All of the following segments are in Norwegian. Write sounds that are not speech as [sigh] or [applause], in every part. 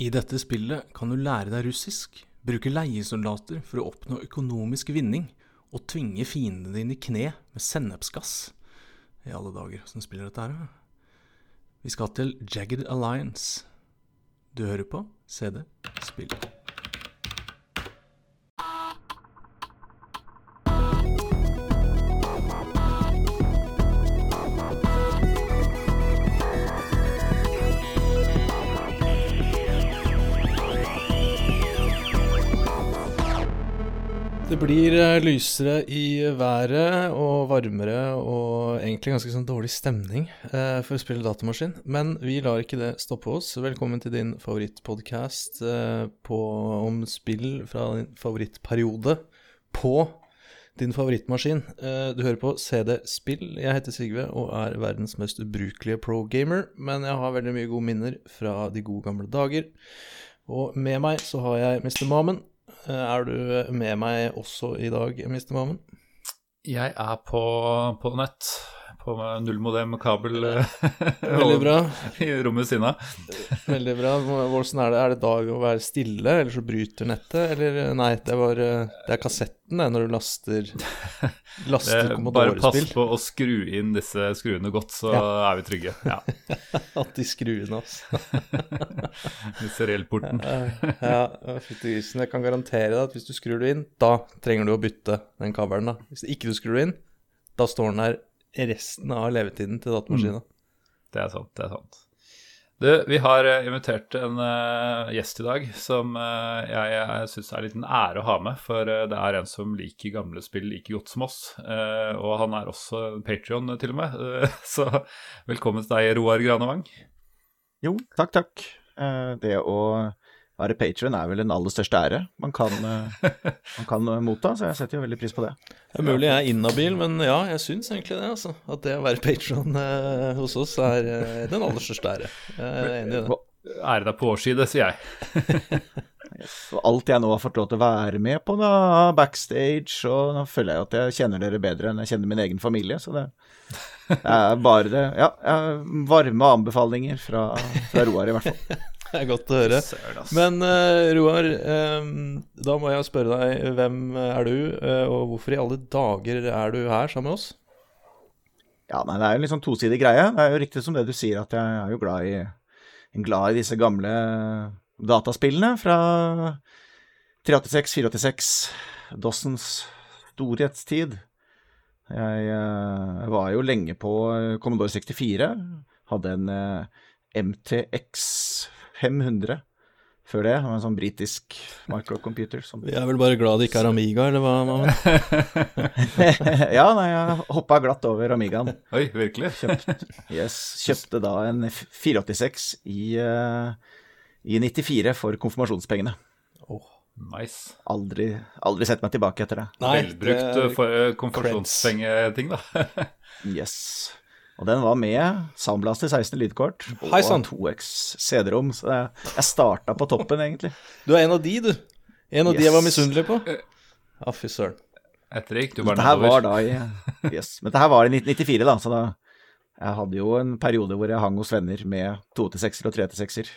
I dette spillet kan du lære deg russisk, bruke leiesoldater for å oppnå økonomisk vinning, og tvinge fiendene dine i kne med sennepsgass. I alle dager, åssen spiller dette her. Vi skal til Jagged Alliance. Du hører på CD Spill. Blir eh, lysere i været og varmere og egentlig ganske sånn dårlig stemning eh, for å spille datamaskin. Men vi lar ikke det stoppe oss. Velkommen til din favorittpodkast eh, om spill fra din favorittperiode på din favorittmaskin. Eh, du hører på CD Spill. Jeg heter Sigve og er verdens mest ubrukelige pro-gamer. Men jeg har veldig mye gode minner fra de gode gamle dager. Og med meg så har jeg Mr. Mamen. Eh, Er du med meg også i dag, Mr. Mammen? Jeg er på, på nett, på nullmodem-kabel [laughs] Veldig bra. [laughs] i rommet ved siden av. Veldig bra. Hvordan er det? Er det dag å være stille, eller så bryter nettet? Eller nei, det, var, eh, det er kassetten det, når du laster, [laughs] laster bare pass på å skru inn disse skruene godt, så er vi trygge. Ja. At de skruene, altså. Disse relporten. ja, fytti grisen. Jeg kan garantere deg at hvis du skrur det inn, da trenger du å bytte den kabelen. da. Hvis ikke du skrur det inn, da står den her resten av levetiden til datamaskinen. Det er sant, det er sant. Du, vi har eh, invitert en uh, gjest i dag som uh, jeg, jeg syns er litt en ære å ha med. For uh, det er en som liker gamle spill like godt som oss. eh, og han er også Patrion, til og med. [laughs] Så velkommen til deg, Roar Granevang. Jo, takk, takk. Eh, Det å være patron er vel den aller største ære man kan, eh, [laughs] man kan eh, motta, så jeg setter jo veldig pris på det. Det er mulig jeg er inhabil, men ja, jeg syns egentlig det. altså. At det å være patron eh, hos oss er eh, den aller største ære. Jeg er enig i det. Ære deg på årsside, sier jeg. [laughs] Og alt jeg nå har fått lov til å være med på da, backstage, og nå føler jeg at jeg kjenner dere bedre enn jeg kjenner min egen familie, så det, er bare det. Ja, ja, varme anbefalinger fra, fra Roar, i hvert fall. [laughs] [laughs] Det er godt å høre. Men uh, Roar, um, da må jeg spørre deg, hvem er du, uh, og hvorfor i alle dager er du her sammen med oss? Ja, nei, det er jo en litt sånn tosidig greie. Det er jo riktig som det du sier, at jeg er jo glad i, glad i disse gamle dataspillene fra 386, 486, Dossens storhetstid. Jeg uh, var jo lenge på Commodore 64. Hadde en MTX 500 før det. En sånn britisk microcomputer. Som Vi er vel bare glad det ikke er Amiga, eller hva? [laughs] Ja, nei, jeg hoppa glatt over Amigaen. Oi, virkelig? Yes, kjøpte da en 486 i, uh, i 94 for konfirmasjonspengene. Nice. Aldri, aldri sett meg tilbake etter det. Velbrukt det er- uh, konfirmasjonspengeting, da. [laughs] Yes. Og den var med Soundblaster 16 lydkort og Hei 2X CD-rom, så jeg, starta på toppen, egentlig. Du er en av de, du. En av de jeg var Yes. misunnelig på. Ja, fy søren. Etter gikk du bare Dette her var nedover. da i [laughs] yes. Men dette her var i 1994, da, så da Jeg hadde jo en periode hvor jeg hang hos venner med 286-er og 386-er,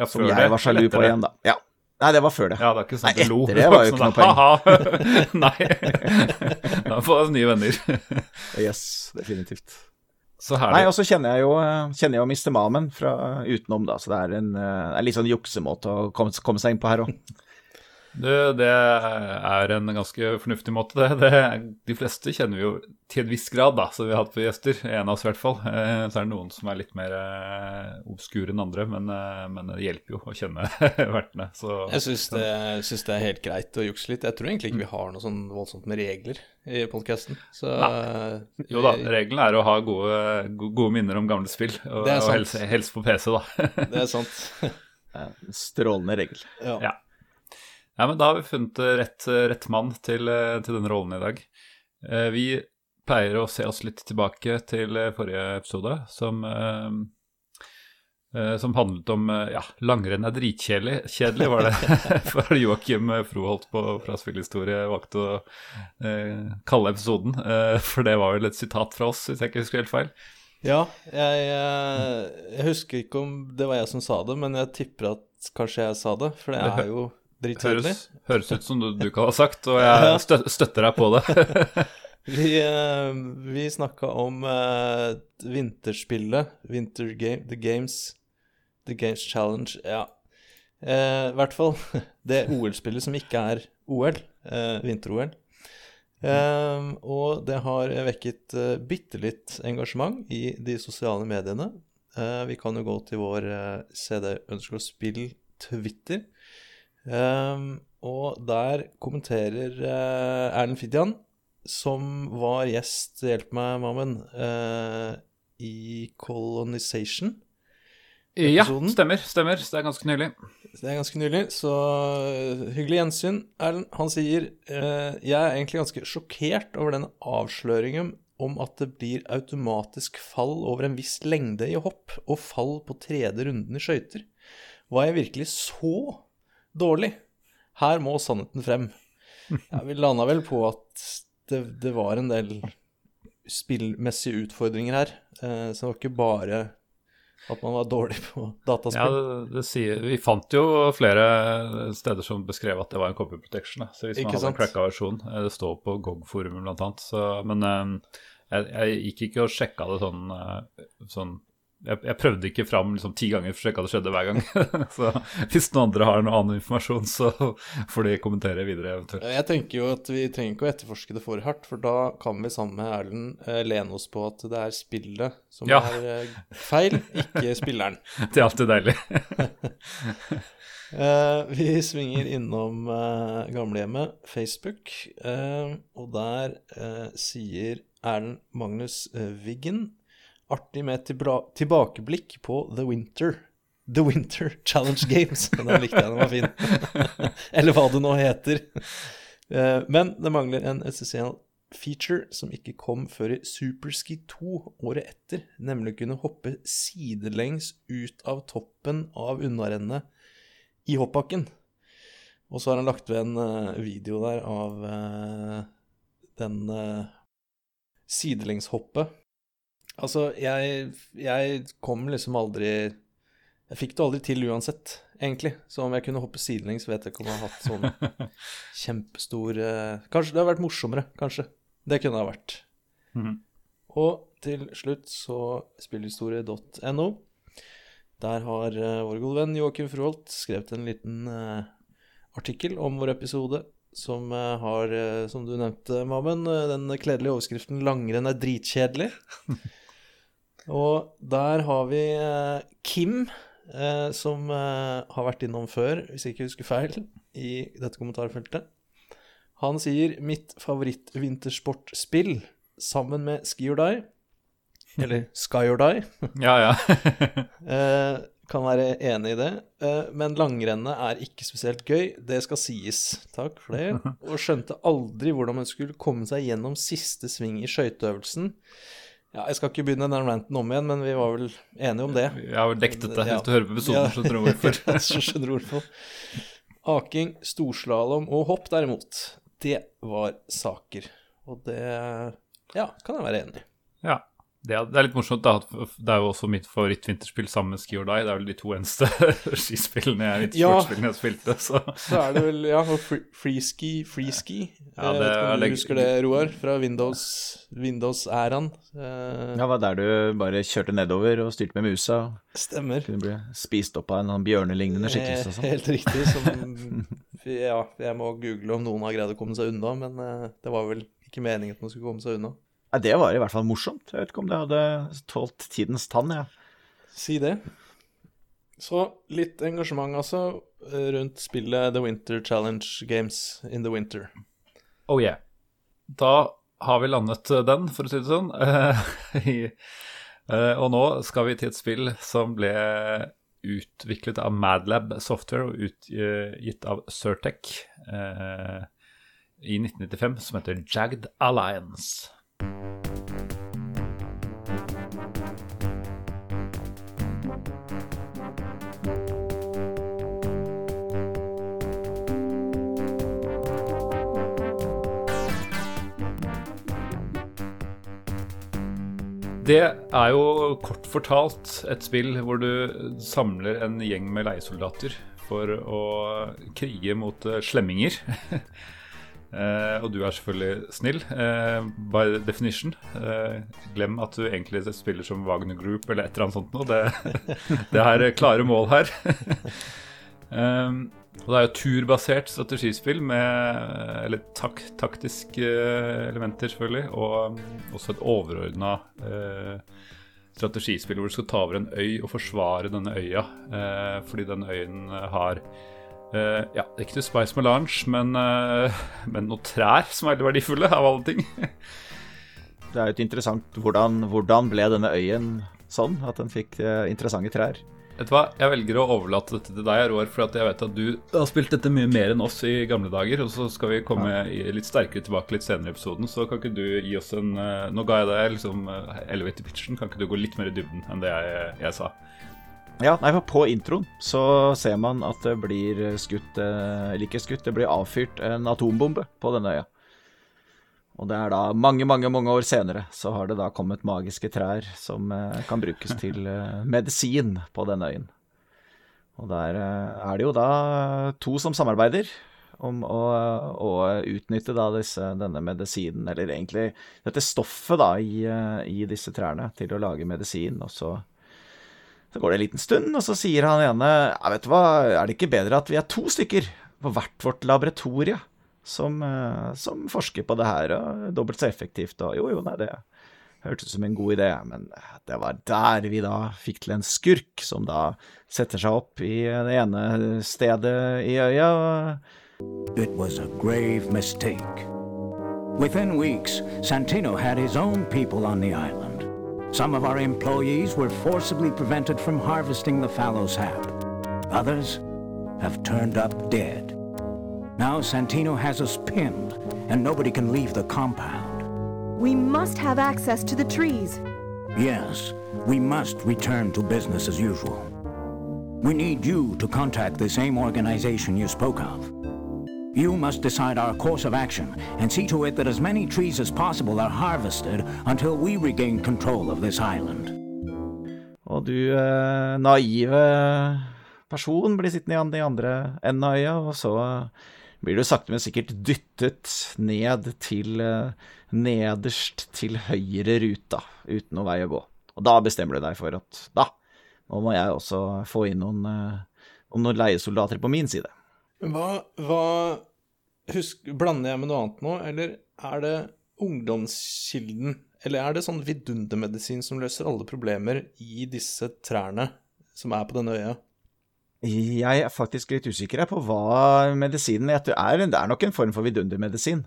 Ja, som jeg det, var sjalu på igjen, da. Ja. Nei, det var før det. Ja, det er ikke sånn Nei, at du lo. etter det var jo [laughs] sånn ikke noe poeng. [laughs] Nei. Da får nye venner. [laughs] Yes, definitivt. Så Nei, og så kjenner jeg jo, eh, kjenner jeg jo Mr. Mamen fra utenom, da, så det er en, en er litt sånn juksemåte å komme, komme seg inn på her òg. Du, det er en ganske fornuftig måte, det. det. De fleste kjenner vi jo til en viss grad, da, som vi har hatt på gjester. En av oss i hvert fall. Eh, Så er det noen som er litt mer eh, obskure enn andre, men, eh, men det hjelper jo å kjenne [laughs] vertene. Så Jeg syns det, synes det er helt greit å jukse litt. Jeg tror egentlig ikke vi har noe sånn voldsomt med regler i podkasten. Jo da, regelen er å ha gode, gode minner om gamle spill, og, og helst, helst på PC, da. det er sant. [laughs] Strålende regel. Ja. Ja. Ja, men da har vi funnet eh, rett, rett mann til, eh, til denne rollen i dag. Eh, Vi pleier å se oss litt tilbake til eh, forrige episode, som, eh, eh, som handlet om eh, ja, langrenn er dritkjedelig, kjedelig, var det. [laughs] For Joakim Froholt på, fra Spillhistorie valgte å eh, kalle episoden. Eh, for det var vel et sitat fra oss, hvis jeg ikke husker helt feil. Ja, jeg, eh, jeg husker ikke om det var jeg som sa det, men jeg tipper at kanskje jeg sa det, for det er [laughs] jo dritkjedelig. Høres, høres ut som du, du kan ha sagt, og jeg [laughs] støtter deg på det. [laughs] Vi, uh, vi snakka om eh, vinterspillet, Winter Game, The Games, The Games Challenge, ja. Eh, I hvert fall [laughs] det OL-spillet som ikke er OL, eh, vinter-OL. Eh, og det har vekket uh, bitte litt engasjement i de sosiale mediene. Eh, vi kan jo gå til vår eh, CD Ønsker å spill Twitter. Eh, og der kommenterer eh, Erlend Fidjan, som var gjest, hjelp meg, Mammen, eh, i Colonization. Ja, stemmer. stemmer. Det er ganske nylig. Det er ganske nylig, så øh, hyggelig gjensyn. Erlend, han sier eh, Jeg er egentlig ganske sjokkert over denne avsløringen om at det blir automatisk fall over en viss lengde i hopp, og fall på tredje runden i skøyter. Var jeg virkelig så dårlig? Her må sannheten frem. Ja, vi landa vel på at det, det var en del spillmessige utfordringer her. Eh, så det var ikke bare at man var dårlig på Ja, dataspill. det, det sier, Vi fant jo flere steder som beskrev at det var en copy protection. Da. Så hvis man Ikke hadde en sant? cracka versjon eh, Det står på GOG-forumet annet. Men eh, jeg, jeg gikk ikke og sjekka det sånn, eh, sånn jeg, jeg prøvde ikke fram liksom, ti ganger for å sjekke at det skjedde hver gang. [laughs] så hvis noen andre har noen annen informasjon, så får de kommentere videre eventuelt. Jeg tenker jo at vi trenger ikke å etterforske det for hardt, for da kan vi sammen med Erlend eh, lene oss på at det er spillet som Ja. er eh, feil, ikke [laughs] spilleren. Det er alltid deilig. [laughs] Eh, vi svinger innom eh, gamlehjemmet, Facebook, eh, og der sier Erlend Magnus Wiggen artig med et tilbakeblikk på The Winter. The Winter Challenge Games. Den likte jeg, den var fin. [laughs] Eller hva det nå heter. Eh, Men det mangler en essensiell feature som ikke kom før i Superski 2 året etter, nemlig å kunne hoppe sidelengs ut av toppen av unnarennet i hoppbakken. Og så har han lagt ved en eh, video der av eh, den sidelengshoppet. Altså, jeg, jeg kom liksom aldri Jeg fikk det aldri til uansett, egentlig. Så om jeg kunne hoppe sidelengs, vet jeg ikke om jeg har hatt sånn [laughs] kjempestor eh, Kanskje det har vært morsommere, kanskje. Det kunne det ha vært. Mhm. Og til slutt så spillhistorie.no. Der har uh, vår gode venn Joakim Froholt skrevet en liten uh, artikkel om vår episode som har, som du nevnte, Mammen, eh, den kledelige overskriften 'Langrenn er dritkjedelig'. [laughs] Og der har vi eh, Kim, eh, som eh, har vært innom før, hvis jeg ikke husker feil, i dette kommentarfeltet. Han sier 'mitt favoritt-vintersportspill sammen med Ski or Die', eller Sky or Die, [laughs] Ja, ja. [laughs] kan være enig i det. Men langrennet er ikke spesielt gøy, det skal sies. Takk for det. [laughs] Og skjønte aldri hvordan man skulle komme seg gjennom siste sving i skøyteøvelsen. Ja, jeg skal ikke begynne den ranten om igjen, men vi var vel enige om det. Jeg har vel dektet det. Ja. Hvis du hører på episoden, så skjønner du hvorfor. [laughs] Så skjønner du hvorfor. Aking, storslalåm og hopp, derimot, det var saker. Og det ja, kan jeg være enig i. Ja. Det er, det er litt morsomt, da. at Det er jo også mitt favoritt-vinterspill sammen med Ski or Die. Det er vel de to eneste [laughs] skispillene jeg, ja. jeg spilte. Så Så er det vel Ja, og free- freeski, freeski. Ja, jeg vet ikke om du legg- husker det, Roar? Fra Windows Windows-æraen. Eh, Ja, var der du bare kjørte nedover og styrte med musa. Stemmer. Kunne bli spist opp av en sånn bjørnelignende skikkelse og Eh, sånn. Helt riktig. Som [laughs] Ja, jeg må google om noen har greid å komme seg unna, men eh, det var vel ikke meningen at man skulle komme seg unna. Ja, det var i hvert fall morsomt. Jeg vet ikke om det hadde tålt tidens tann, jeg. Ja. Si det. Så litt engasjement, altså, eh, rundt spillet The Winter Challenge Games in the Winter. oh yeah. Da har vi landet eh, den, for å si det sånn. [laughs] Eh, eh, og nå skal vi til et spill som ble utviklet av Madlab Software og utgitt av Certec eh, i 1995, som heter Jagged Alliance. Det er jo kort fortalt et spill hvor du samler en gjeng med leiesoldater for å krige mot uh, slemminger. [laughs] uh, og du er selvfølgelig snill, uh, by definition. glem at du egentlig spiller som Wagner Group eller et eller annet sånt noe. Det, [laughs] det er klare mål her. [laughs] um, og det er jo turbasert strategispill med eller tak, taktiske elementer, selvfølgelig, og også et overordna eh, strategispill hvor du skal ta over en øy og forsvare denne øya, eh, fordi den øyen har eh, Ja, ikke til Spice Melange, men, uh, [laughs] men noen trær som er veldig verdifulle, av alle ting. det er jo et interessant hvordan, hvordan ble denne øyen sånn at den fikk uh, interessante trær? Vet du hva, Jeg velger å overlate dette til deg, Roar, for jeg vet at du har spilt dette mye mer enn oss i gamle dager. Og så skal vi komme ja. litt sterkere tilbake litt senere i episoden. Så kan ikke du gi oss en uh, Nå ga jeg deg liksom uh, elevator pitchen. Kan ikke du gå litt mer i dybden enn det jeg, jeg sa? Ja, nei, for På introen så ser man at det blir skutt uh, Eller ikke skutt, det blir avfyrt en atombombe på denne øya. Og det er da mange, mange mange år senere så har det da kommet magiske trær som eh, kan brukes til [laughs] eh, medisin på denne øyen. Og der eh, er det jo da to som samarbeider om å, å utnytte da disse, denne medisinen, eller egentlig dette stoffet da i, i, disse trærne, til å lage medisin. Og så, så går det en liten stund, og så sier han ene ja, vet du hva, er det ikke bedre at vi er to stykker på hvert vårt laboratorie? som, eh, som, forsker på det her, og dobbelt så effektivt. Og jo, jo, nei, det hørtes ut som en god idé, men det var der vi da fikk til en skurk, som da setter seg opp i det ene stedet i øya. It was a grave mistake. Within weeks, Santino had his own people on the island. Some of our employees were forcibly prevented from harvesting the fallow sap. Others have turned up dead. Now Santino has us pinned, and nobody can leave the compound. We must have access to the trees. Yes, we must return to business as usual. We need you to contact the same organization you spoke of. You must decide our course of action and see to it that as many trees as possible are harvested until we regain control of this island. Og du eh, naive person blir sittende i andre enden av øya, og så blir du sakte, men sikkert dyttet ned til eh, nederst til høyre ruta, uten noe vei å gå. Og da bestemmer du deg for at da, nå må jeg også få inn noen, eh, noen leiesoldater på min side. Hva, hva husk, Blander jeg med noe annet nå, eller er det ungdomskilden? Eller er det sånn vidundermedisin som løser alle problemer i disse trærne som er på denne øya? Jeg er faktisk litt usikker på hva medisinen er. Det er nok en form for vidundermedisin.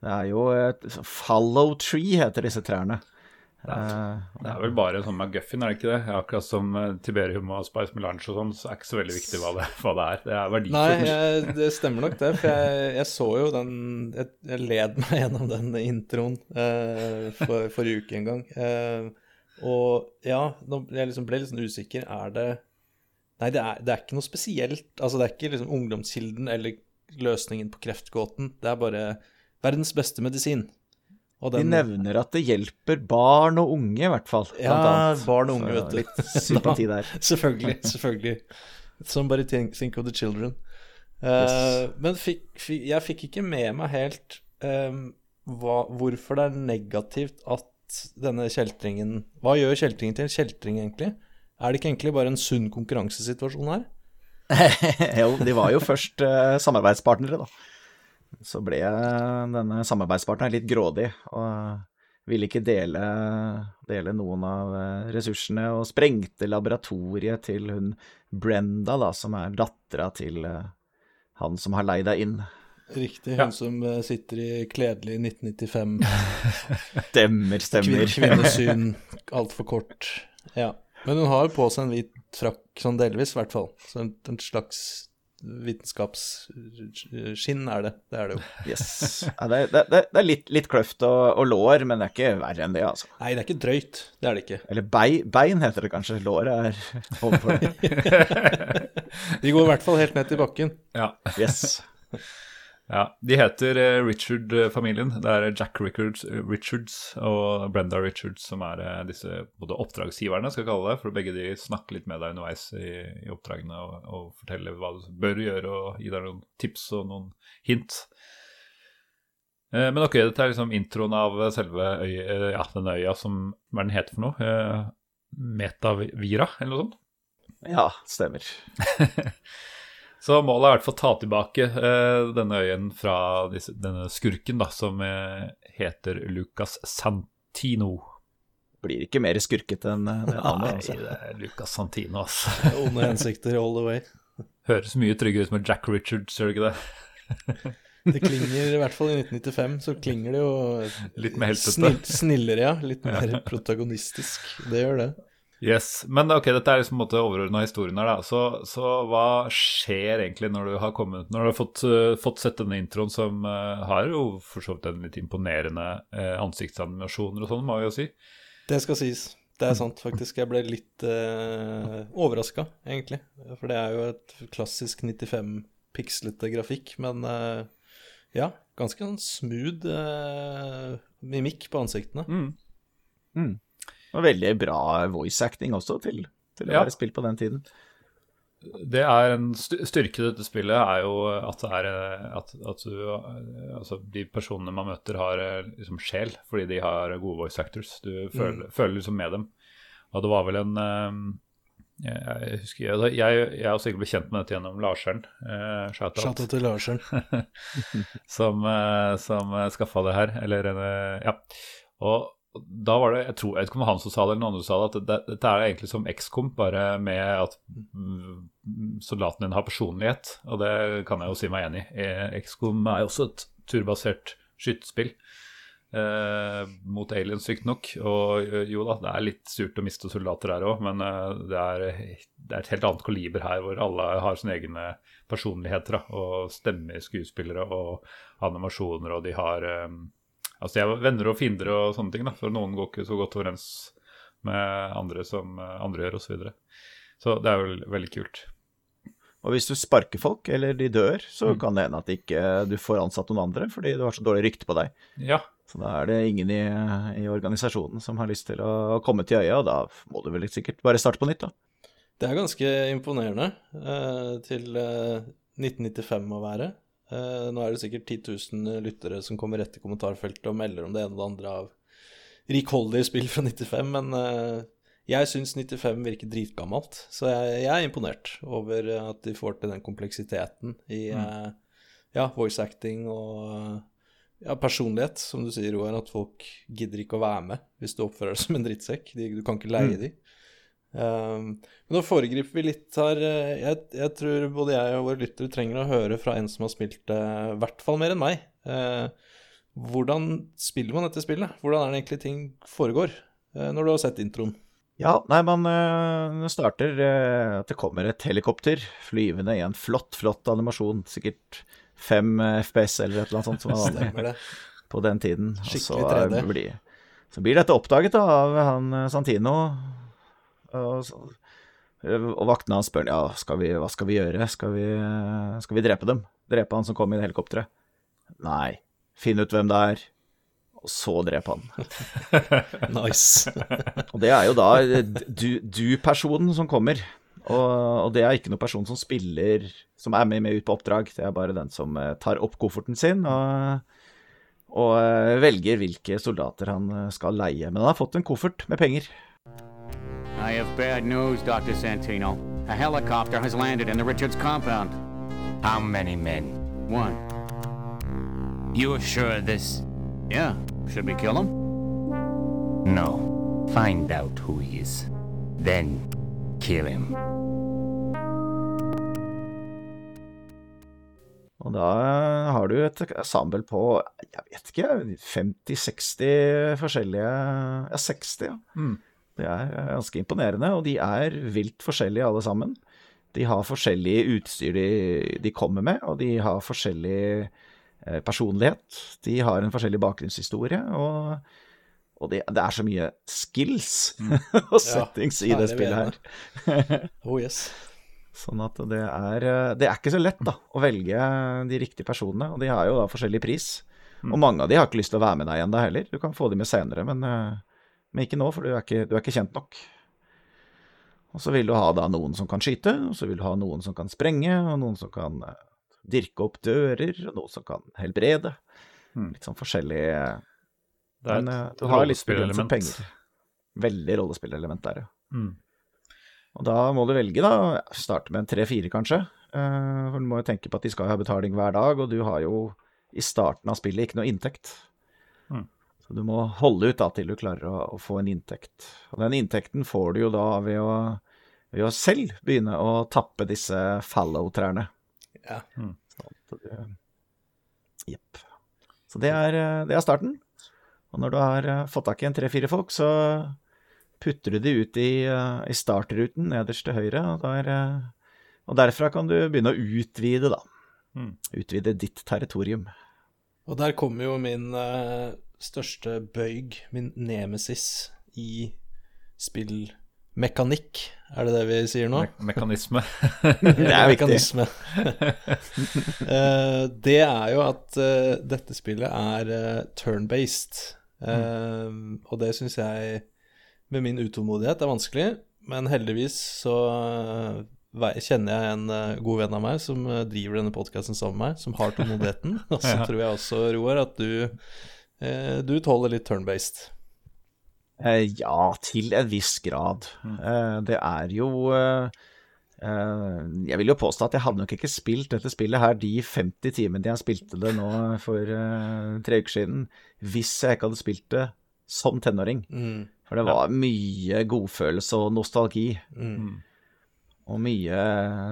Det er jo et Fallow tree, heter disse trærne. Det er, eh, det er vel bare sånn McGuffin, er det ikke det? Akkurat som eh, Tiberium og Spice Melange og sånn, så er det ikke så veldig viktig hva det, hva det er. Det er verdifullt. Nei, jeg, det stemmer nok det. For jeg, jeg, så jo den Jeg, jeg led meg gjennom den introen uh, for, forrige uke en gang. Uh, og ja, jeg liksom ble litt sånn usikker. Er det Nei, det er, det er, ikke noe spesielt. Altså, det er ikke liksom ungdomskilden eller løsningen på kreftgåten. Det er bare verdens beste medisin. Den, De nevner at det hjelper barn og unge, i hvert fall. Ja, barn og unge, vet du. Litt sympati [laughs] der. selvfølgelig. selvfølgelig. Somebody think, think of the children. Uh, yes. Men fikk, fikk, jeg fikk ikke med meg helt um, hva, hvorfor det er negativt at denne kjeltringen Hva gjør kjeltringen til en kjeltring, egentlig? Er det ikke egentlig bare en sunn konkurransesituasjon her? [laughs] jo, de var jo først uh, samarbeidspartnere, da. Så ble denne samarbeidspartneren litt grådig og ville ikke dele, dele, noen av eh, ressursene, og sprengte laboratoriet til hun Brenda, da, som er dattera til uh, han som har leid deg inn. Riktig. Hun ja. som sitter i kledelig 1995. [laughs] stemmer, stemmer. kvinnesyn, altfor kort. Ja. Men hun har på seg en hvit frakk, sånn delvis i hvert fall. Så en, en slags vitenskapsskinn er det. Det er det jo. Yes. Ja, det, det, det, er litt, litt kløft og, og, lår, men det er ikke verre enn det, altså. Nei, det er ikke drøyt. Det er det ikke. Eller bei, bein heter det kanskje. Låret er [laughs] overfor [laughs] De går i hvert fall helt ned til bakken. Ja. Yes. Ja, De heter eh, Richard-familien. Det er Jack Richards, Richards, og Brenda Richards som er eh, disse både oppdragsgiverne, skal jeg kalle det. For begge de snakker litt med deg underveis i, i oppdragene og, og, forteller hva du bør gjøre, og gi deg noen tips og noen hint. Eh, men ok, dette er liksom introen av selve øya, ja, denne øya som Hva er den heter for noe? Metavira, eller noe sånt? Ja, stemmer. [laughs] Så målet er i hvert fall å ta tilbake uh, denne øyen fra disse, denne skurken, da, som uh, heter Lucas Santino. Blir ikke mer skurkete enn det navnet. Altså. Nei, det er Lucas Santino, altså. Onde hensikter all the way. [laughs] Høres mye tryggere ut med Jack Richards, gjør det ikke det? [laughs] det klinger, i hvert fall i 1995, så klinger det jo Litt mer heltete. Snill, snillere, ja. Litt mer protagonistisk. Det gjør det. Yes, Men ok, dette er liksom overordna historien her, da. Så, så, hva skjer egentlig når du har kommet Når du har fått, uh, fått sett denne introen, som uh, har jo for så vidt en litt imponerende uh, ansiktsanimasjoner og sånn, må vi jo si? Det skal sies. Det er sant, faktisk. Jeg ble litt uh, overraska, egentlig. For det er jo et klassisk 95 pikslete grafikk, men uh, ja, ganske sånn smooth mimikk på ansiktene. Mm. Mm. Og veldig bra voice acting også, til, til å ja. være spilt på den tiden. Det er en styrke i dette spillet er jo at, det er, at, at du, altså de personene man møter, har liksom sjel fordi de har gode voice actors. Du føler, mm. føler liksom med dem. Og det var vel en eh, jeg husker, jeg, jeg, jeg har sikkert blitt kjent med dette gjennom Larseren. Eh, Shout-out til Larseren. [laughs] som eh, som skaffa det her. Eller eh, Ja. Og da var det jeg, tror, jeg vet ikke om han som sa det, eller noen andre sa det, at det, dette er egentlig som XCOM, bare med at mm, soldaten din har personlighet. Og det kan jeg jo si meg enig i. XCOM er jo også et turbasert skytespill eh, mot aliens, riktignok. Og eh, jo da, det er litt surt å miste soldater her òg, men eh, det, er, det, er, et helt annet kaliber her, hvor alle har sine egne personligheter da, og stemmer skuespillere og animasjoner, og de har eh, Altså jeg var venner og fiender og sånne ting, da, for noen går ikke så godt overens med andre som andre gjør, osv. Så, videre. så det er jo veldig kult. Og hvis du sparker folk, eller de dør, så mm. kan det hende at ikke du får ansatt noen andre fordi du har så dårlig rykte på deg. Ja. Så da er det ingen i, i, organisasjonen som har lyst til å komme til øya, og da må du vel sikkert bare starte på nytt, da. Det er ganske imponerende eh, til eh, 1995 å være. Uh, nå er det sikkert 10 000 lyttere som kommer rett i kommentarfeltet og melder om det ene og det andre av rikholdige spill fra 95, men uh, jeg syns 95 virker dritgammelt. Så jeg, jeg, er imponert over at de får til den kompleksiteten i uh, ja, voice acting og ja, personlighet, som du sier, Roar, at folk gidder ikke å være med hvis du oppfører deg som en drittsekk. Du kan ikke leie mm. de. Um, men nå foregriper vi litt her. Jeg, jeg, tror både jeg og våre lyttere trenger å høre fra en som har spilt det uh, i hvert fall mer enn meg. Uh, hvordan spiller man dette spillet? Hvordan er det egentlig ting foregår uh, når du har sett introen? Ja, nei, man starter at det kommer et helikopter flyvende i en flott, flott animasjon. Sikkert fem FPS eller et eller annet sånt som var vanlig på den tiden. Skikkelig 3D. Så blir, så blir dette oppdaget da, av han Santino, og, og vaktene hans spør ja, skal vi, hva skal vi gjøre, skal vi, skal vi drepe dem? Drepe han som kom i helikopteret? Nei, finn ut hvem det er, og så drepe han. [laughs] nice. [laughs] og det er jo da du-personen du som kommer. Og, og, det er ikke noen person som spiller, som er med, med ut på oppdrag. Det er bare den som eh, tar opp kofferten sin og, og eh, velger hvilke soldater han eh, skal leie. Men han har fått en koffert med penger. I have bad news, Dr. Santino. A helicopter has landed in the Richards compound. How many men? One. You are sure of this? Yeah. Should we kill him? No. Find out who he is. Then kill him. Og da har du et ensemble på, jeg vet ikke, 50-60 forskjellige Ja, 60, ja. Mm. Det er ganske imponerende, og de er vilt forskjellige alle sammen. De har forskjellig utstyr de, de kommer med, og de har forskjellig eh, personlighet. De har en forskjellig bakgrunnshistorie, og, og det, det, er så mye skills mm. [laughs] og settings ja, i det spillet her. oh yes. [laughs] Sånn at det er, eh, det er ikke så lett da, å velge de riktige personene, og de har jo da forskjellig pris. Og mange av de har ikke lyst til å være med deg igjen da heller. Du kan få de med senere, men, eh, men ikke nå, for du er ikke, du er ikke kjent nok. Og så vil du ha da noen som kan skyte, og så vil du ha noen som kan sprenge, og noen som kan eh, dirke opp dører, og noen som kan helbrede. Mm. Litt sånn forskjellig eh, Det er Men eh, et du har litt begrenset rollespillelement. penger. Veldig rollespillelement der, ja. Mm. Og da må du velge, da. Starte med en tre-fire, kanskje. Eh, for du må jo tenke på at de skal ha betaling hver dag, og du har jo i starten av spillet ikke noe inntekt. Mm. Så du må holde ut da til du klarer å, å få en inntekt. Og den inntekten får du jo da ved å, ved å selv begynne å tappe disse fallow-trærne. Ja. Mm. Jepp. Så det er, det er starten. Og når du har eh, fått tak i en tre-fire folk, så putter du de ut i, eh, i startruten nederst til høyre, og, der, eh, og derfra kan du begynne å utvide, da. Mm. Utvide ditt territorium. Og der kommer jo min største bøyg, min nemesis, i spillmekanikk. Er det det vi sier nå? Me mekanisme. [laughs] Det er. Mekanisme. [laughs] Eh, det er jo at eh, dette spillet er eh, turn-based. Eh, Og det syns jeg, med min utålmodighet, er vanskelig. Men heldigvis så kjenner jeg en god venn av meg som driver denne podkasten sammen med meg, som har tålmodigheten. [laughs] Og så tror jeg også, Roar, at du, du tåler litt turn-based. Eh, ja, til en viss grad. Eh, det er jo eh, eh, Jeg vil jo påstå at jeg hadde nok ikke spilt dette spillet her de 50 timene jeg spilte det nå for eh, tre uker siden, hvis jeg ikke hadde spilt det som tenåring. Mm. For det var mye godfølelse og nostalgi. Mm. Og mye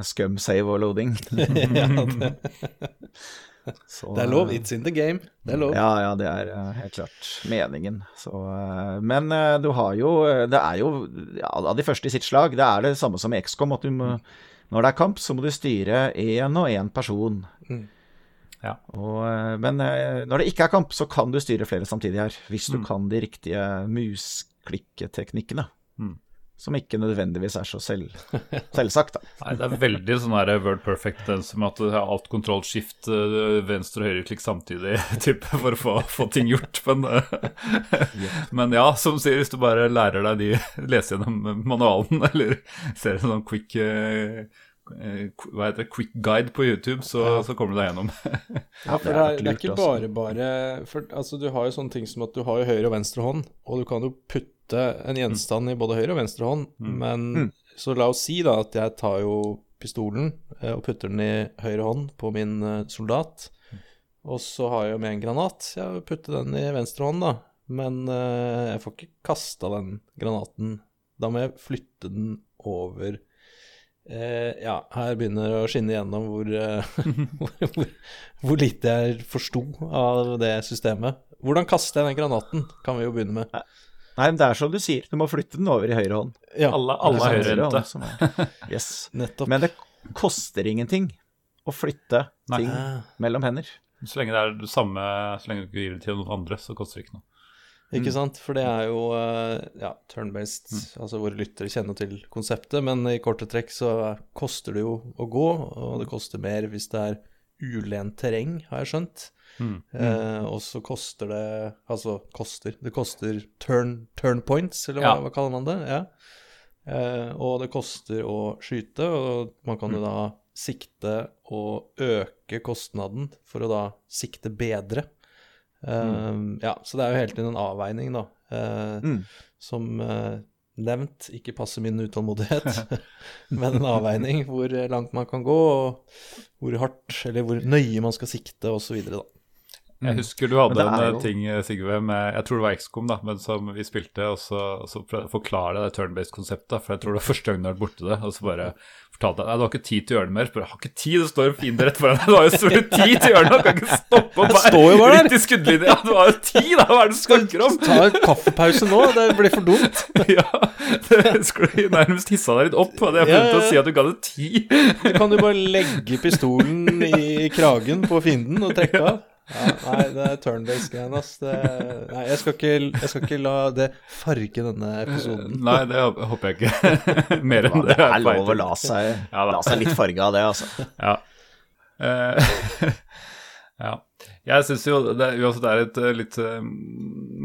scum save og loading. [laughs] ja, det, [laughs] [laughs] Så, det er lov. It's in the game. Det er lov. Ja, ja, det er eh, helt klart meningen. Så, eh, men eh, du har jo Det er jo ja, av de første i sitt slag. Det er det samme som i XCOM, at må Når det er kamp, så må du styre én og én person. Mm. Ja. Og, eh, men eh, når det ikke er kamp, så kan du styre flere samtidig her. Hvis du Mm. kan de riktige musklikketeknikkene. Som ikke nødvendigvis er så selv, [laughs] selvsagt, da. Nei, det er veldig sånn her word perfect, som at du har alt kontroll, skift, eh, venstre og høyreklikk samtidig, [laughs] type, for å få, få ting gjort. Men, eh, men ja, som sier, hvis du bare lærer deg de, leser gjennom manualen, [laughs] eller ser en sånn quick eh, hva heter det, quick guide på YouTube, så, så kommer du deg gjennom. Ja, for det er, det er ikke bare bare For altså, du har jo sånne ting som at du har jo høyre og venstre hånd, og du kan jo putte en gjenstand i både høyre og venstre hånd, men så la oss si da at jeg tar jo pistolen eh, og putter den i høyre hånd på min eh, soldat, og så har jeg jo med en granat. Jeg putter den i venstre hånd, da, men eh, jeg får ikke kasta den granaten. Da må jeg flytte den over Eh, ja, her begynner det å skinne igjennom hvor, eh, hvor, [laughs] hvor, hvor lite jeg forsto av det systemet. Hvordan kaster jeg den granaten, kan vi jo begynne med. Nei, men det er som du sier, du må flytte den over i høyre hånd. Ja, Alle, alle Det høyre er høyrehendte. hånd er- Yes. [laughs] nettopp. Men det koster ingenting å flytte Nei. ting mellom hender. Så lenge det er det samme, så lenge du ikke gir det til noen andre, så koster det ikke noe. ikke sant? For det er jo eh, ja, turn-based, altså våre lyttere kjenner til konseptet, men i korte trekk så koster det jo å gå, og det koster mer hvis det er ulent terreng, har jeg skjønt. Mm. Eh, og så koster det Altså, koster Det koster turn, turn points, eller hva, Ja. hva kaller man det? Ja. Eh, og det koster å skyte, og man kan jo da sikte og øke kostnaden for å da sikte bedre. Eh, Ja, så det er jo hele tiden en avveining, da, eh, Mm. som eh, nevnt ikke passer min utålmodighet, [laughs] men en avveining hvor langt man kan gå, og hvor hardt eller hvor nøye man skal sikte, osv. Jeg husker du hadde en jo- ting, Sigve, med Jeg tror det var XCOM, da, men som vi spilte, og så, og så forklare det turn-based-konseptet, for jeg tror det var første gang du har vært borti det, og så bare fortalte jeg Nei, du har ikke tid til å gjøre det mer. Bare, jeg har ikke tid, det står en fiende rett foran deg, du har jo selvfølgelig [laughs] tid til å gjøre det, du kan ikke stoppe opp her. Riktig skuddlinje, ja, du har jo tid, da, hva er det du snakker om? Ta en kaffepause nå, det blir for dumt. [laughs] ja, det skulle du nærmest hissa deg litt opp, Hadde jeg er Ja, ja. å si at du ga det tid. Du kan jo bare legge pistolen i kragen på fienden og trekke av. Ja, nei, det er turn-based-greiene, ass. Det, nei, jeg skal, ikke, jeg skal ikke la det farge denne episoden. Nei, det håper jeg ikke. [laughs] Mer enn det. Det er lov å la seg, Ja la seg litt farge av det, altså. Ja. Uh, [laughs] ja. Jeg syns jo det det er et eh, litt uh,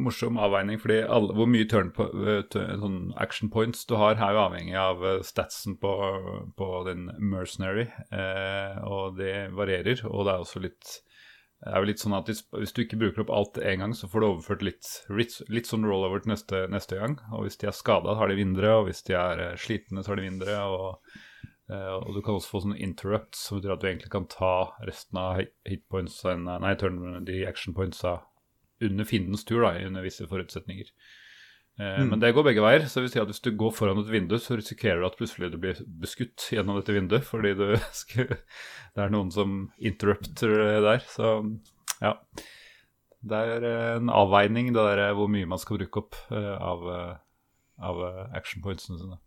morsom avveining, fordi alle, hvor mye turn på, uh, sånn action points du har, er jo avhengig av eh, statsen på, på din mercenary, eh, og det varierer. Og det er også litt det er jo litt sånn at hvis, du ikke bruker opp alt en gang, så får du overført litt, litt, sånn rollover til neste, neste gang. Og hvis de er skada, har de mindre, og hvis de er eh, slitne, så har de mindre. Og, eh, og du kan også få sånne interrupts, som betyr at du egentlig kan ta resten av hit- nei, turn, de action pointsa under fiendens tur, da, under visse forutsetninger. Eh, Men det går begge veier. så det vil si at Hvis du går foran et vindu, så risikerer du at plutselig du blir beskutt gjennom dette vinduet fordi du [laughs] det er noen som interrupter der. Så ja. Det er eh, en avveining, det der eh, hvor mye man skal bruke opp av, av action pointsene sine.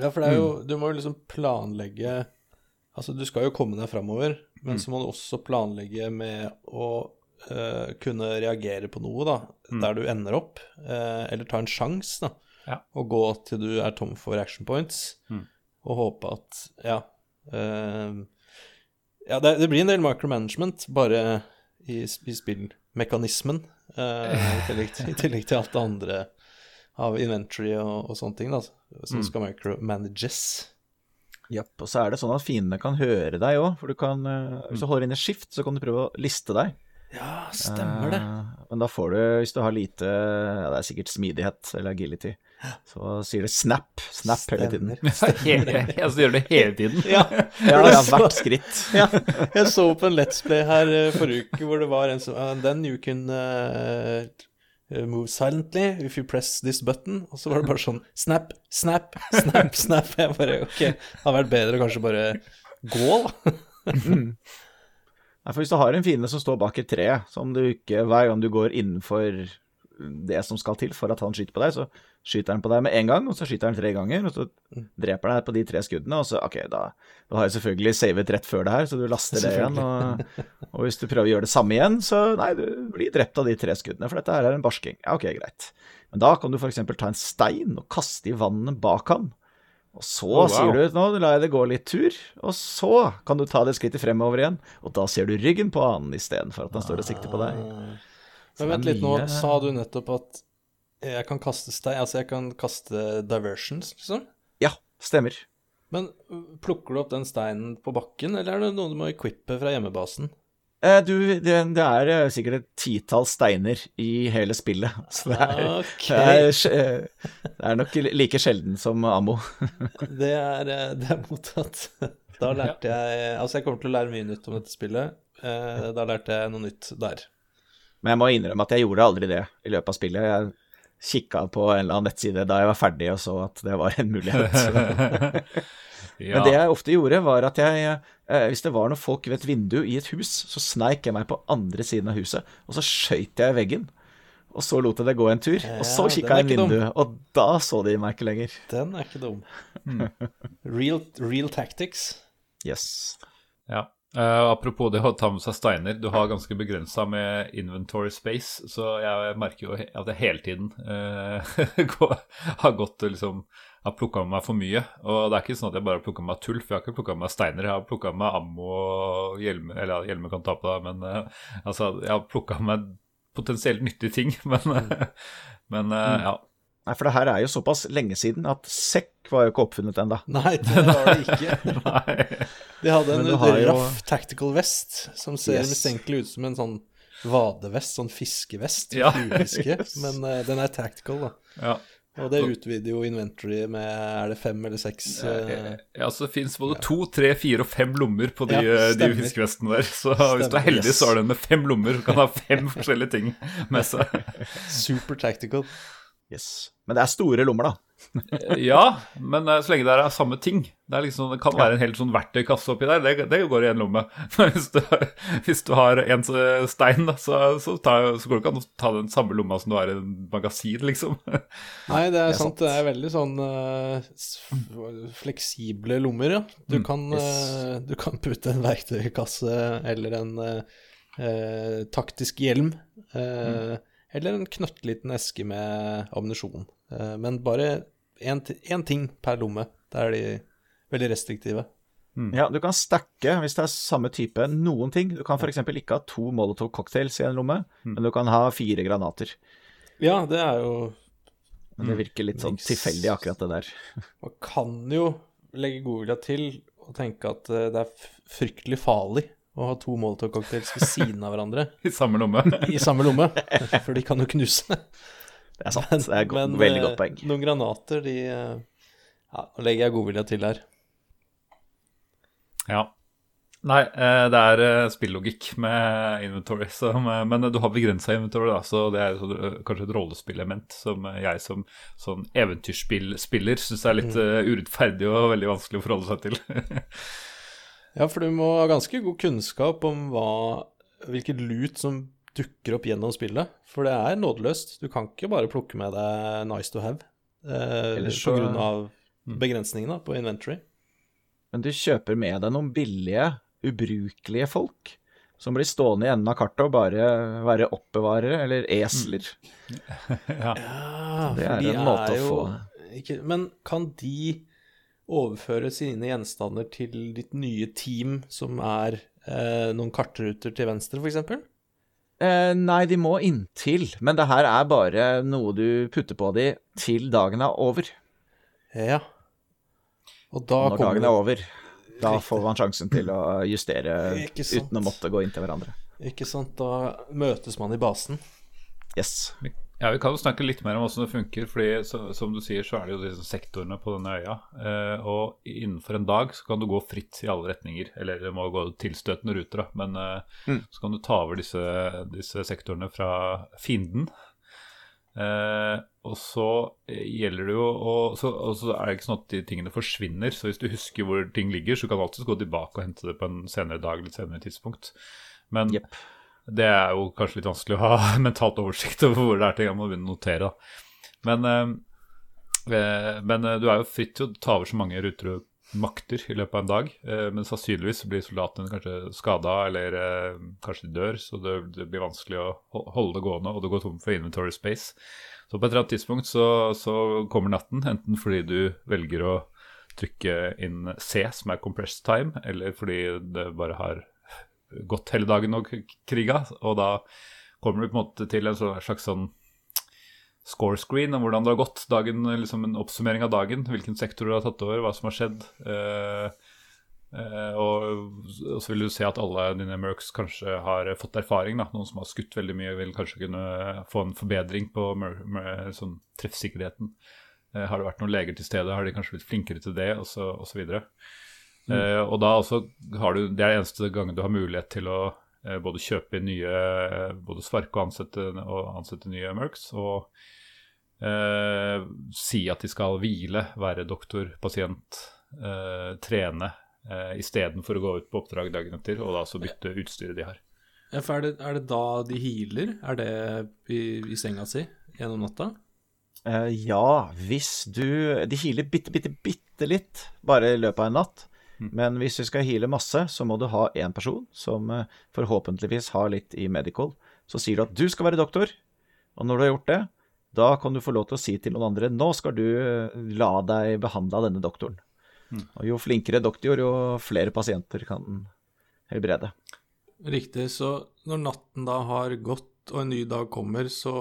Ja, for det er jo Du må jo liksom planlegge Altså, du skal jo komme deg framover, men Mm. så må du også planlegge med å eh, kunne reagere på noe, da, der du ender opp, uh, eller ta en sjanse, da, Ja. og gå til du er tom for action points, Mm. og håpe at Ja. uh, ja, det, det blir en del micromanagement bare i, i spillmekanismen, i, [laughs] tillegg til, i tillegg til alt det andre av inventory og, og sånne ting, da, som skal micromanages. Japp, og så er det sånn at fiendene kan høre deg òg, for du kan Hvis du holder inn i skift, så kan du prøve å liste deg. Ja, stemmer det. Uh, Men da får du, hvis du har lite Ja, det er sikkert smidighet eller agility, så sier det snap, snap hele tiden. Stemmer. Ja, så gjør det hele tiden. Ja, Ja, ja, hvert skritt. ja, jeg så på en Let's Play her eh, forrige uke hvor det var en som then you can eh, move silently if you press this button. Og så var det bare sånn snap, snap, snap, snap. Jeg bare OK, det hadde vært bedre å kanskje bare gå, da. Nei, for hvis du har en fiende som står bak et tre, som du ikke Hver gang du går innenfor det som skal til for at han skyter på deg, så skyter han på deg med en gang, og så skyter han tre ganger, og så dreper han deg på de tre skuddene, og så OK, da, da har jeg selvfølgelig savet rett før det her, så du laster det igjen, og, og hvis du prøver å gjøre det samme igjen, så nei, du blir drept av de tre skuddene, for dette her er en barsking. Ja, OK, greit. Men da kan du f.eks. ta en stein og kaste i vannet bak han. Og så Oh, wow. sier du nå lar jeg det gå litt tur, og så kan du ta det skrittet fremover igjen, og da ser du ryggen på annen istedenfor at han står og sikter på deg. Men vent litt nå, sa du nettopp at jeg kan kaste stein Altså, jeg kan kaste diversions, liksom? Ja, stemmer. Men plukker du opp den steinen på bakken, eller er det noe du må equippe fra hjemmebasen? Eh, du, det, det er eh, sikkert et titall steiner i hele spillet, [laughs] så det er, okay. det er, det er nok like sjelden som ammo. [laughs] Det er, eh, det er mottatt. Da lærte jeg Altså, jeg kommer til å lære mye nytt om dette spillet. Eh, Da lærte jeg noe nytt der. Men jeg må innrømme at jeg gjorde aldri det i løpet av spillet. Jeg kikka på en eller annen nettside da jeg var ferdig og så at det var en mulighet. [laughs] Ja. Men det jeg ofte gjorde, var at jeg, eh, hvis det var noen folk ved et vindu i et hus, så sneik jeg meg på andre siden av huset, og så skøyt jeg i veggen. Og så lot jeg det gå en tur, og så kikka jeg i vinduet, og da så de meg ikke lenger. Den er ikke dum. [laughs] Real, real tactics. Yes. Ja. Uh, apropos det å ta med seg steiner, du har ganske begrensa med inventory space, så jeg merker jo at jeg hele tiden [laughs] uh, har gått og liksom har plukka med meg for mye. Og det er ikke sånn at jeg bare har plukka med meg tull, for jeg har ikke plukka med meg steiner. Jeg har plukka med meg ammo og hjelmer, eller hjelmer kan ta på deg, men uh, altså, jeg har plukka med meg potensielt nyttige ting, [laughs] men, uh, men uh, ja. Nei, for det her er jo såpass lenge siden at sekk var jo ikke oppfunnet ennå. [laughs] Nei, det var det ikke. [laughs] De hadde en raff jo- tactical vest som ser Yes. mistenkelig ut som en sånn vadevest, sånn fiskevest, Ja. fluefiske, Yes. men uh, den er tactical, da. Ja. Og det utvider jo inventory med er det fem eller seks eh, Ja, så det fins både to, tre, fire og fem lommer på de, Ja, eh, de fiskevestene der. Så hvis du er heldig, yes. så har du en med fem lommer og kan ha fem forskjellige ting med seg. [laughs] super tactical. Yes. Men det er store lommer, da. Ja, men eh, så lenge det er samme ting Det, er liksom, det kan være en helt sånn verktøykasse oppi der, det, det går i en lomme. [laughs] Men hvis du, hvis du har en stein, da, så, så, tar, så går det ikke an å ta den samme lomma som du har i en magasin, liksom. [laughs] Nei, det er, er sant. sant. Det er veldig sånn uh, fleksible lommer, ja. Du, Mm, kan, yes. uh, du kan putte en verktøykasse eller en, eh, eh, taktisk hjelm, Mm. eller en knøttliten eske med ammunisjon. Eh, men bare én ting per lomme. Der er de veldig restriktive. Ja, du kan stacke hvis det er samme type noen ting. Du kan f.eks. ikke ha to Molotov cocktails i en lomme, men du kan ha fire granater. Ja, det er jo Men det virker litt sånn tilfeldig, akkurat det der. [laughs] Man kan jo legge godvilja til og tenke at eh, det er fryktelig farlig å ha to Molotov-cocktails ved siden av hverandre [laughs] I samme lomme. i samme lomme, [laughs] for de kan jo knuse. Det er sant. Det er et Men, veldig eh, godt poeng. Noen granater, de eh, Ja, nå legger jeg godvilja til her. Ja. Nei, eh, det er spillogikk med inventory, som, men du har begrensa inventory, da, så det er kanskje et rollespillement som jeg som sånn eventyrspillspiller syns er litt mm. urettferdig og veldig vanskelig å forholde seg til. [laughs] Ja, for du må ha ganske god kunnskap om hva, hvilket lut som dukker opp gjennom spillet. For det er nådeløst. Du kan ikke bare plukke med deg nice to have eh, Ellers på så- av begrensningene på inventory. Men du kjøper med deg noen billige, ubrukelige folk som blir stående i enden av kartet og bare være oppbevarere, eller esler. [laughs] ja. Ja, Det er en måte å jo få ikke, Men kan de overføre sine gjenstander til ditt nye team, som er eh, noen kartruter til venstre, f.eks.? Eh, nei, de må inntil, men det her er bare noe du putter på de til dagen er over. Ja. Og da Når dagen er over, da får man sjansen til å justere uten å måtte gå inn til hverandre. Ikke sant, da møtes man i basen. Yes. Ja, Vi kan jo snakke litt mer om hvordan det funker. fordi så, Som du sier, så er det jo disse sektorene på denne øya. Eh, og innenfor en dag så kan du gå fritt i alle retninger. Eller det må gå tilstøtende ruter, da. Men eh, så kan du ta over disse, disse sektorene fra fienden. Eh, og så gjelder det jo å så, Og så er det ikke sånn at de tingene forsvinner. Så hvis du husker hvor ting ligger, så kan du alltid gå tilbake og hente det på en senere dag eller et senere tidspunkt. Men Jepp. Det er jo kanskje litt vanskelig å ha [laughs] mentalt oversikt over hvor det er ting jeg må begynne å notere. Men, eh, eh, men eh, du er jo fritt til å ta over så mange ruter og makter i løpet av en dag. Men sannsynligvis blir soldatene kanskje skada, eller kanskje de dør. Så det blir vanskelig å holde det gående, og du går tom for inventory space. Så på et eller annet tidspunkt så, så kommer natten, enten fordi du velger å trykke inn C, som er compressed time, eller fordi det bare har gått hele dagen og kriga. Og da kommer du på en måte til en slags sånn score screen om hvordan det har gått. Dagen, liksom En oppsummering av dagen. Hvilken sektor du har tatt over, hva som har skjedd. Eh, eh, og, og så vil du se at alle dine mercs kanskje har fått erfaring. Da. Noen som har skutt veldig mye, vil kanskje kunne få en forbedring på sånn, treffsikkerheten. Eh, har det vært noen leger til stede, har de kanskje blitt flinkere til det, og så, og Eh, og da også har du Det er eneste gangen du har mulighet til å uh, både kjøpe inn nye Både Svarke og ansette, og ansette nye mercs, og eh, si at de skal hvile, være doktor, pasient, eh, trene eh, istedenfor å gå ut på oppdrag dagen etter, og da så bytte utstyret de har. Ja, for er det, er det da de healer? Er det i, i senga si gjennom natta? Eh, ja, hvis du De healer bitte, bitte, bitte litt bare i løpet av en natt. Men hvis du skal heale masse, så må du ha én person som eh, forhåpentligvis har litt i medical. Så sier du at du skal være doktor, og når du har gjort det, da kan du få lov til å si til noen andre nå skal du eh, la deg behandle av denne doktoren. Og jo flinkere doktor, jo flere pasienter kan helbrede. Riktig. Så når natten da har gått og en ny dag kommer, så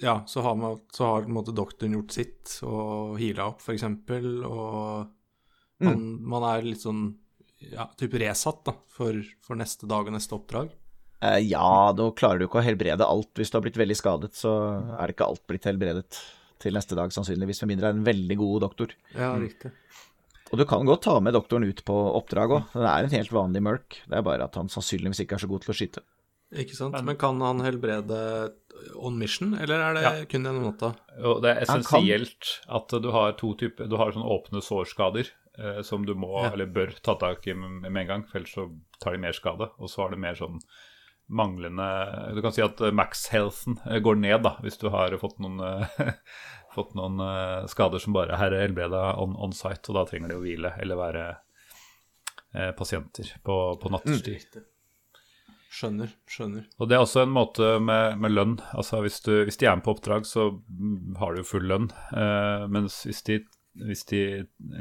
ja, så har, man, så har på en måte doktoren gjort sitt og heala opp, f.eks., og man, man er litt sånn ja, type resatt da, for, for neste dag og neste oppdrag. Eh, ja, nå klarer du ikke å helbrede alt. Hvis du har blitt veldig skadet, så er det ikke alt blitt helbredet til neste dag, sannsynligvis, med mindre det er en veldig god doktor. Ja, riktig. Og du kan godt ta med doktoren ut på oppdrag òg. Det er en helt vanlig mørk. Det er bare at han sannsynligvis ikke er så god til å skyte. Ikke sant? Men, kan han helbrede on mission, eller er det Ja. kun gjennom natta? Det er essensielt at du har to typer Du har sånne åpne sårskader eh, som du må, Ja. eller bør, ta tak i med, med en gang, for ellers så tar de mer skade. Og så har det mer sånn manglende Du kan si at eh, max-healthen eh, går ned da, hvis du har fått noen, eh, [laughs] fått noen skader som bare er helbreda on, on site, og da trenger de å hvile eller være eh, pasienter på, på nattestid. Skjønner. Skjønner. Og det er også en måte med, med lønn. Altså hvis, du, hvis de er med på oppdrag, så mm, har du jo full lønn. Eh, mens hvis de, hvis de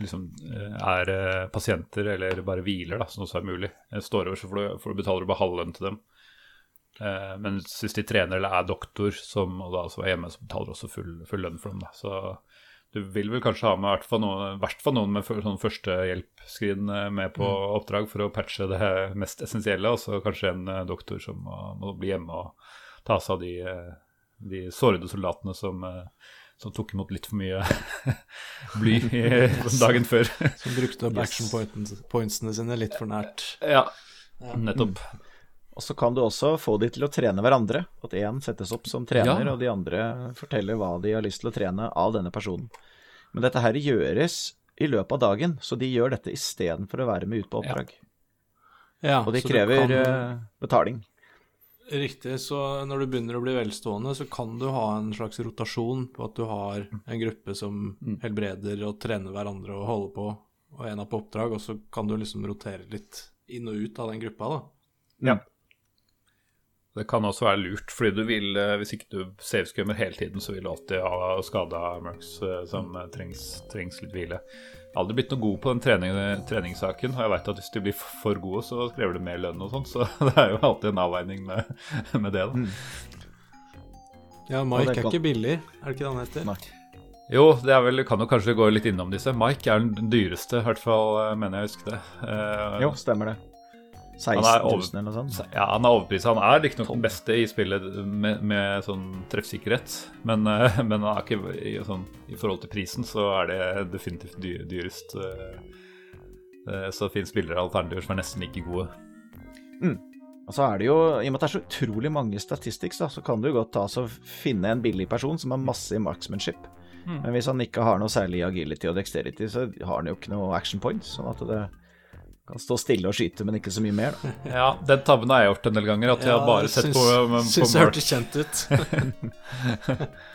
liksom eh, er eh, pasienter eller bare hviler, da, som også er mulig, Jeg står over, så får du, får du betaler du bare halv lønn til dem. Eh, men hvis de trener eller er doktor, som og da altså er hjemme, så betaler du også full, full lønn for dem. Da. Så du vil vel kanskje ha med i hvert fall noen, noen med sånn førstehjelpskrin eh, med på oppdrag for å patche det mest essensielle, og så kanskje en eh, doktor som må, må bli hjemme og ta seg av de, eh, de sårede soldatene som, eh, som tok imot litt for mye [laughs] bly [laughs] dagen før. Som brukte opp action pointsene sine litt for nært. ja, nettopp. Og så kan du også få de til å trene hverandre. At én settes opp som trener, Ja. og de andre forteller hva de har lyst til å trene av denne personen. Men dette her gjøres i løpet av dagen, så de gjør dette istedenfor å være med ut på oppdrag. Ja, Og de krever kan- eh, betaling. Riktig, så når du begynner å bli velstående, så kan du ha en slags rotasjon på at du har en gruppe som helbreder og trener hverandre og holder på, og en er på oppdrag, og så kan du liksom rotere litt inn og ut av den gruppa, da. Ja. Det kan også være lurt, fordi du vil, eh, hvis ikke du saveskummer hele tiden, så vil du alltid ha skada mercs eh, som eh, trengs, trengs litt hvile. Jeg har aldri blitt noe god på den trening, treningssaken, og jeg veit at hvis de blir for gode, så krever det mer lønn og sånn, så [laughs] det er jo alltid en avveining med, [laughs] med det, da. Ja, Mike er ikke billig, er det ikke det han heter? Nei. Jo, det er vel, kan jo kanskje gå litt innom disse. Mike er den dyreste, i hvert fall eh, mener jeg å huske det. Eh, Jo, stemmer det. 16 er 000 over- eller noe sånt. Ja, han er overprisa. Han er riktignok den beste i spillet med, med sånn treffsikkerhet, men, eh, [laughs] men han er ikke i, sånn, i forhold til prisen, så er det definitivt dyr, dyrest. eh, eh, Så det finnes spillere og alternativer som er nesten like gode. Og så er det jo, I og med at det er så utrolig mange statistics, da, så kan du godt ta finne en billig person som har masse i marksmanship. Men hvis han ikke har noe særlig agility og dexterity, så har han jo ikke noe action points. Sånn at det kan stå stille og skyte, men ikke så mye mer. da. Ja, Den tabben har jeg gjort en del ganger. At jeg har bare sett på, på Syns det Mark. hørtes kjent ut. [laughs]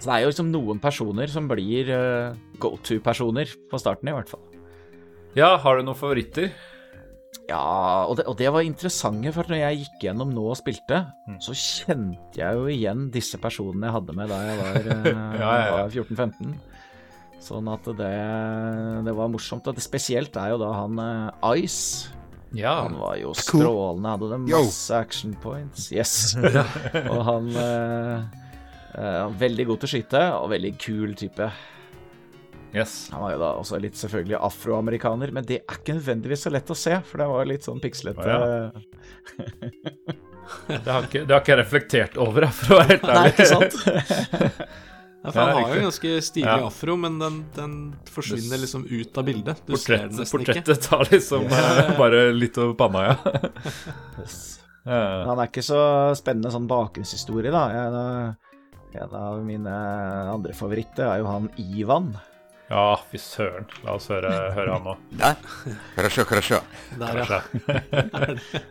Så det er jo liksom noen personer som blir eh, go to-personer på starten, i hvert fall. Ja, har du noen favoritter? Ja, og det, og det var interessante, for når jeg gikk gjennom nå og spilte, så kjente jeg jo igjen disse personene jeg hadde med da jeg var, eh, [laughs] Ja, ja, ja. var 14-15. Sånn at det, det var morsomt. Og det spesielt er jo da han eh, Ice. Ja. Han var jo strålende, hadde det masse action points. Yes. [laughs] og han eh, eh, Veldig god til å skyte, og veldig kul type. Yes. Han var jo da også litt selvfølgelig afroamerikaner, men det er ikke nødvendigvis så lett å se, for det var litt sånn pikslete. ja. [laughs] Det har ikke, det har ikke jeg reflektert over, for å være helt ærlig. Nei, ikke sant? [laughs] Ja, for han har jo en ganske stilig Ja. afro, men den, den forsvinner liksom ut av bildet. Du ser den nesten ikke. portrettet tar liksom yeah. bare litt over panna, ja. [laughs] Eh, Han er ikke så spennende sånn bakgrunnshistorie, da. En av, en av mine andre favoritter er jo han Ivan. Ja, fy søren. La oss høre, høre han nå. [laughs] Der. Krasja, krasja. [laughs] Der, ja.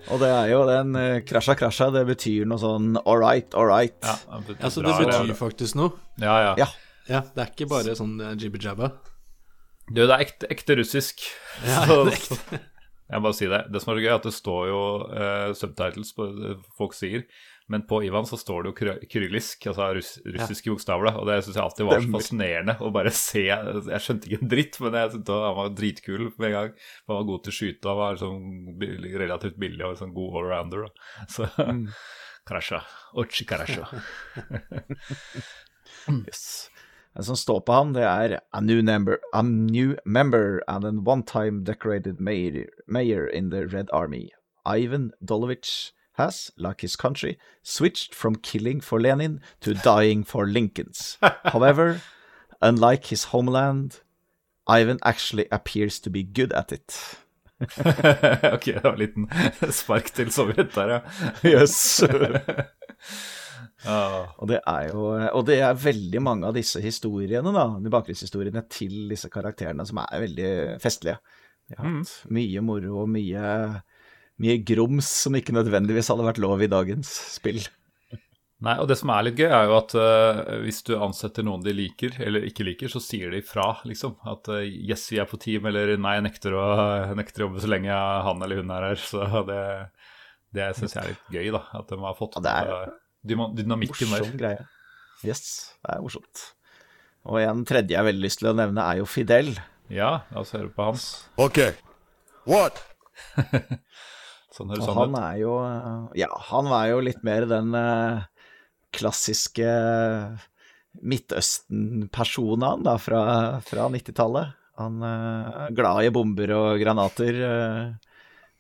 og det er jo den eh, krasja, krasja, det betyr noe sånn all right, all right. Ja, det betyr, så det betyr det. faktisk noe? Ja, ja, ja. ja. Det er ikke bare sånn eh, jibber-jabba? Du, det er ekte, ekte russisk. Ja, det er ekte. jeg må bare si det. Det som er gøy, er at det står jo uh, subtitles på det folk sier men på Ivan så står det jo kyr- kyrillisk, altså russ, russiske bokstaver, og det syns jeg alltid var så fascinerende å bare se. Jeg skjønte ikke en dritt, men jeg syntes han var dritkul med en gang. Han var god til å skyte, han var liksom relativt billig og sånn god allrounder. Da. [laughs] Så krasja, Ochi krasja. [laughs] Yes. Den som står på han, det er a new, member, a new member and an one-time decorated mayor, mayor in the Red Army. Ivan Dolovich has, like his country, switched from killing for Lenin to dying for Lincolns. [laughs] However, unlike his homeland, Ivan actually appears to be good at it. [laughs] ok, det var en liten spark til Sovjet der, ja. Yes. [laughs] Ah, Og det er jo Og det er veldig mange av disse historiene, da, de bakgrunnshistoriene til disse karakterene, som er veldig festlige. De har hatt mye moro og mye, mye grums som ikke nødvendigvis hadde vært lov i dagens spill. Nei, og det som er litt gøy, er jo at uh, hvis du ansetter noen de liker, eller ikke liker, så sier de fra, liksom. At uh, yes, vi er på team, eller nei, jeg nekter å, [laughs] jeg nekter å jobbe så lenge han eller hun er her. Så det, Det syns jeg er litt gøy, da. At de har fått Ja, det er- dyma- dynamikken der. Morsom greie. Yes, det er morsomt. Og en tredje jeg har veldig lyst til å nevne, er jo Fidel. Ja, la oss høre på hans. OK. What? [laughs] Sånn høres han ut. han er jo eh, Ja, han var jo litt mer den eh, klassiske Midtøsten-personen da, fra, fra 90-tallet. Han eh, er glad i bomber og granater, eh,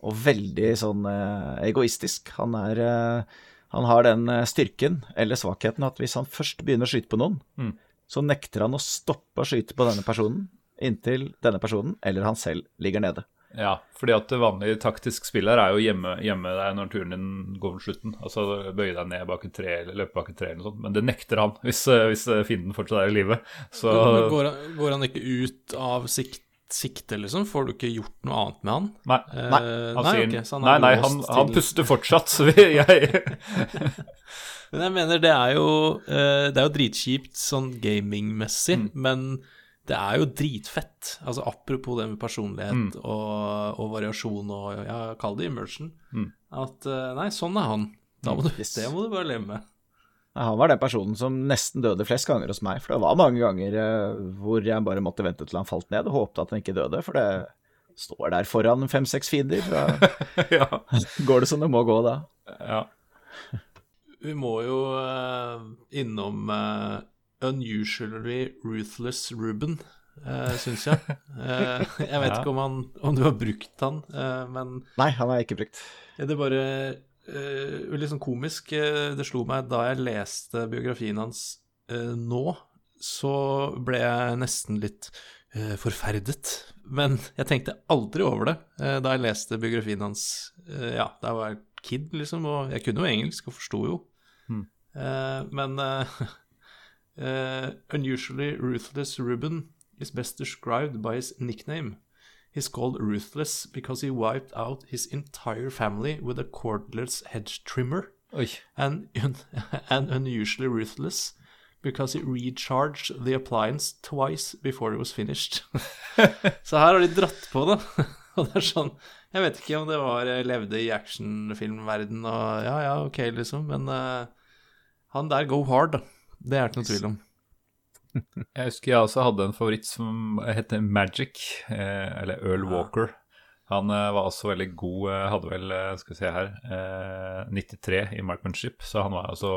og veldig sånn eh, egoistisk. Han er eh, Han har den eh, styrken, eller svakheten, at hvis han først begynner å skyte på noen, Mm. så nekter han å stoppe å skyte på denne personen inntil denne personen eller han selv ligger nede. Ja, fordi at det vanlige taktisk spill her er jo hjemme, gjemme deg når turen din går mot slutten. Altså bøye deg ned bak et tre eller løpe bak et tre eller noe sånt. Men det nekter han [laughs] hvis, eh, hvis eh, fienden fortsatt er i live. Så går, han, går han ikke ut av sikt, sikte, liksom? Får du ikke gjort noe annet med han? nei. Eh, Nei, Han nei, sier okay, han Nei, nei, han, til- han puster fortsatt, [laughs] så vi, jeg [laughs] Men jeg mener, det er jo, eh, det er jo dritkjipt sånn gamingmessig, Mm. men det er jo dritfett. Altså Apropos det med personlighet Mm. og, og variasjon og ja, kall det immersion. Mm. At eh, nei, sånn er han. Da må du, Yes. Det må du bare leve med. Han var den personen som nesten døde flest ganger hos meg, for det var mange ganger eh, hvor jeg bare måtte vente til han falt ned og håpte at han ikke døde, for det står der foran fem-seks fiender. [laughs] Ja, [laughs] går det som det må gå da. ja. Vi må jo eh, innom Unusually Ruthless Ruben, uh, syns jeg. Uh, [laughs] jeg vet Ja. ikke om, han, om du har brukt han, uh, men Nei, han har jeg ikke brukt. Det er bare uh, litt sånn komisk. eh, det slo meg da jeg leste biografien hans eh, nå, så ble jeg nesten litt eh, forferdet. Men jeg tenkte aldri over det eh, da jeg leste biografien hans eh, ja, da jeg var kid, liksom. Og jeg kunne jo engelsk og forsto jo. Hmm. Eh, men [laughs] eh, eh, Unusually Ruthless Ruben is best described by his nickname. He's called ruthless because he wiped out his entire family with a cordless hedge trimmer, Oi. and, [laughs] and unusually ruthless because he recharged the appliance twice before it was finished. [laughs] Så her har de dratt på det. [laughs] Og det er sånn Jeg vet ikke om det var jeg levde i actionfilmverden og Ja, ja, ok, liksom, men uh, han der go hard, da. Det er det ikke noe tvil om. [laughs] Jeg husker jeg også hadde en favoritt som het Magic, eh, eller Earl Walker. Han eh, var også veldig god, eh, hadde vel, skal vi se her, eh, 93 i markmanship, så han var også,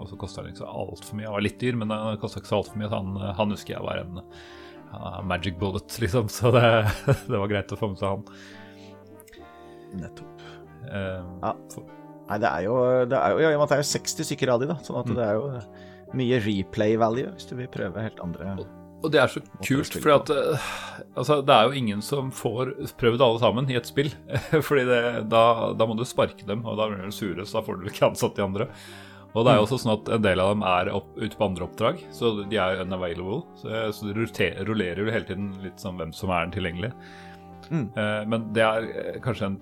og så kosta han ikke så altfor mye. Han var litt dyr, men han kosta ikke så altfor mye, så han, han husker jeg var en uh, magic bullet, [laughs] liksom, så det, det var greit å få med seg han. Nettopp. Eh, Ja. Nei, det er jo, det er jo, ja, i og med at det er jo 60 stykker av de, da, sånn at Mm. det er jo mye replay value hvis du vil prøve helt andre Og det er så kult, for eh, altså, det er jo ingen som får prøvd alle sammen i et spill. [laughs] Fordi det, da, da må du sparke dem, og da blir de sure, så da får du ikke ansatt de andre. Og det er jo også sånn at en del av dem er opp, ute på andre oppdrag, så de er jo unavailable. Så, så det roter- rullerer jo hele tiden litt sånn hvem som er den tilgjengelig. Mm. Eh, men det er eh, kanskje en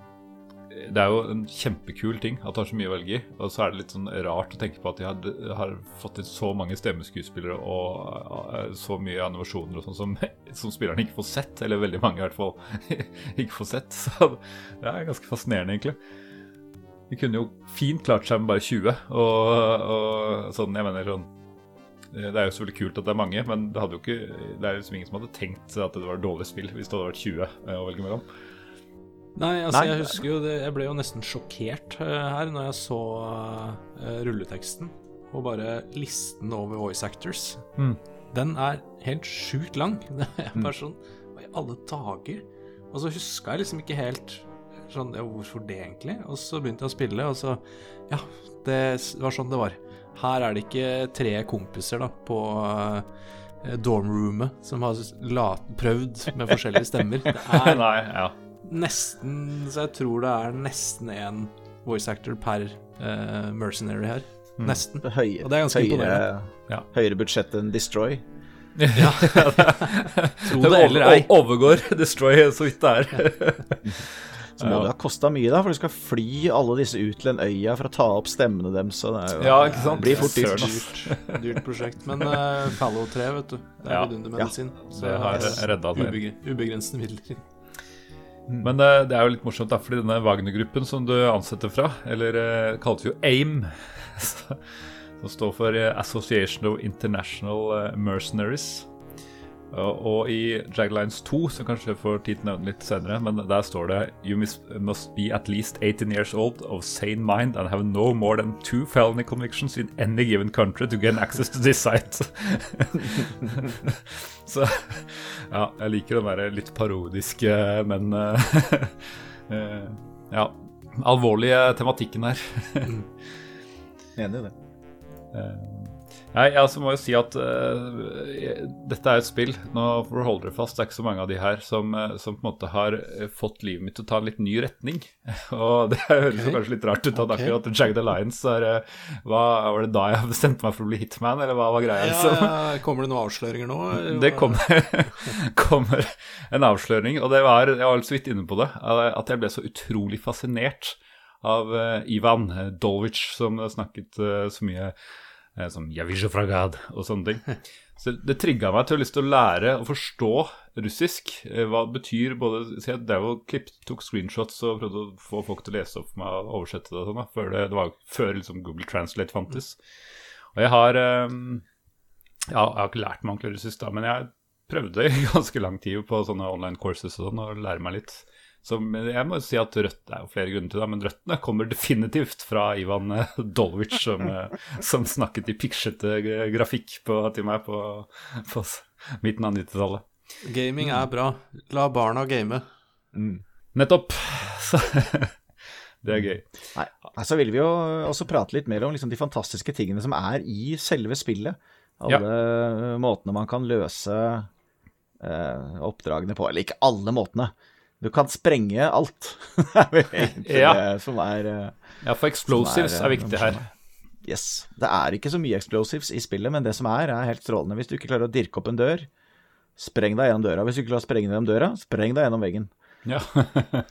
det er jo en kjempekul ting at det har så mye å velge i. Og så er det litt sånn rart å tenke på at de har, har fått inn så mange stemmeskuespillere og eh, så mye animasjoner og sånn som, [laughs] som spillerne ikke får sett. Eller veldig mange i hvert fall [laughs] ikke får sett. Så det er ganske fascinerende, egentlig. De kunne jo fint klart seg med bare 20. Og, og sånn, jeg mener sånn Det er jo selvfølgelig kult at det er mange, men det, hadde jo ikke, det er liksom ingen som hadde tenkt at det var et dårlig spill hvis det hadde vært 20 å velge mellom. Nei, altså Nei, jeg husker jo det Jeg ble jo nesten sjokkert uh, her når jeg så uh, rulleteksten og bare listen over voice actors. Mm. Den er helt sjukt lang. [laughs] Det er bare sånn Hva i alle dager? Og så huska jeg liksom ikke helt sånn Ja, hvorfor det, egentlig? Og så begynte jeg å spille, og så Ja, det var sånn det var. Her er det ikke tre kompiser da på uh, dormroomet som har la, prøvd med forskjellige stemmer. Det er [laughs] Nei, ja. Nesten Så jeg tror det er nesten én voice actor per uh, mercenary her. Nesten. høye, Og det er ganske høyere, imponerende. Ja. høyere budsjett enn Destroy. [laughs] [laughs] ja. Tro det eller ei. Overgår Destroy så vidt det er. [laughs] Så må det ha kosta mye, da, for du skal fly alle disse ut til den øya for å ta opp stemmene deres. Så det er jo, Ja, ikke sant? blir fort dyrt. Dyrt, dyrt prosjekt. Men uh, Fallow 3, vet du. Det er Ja. vidundermedisin. Så Det har redda det. Ubegrensende Ubegrensede midler. Men det, det er jo litt morsomt, da, fordi denne Wagner-gruppen som du ansetter fra, eller uh, kalles jo AIM, [laughs] som står for eh, Association of International eh, Mercenaries. Og, i Jaglines 2, som kanskje får tid til å nevne litt senere, men der står det You must, be at least 18 years old of sane mind and have no more than two felony convictions in any given country to gain access to this site. [laughs] Så ja, jeg liker den der litt parodiske, men eh, [laughs] eh, ja, alvorlige tematikken her. Enig i det. Nei, jeg altså må jo si at uh, dette er et spill. Nå får du holde dere fast, det er ikke så mange av de her som, eh, som på en måte har eh, fått livet mitt til å ta en litt ny retning. [laughs] Og det [laughs] høres okay. kanskje litt rart ut at okay. akkurat Jagged Alliance er uh, hva, Var det da jeg [laughs] bestemte meg for å bli hitman, eller hva var greia? Ja, liksom? ja, kommer det noen avsløringer nå? Det kommer, kommer en avsløring, og det var, jeg var så vidt inne på det, at jeg ble så utrolig fascinert av uh, Ivan Dolvich, som snakket så mye som «Javisjo fragad» og sånne ting. [laughs] Så det trigga meg til å lyst til å lære å forstå russisk. eh, Hva det betyr både Så jeg drev og klipp, tok screenshots og prøvde å få folk til å lese opp for meg og oversette det. og Sånn, før det, det var før liksom Google Translate fantes. Og jeg har eh, ja, jeg har ikke lært meg ordentlig russisk, da, men jeg prøvde i [laughs] ganske lang tid på sånne online courses og sånn, og lære meg litt. Så jeg må si at rødt det er jo flere grunner til det, men røttene kommer definitivt fra Ivan eh, Dolvich, som, eh, som snakket i piksjete grafikk på, til meg på, på midten av 90-tallet. Gaming er bra. La barna game. Nettopp! [laughs] Så det er gøy. Nei, så vil vi jo også prate litt mer om liksom de fantastiske tingene som er i selve spillet. Alle måtene man kan løse eh, oppdragene på. Eller ikke alle måtene. Du kan sprenge alt. [laughs] det er [laughs] Ja. det som er eh, Ja, for explosives Som er, er, eh, viktig her. Yes. Det er ikke så mye explosives i spillet, men det som er, er helt strålende. Hvis du ikke klarer å dirke opp en dør, spreng deg gjennom døra. Hvis du ikke klarer å sprenge gjennom døra, spreng deg gjennom veggen. Ja. [laughs]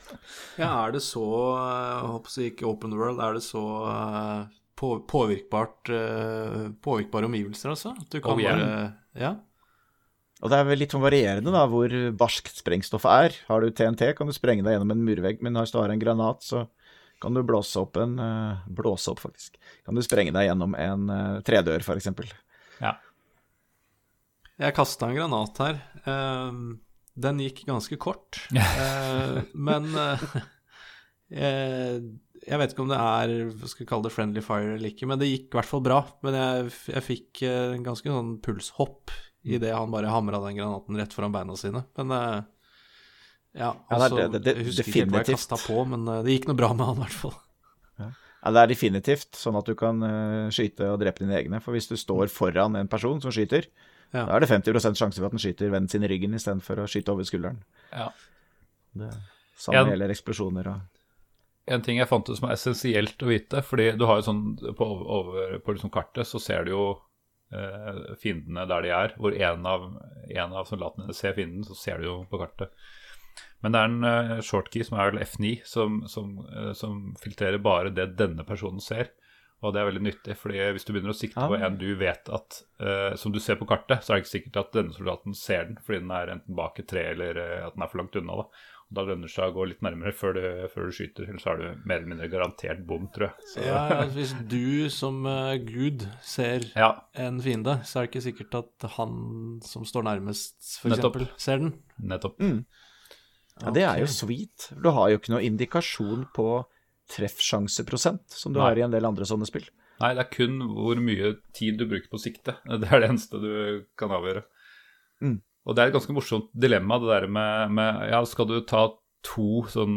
Ja, er det så Jeg håper å ikke open world, er det så eh, på, påvirkbart eh, Påvirkbare omgivelser, altså? At du kan Oh, yeah. bare Ja. Og det er vel litt sånn varierende da, hvor barskt sprengstoffet er. Har du TNT, kan du sprenge deg gjennom en murvegg, men hvis du har en granat, så kan du blåse opp en eh, Blåse opp, faktisk. Kan du sprenge deg gjennom en uh, tredør, for eksempel. ja. Jeg kasta en granat her. Uh, den gikk ganske kort. uh, [laughs] men Jeg vet ikke om det er hva skal vi kalle det friendly fire eller ikke, men det gikk i hvert fall bra. Men jeg, jeg fikk en ganske sånn pulshopp idet han bare hamra den granaten rett foran beina sine. Men eh, ja, Ja, det altså, det- det- jeg husker ikke helt hva jeg kasta på, men eh, det gikk noe bra med han i hvert fall. Ja, Det er definitivt sånn at du kan eh, skyte og drepe dine egne. For hvis du står foran en person som skyter, Ja. da er det 50 sjanse for at den skyter vennen sin i ryggen istedenfor å skyte over skulderen. ja. Det samme En- gjelder eksplosjoner og En ting jeg fant ut som er essensielt å vite, fordi du har jo sånn på, over, på liksom kartet så ser du jo fiendene der de er, hvor en av, en av soldatene ser fienden, så ser du jo på kartet. Men det er en uh, shortkey som er vel F9, som, som, uh, som filtrerer bare det denne personen ser. Og det er veldig nyttig, fordi hvis du begynner å sikte på Ah. en du vet at uh, Som du ser på kartet, så er det ikke sikkert at denne soldaten ser den, fordi den er enten bak et tre eller eh, at den er for langt unna. Da da lønner det seg å gå litt nærmere før du, før du skyter, ellers så er du mer eller mindre garantert bom, tror jeg. Så, Ja, ja, hvis du som uh, gud ser ja. en fiende, så er det ikke sikkert at han som står nærmest, eksempel, ser den. nettopp. Ja, det er jo sweet. Du har jo ikke noe indikasjon på treffsjanseprosent, som du Nei. har i en del andre sånne spill. Nei, det er kun hvor mye tid du bruker på sikte. Det er det eneste du kan avgjøre. Mm. Og det er et ganske morsomt dilemma, det der med, med Ja, skal du ta to sånn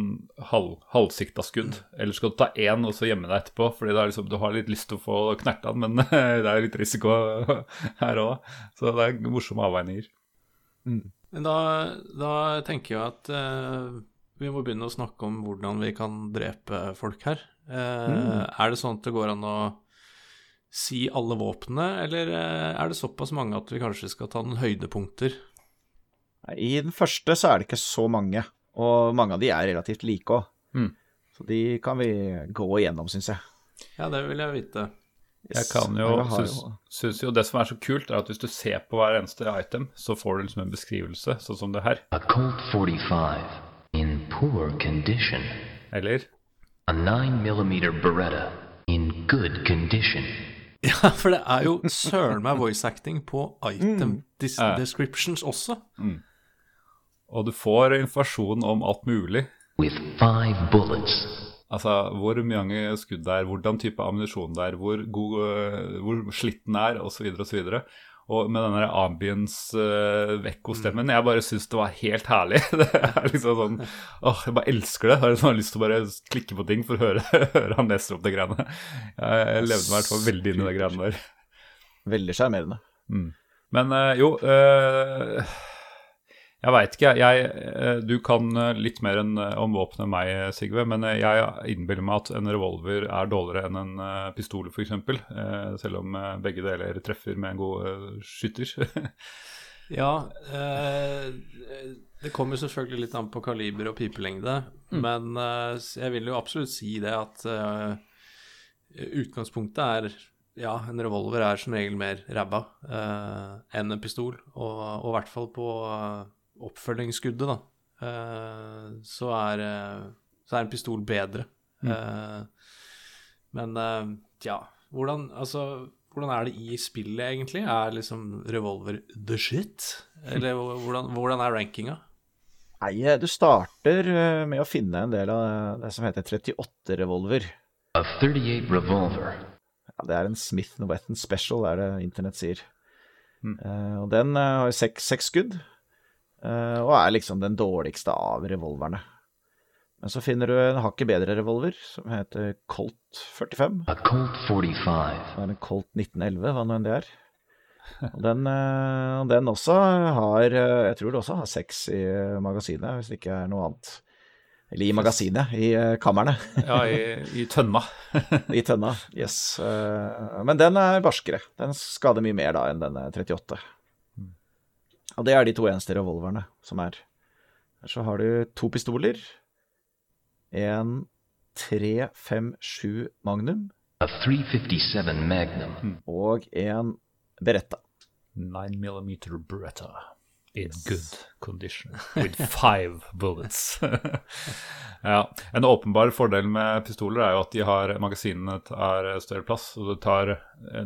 halv, halvsikta skudd, eller skal du ta én og så gjemme deg etterpå? Fordi det er liksom, du har litt lyst til å få knerta den, men [laughs] det er litt risiko [laughs] her òg. Så det er morsomme avveininger. Men da, da tenker jeg at eh, vi må begynne å snakke om hvordan vi kan drepe folk her. Eh, Er det sånn at det går an å si alle våpnene, eller eh, er det såpass mange at vi kanskje skal ta noen høydepunkter? I den første så er det ikke så mange, og mange av de er relativt like òg. Mm. Så de kan vi gå igjennom, syns jeg. Ja, det vil jeg vite. Jeg kan jo, syns, syns jo Det som er så kult, er at hvis du ser på hver eneste item, så får du liksom en beskrivelse, sånn som det her. A Colt 45 in poor condition. Eller A 9mm Beretta in good condition. [laughs] Ja, for det er jo søren meg voice acting på item mm. Descriptions også. Og du får informasjon om alt mulig. With five bullets. Altså hvor mange skudd det er, hvordan type ammunisjon det er, hvor, god, øh, hvor slitt den er, osv. osv. Og med den der ambience-vekkostemmen, jeg bare syns det var helt herlig. [laughs] Det er liksom sånn Åh, jeg bare elsker det. Jeg har liksom lyst til å bare klikke på ting for å høre, [laughs] høre han leser opp de greiene. Jeg levde meg i hvert fall veldig inn i de greiene der. Veldig sjarmerende. Men uh, jo øh, Jeg veit ikke, jeg. øh, Du kan øh, litt mer enn, øh, om våpen enn meg, Sigve. Men jeg innbiller meg at en revolver er dårligere enn en pistol, f.eks. Selv om begge deler treffer med en god skytter. [laughs] Ja, eh, det kommer selvfølgelig litt an på kaliber og pipelengde, men eh, jeg vil jo absolutt si det at eh, utgangspunktet er ja, en revolver er som regel mer ræva eh, enn en pistol, og, i hvert fall på eh, oppfølgingsskuddet, da, eh, så, er, eh, så er en pistol bedre. Mm. men eh, ja, hvordan Altså hvordan er det i spillet, egentlig? Er liksom revolver the shit? Eller hvordan, hvordan er rankinga? Nei, du starter med å finne en del av det som heter 38-revolver. A 38 revolver. Ja, det er en Smith Wetton Special, er det internett sier. Eh, og den har seks, seks skudd, og er liksom den dårligste av revolverne. Men så finner du en hakket bedre revolver, som heter Colt 45. A Colt 45. Det er en Colt 1911, hva nå enn det er. Og den, eh, den også har eh, Jeg tror det også har seks i eh, magasinet, hvis det ikke er noe annet. Eller i magasinet, i kammerne. kamrene. [laughs] ja, i, i tønna. [laughs] I tønna, yes. Eh, Men den er barskere. Den skader mye mer da enn denne 38. Og det er de to eneste revolverne som er. Så har du to pistoler. En 357 Magnum A 357 Magnum. og en Beretta. 9 millimeter Beretta in good condition with five bullets. [laughs] ja. En åpenbar fordel med pistoler er jo at de har magasinene tar større plass, og du, tar,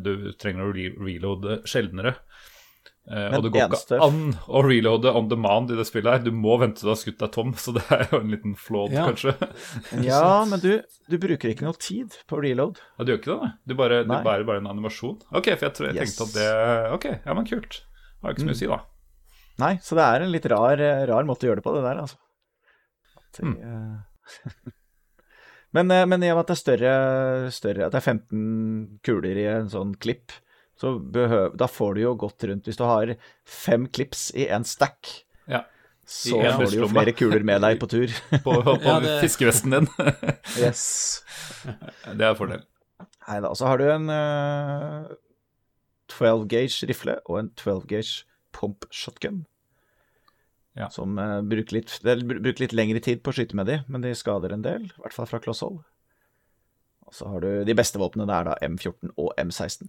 du trenger å reloade sjeldnere. Eh, Men og det går eneste- ikke an å reloade on demand i det spillet her. Du må vente til du har skutt deg tom, [laughs] så det er jo en liten flåd, Ja. kanskje. [laughs] Ja, men du, du bruker ikke noe tid på reload. Ja, du gjør ikke det, nei? Du bare, du bærer bare en animasjon? Ok, for jeg, tror, jeg Yes. tenkte at det Ok, ja, men kult. Har ikke så mye å si, da. Nei, så det er en litt rar, rar måte å gjøre det på, det der, altså. At de, eh, [laughs] men, eh, men i og med at det er større, større At det er 15 kuler i en sånn klipp, så behøv, da får du jo gått rundt Hvis du har fem clips i en stack, Ja. så en får du jo flere kuler med deg på tur. [laughs] På, på Ja, det- fiskevesten din. [laughs] yes. [laughs] det er fordel. Nei da, så har du en uh, 12 gauge rifle og en 12 gauge pump shotgun. Ja. Som uh, bruker, litt, bruker litt lengre tid på å skyte med de, men de skader en del, i hvert fall fra klosshold. Og så har du de beste våpnene, det er da M14 og M16.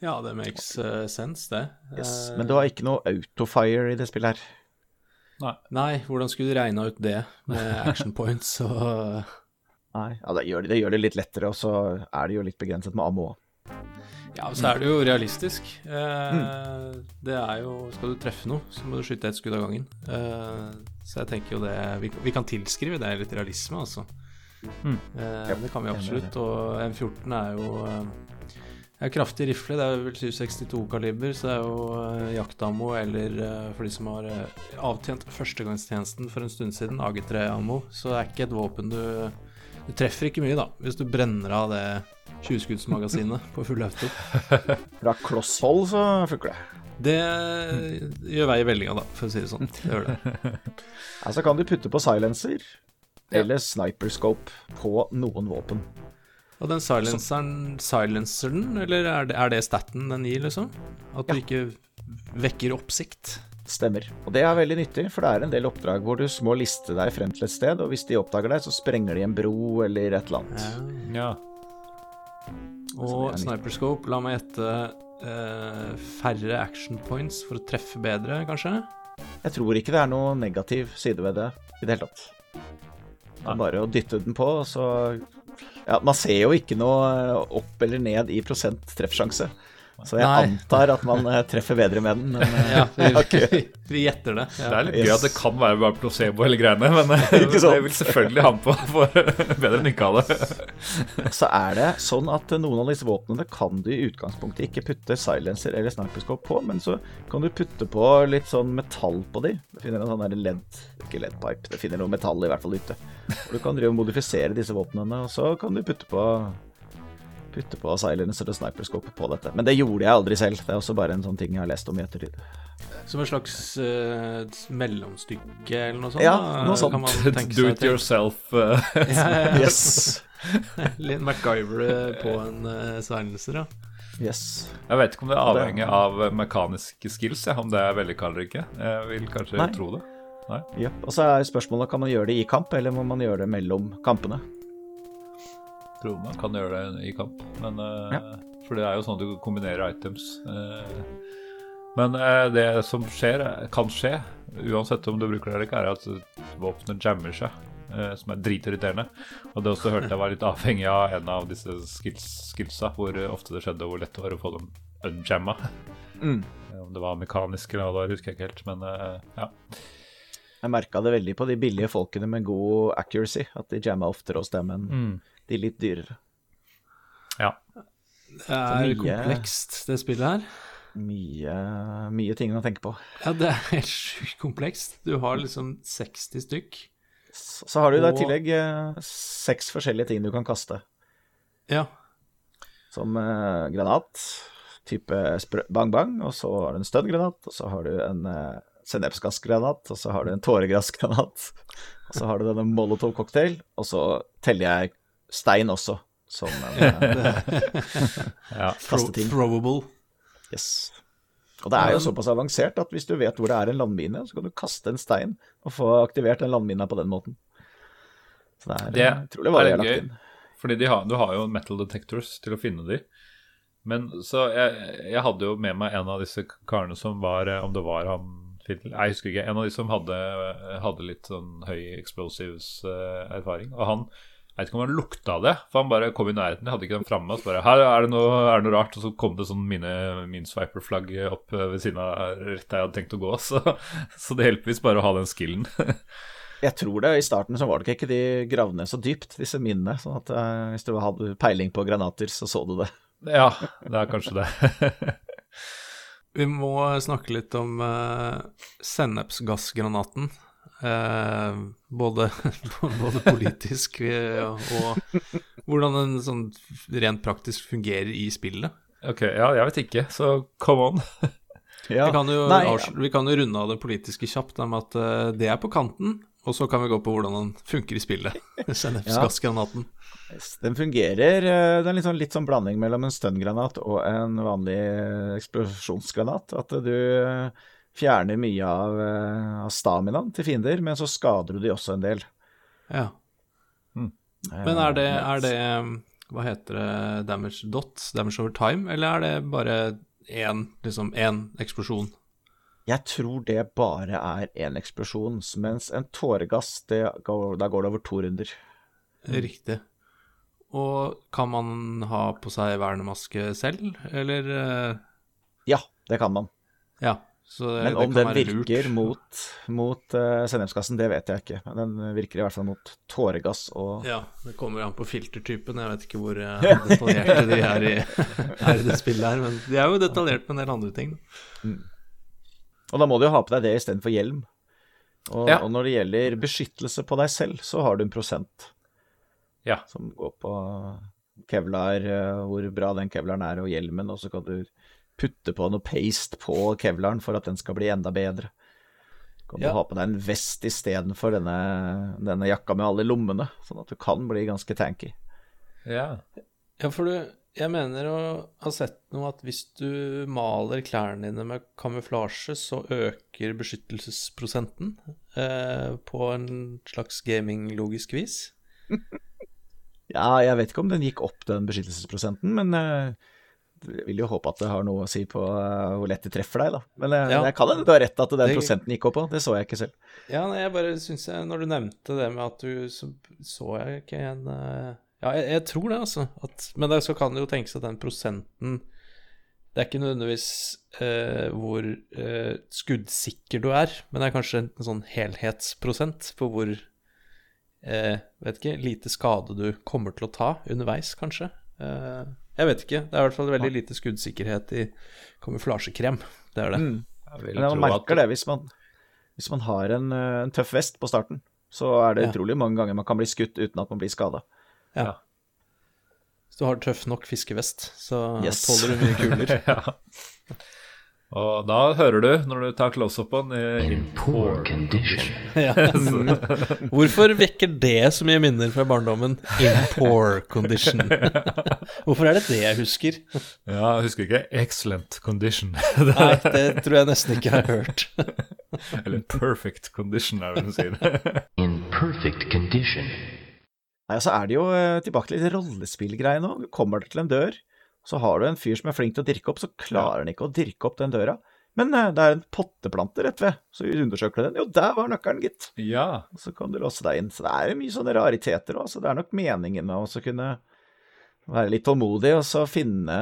Ja, det makes uh, sense, det. Yes. Eh, Men det var ikke noe autofire i det spillet her. Nei, hvordan skulle du regna ut det med action points og Nei, ja, det gjør det, det gjør det litt lettere, og så er det jo litt begrenset med ammo òg. Ja, så er det jo realistisk. Eh, Det er jo Skal du treffe noe, så må du skyte ett skudd av gangen. Eh, så jeg tenker jo det Vi, vi kan tilskrive det litt realisme, altså. Eh, det kan vi absolutt. Og M14 er jo eh, er kraftig rifle. Det er vel 762-kaliber, så det er jo eh, jaktammo eller eh, for de som har eh, avtjent førstegangstjenesten for en stund siden, AG3-ammo. Så det er ikke et våpen du Du treffer ikke mye, da, hvis du brenner av det 20-skuddsmagasinet på full auto. [laughs] Fra klosshold så funker det. Det gjør vei i vellinga, da, for å si det sånn. Det gjør det. [laughs] Ja, så kan du putte på silencer eller sniperscope på noen våpen. Og den silenceren, silencer den, eller er det, er det staten den gir, liksom? At du ikke vekker oppsikt? Stemmer. Og det er veldig nyttig, for det er en del oppdrag hvor du må liste deg frem til et sted, og hvis de oppdager deg, så sprenger de en bro eller et eller annet. Ja. Og sniperscope, la meg gjette eh, færre action points for å treffe bedre, kanskje? Jeg tror ikke det er noe negativ side ved det i det hele tatt. Det er bare å dytte den på, og så Ja, man ser jo ikke noe opp eller ned i prosent treffsjanse. Så jeg Nei. antar at man eh, treffer bedre med den, men eh, [laughs] Ja, jeg vi, vi gjetter det. Det er litt gøy at det kan være bare placebo hele greiene, men [laughs] det jeg vil selvfølgelig ha den på for [laughs] bedre enn ikke ha det. Så er det sånn at noen av disse våpnene kan du i utgangspunktet ikke putte silencer eller sniperscope på, men så kan du putte på litt sånn metall på de. Du finner en sånn der led, ikke leddpipe, det finner noe metall i hvert fall ute. Og du kan drive og modifisere disse våpnene, og så kan du putte på putte på silencer og sniperscope på dette. Men det gjorde jeg aldri selv. Det er også bare en sånn ting jeg har lest om i ettertid. Som en slags uh, mellomstykke eller noe sånt? Ja, da, noe sånt. Kan man tenke [laughs] Do it yourself. Uh, Ja, ja, ja. Yes. [laughs] Litt MacGyver eh, på en uh, silencer, ja. Yes. Jeg vet ikke om det er avhengig av mekaniske skills, ja, om det er vellykka eller ikke. Jeg vil kanskje Nei. tro det. Yep. Og så er spørsmålet kan man gjøre det i kamp, eller må man gjøre det mellom kampene? Tror man kan gjøre det i kamp, men eh, Ja. For det er jo sånn at du kombinerer items. eh. men eh, det som skjer, kan skje, uansett om du bruker det eller ikke, er at våpenet jammer seg. som er dritirriterende. Og det også hørte jeg var litt avhengig av en av disse skills, skillsa, hvor ofte det skjedde, og hvor lett det var å få dem unjamma. Mm. Om det var mekanisk eller hva det var, husker jeg ikke helt. Men ja. Jeg merka det veldig på de billige folkene med god accuracy, at de jamma oftere hos dem enn de litt dyrere. ja. Det er mye- komplekst, det spillet her. Mye, mye ting å tenke på. Ja, det er helt sjukt komplekst. Du har liksom 60 stykk. Så så har du i Og- tillegg eh, seks forskjellige ting du kan kaste. Ja. Som eh, granat, type bang-bang, og så har du en stønngranat, og så har du en eh, sennepsgassgranat, og så har du en tåregassgranat, [laughs] og så har du denne molotov-cocktail, og så teller jeg stein også, som en [laughs] eh, ja. kaste. Throwable. Yes. Og det er jo såpass avansert at hvis du vet hvor det er en landmine, så kan du kaste en stein og få aktivert den landmina på den måten. Så det er Det eh, de er gøy. Fordi de har, du har jo metal detectors til å finne de. Men så jeg, jeg hadde jo med meg en av disse karene som var eh, Om det var han Fidel Jeg husker ikke. En av de som hadde, hadde litt sånn høy explosives-erfaring. og han jeg vet ikke om han lukta det, for han bare kom i nærheten. Jeg hadde ikke den framme. Og så bare Her er det noe, er det noe rart. Og så kom det sånn mine, min swiper-flagg opp ved siden av rett der jeg hadde tenkt å gå. [laughs] Så, så det hjelper visst bare å ha den skillen. [laughs] Jeg tror det, i starten så var det ikke de gravd ned så dypt, disse minnene. Sånn at eh, hvis du hadde peiling på granater, så så du det. ja, det er kanskje det. [laughs] Vi må snakke litt om uh, sennepsgassgranaten. Eh, både, [laughs] både politisk eh, og hvordan den sånn rent praktisk fungerer i spillet. Ok, ja, jeg vet ikke, så come on. [laughs] Ja. Vi, kan jo, Nei, ja. vi kan jo runde av det politiske kjapt med at eh, det er på kanten, og så kan vi gå på hvordan den funker i spillet. [laughs] Sennepsgassgranaten. Yes, Den fungerer Det er litt sånn, litt sånn blanding mellom en stønngranat og en vanlig eksplosjonsgranat. At du fjerner mye av, eh, av staminaen til fiender, men så skader du de også en del. Ja. Men er det, er det Hva heter det? Damage dot? Damage over time? Eller er det bare én liksom, én eksplosjon? Jeg tror det bare er én eksplosjon, mens en tåregass, det går, da går det over to runder. Riktig. Og kan man ha på seg vernemaske selv, eller eh, Ja, det kan man. Ja. Så det, Men det om kan den være virker lurt. mot, mot uh, sennepsgassen, det vet jeg ikke. Men den virker i hvert fall mot tåregass og Ja, det kommer an på filtertypen. Jeg vet ikke hvor eh, [laughs] detaljerte de er i, [laughs] er i det spillet her, men de er jo detaljert med en del andre ting. Og da må du jo ha på deg det istedenfor hjelm. Og, Ja. og når det gjelder beskyttelse på deg selv, så har du en prosent Ja. som går på kevlar, eh, hvor bra den kevlaren er, og hjelmen, og så kan du putte på noe paste på kevlaren for at den skal bli enda bedre. Kan du Ja. ha på deg en vest istedenfor denne, denne jakka med alle lommene, sånn at du kan bli ganske tanky. Ja. Ja, for du, jeg mener å ha sett noe at hvis du maler klærne dine med kamuflasje, så øker beskyttelsesprosenten eh, på en slags gaming-logisk vis. [laughs] Ja, jeg vet ikke om den gikk opp, den beskyttelsesprosenten, men eh, Jeg vil jo håpe at det har noe å si på eh, hvor lett det treffer deg, da. Men jeg, Ja. jeg kan hende du har rett at den Det- prosenten gikk opp òg. Det så jeg ikke selv. Ja, nei, jeg bare syns jeg Når du nevnte det med at du Så så jeg ikke en eh, Ja, jeg, jeg tror det, altså. At, men det, så kan det jo tenkes at den prosenten Det er ikke nødvendigvis eh, hvor eh, skuddsikker du er, men det er kanskje en, sånn helhetsprosent på hvor eh, Vet ikke Lite skade du kommer til å ta underveis, kanskje. Eh, jeg vet ikke. Det er i hvert fall veldig lite skuddsikkerhet i kamuflasjekrem. Det er det. Mm. Jeg vil Men man merker at- det hvis man, hvis man har en, eh, en tøff vest på starten. Så er det Ja. utrolig mange ganger man kan bli skutt uten at man blir skada. Ja. Hvis du har tøff nok fiskevest, så Yes. tåler du mye kuler. [laughs] ja. Og da hører du, når du tar close-upen i In poor condition. Ja. [laughs] Hvorfor vekker det så mye minner fra barndommen? In poor condition. [laughs] Hvorfor er det det jeg husker? Ja, jeg husker ikke 'excellent condition'. [laughs] Nei, det tror jeg nesten ikke jeg har hørt. Eller 'perfect condition', er det hun sier. In perfect condition. Nei, altså er det jo eh, tilbake til litt rollespillgreie nå. Kommer kommer til en dør, så har du en fyr som er flink til å dirke opp, så klarer han ikke å dirke opp den døra. Men eh, det er en potteplante rett ved, så undersøker du den. Jo, der var nøkkelen, gitt. Ja. Og så kan du låse deg inn. Så det er mye sånne rariteter òg, så det er nok meningen med å kunne være litt tålmodig og så finne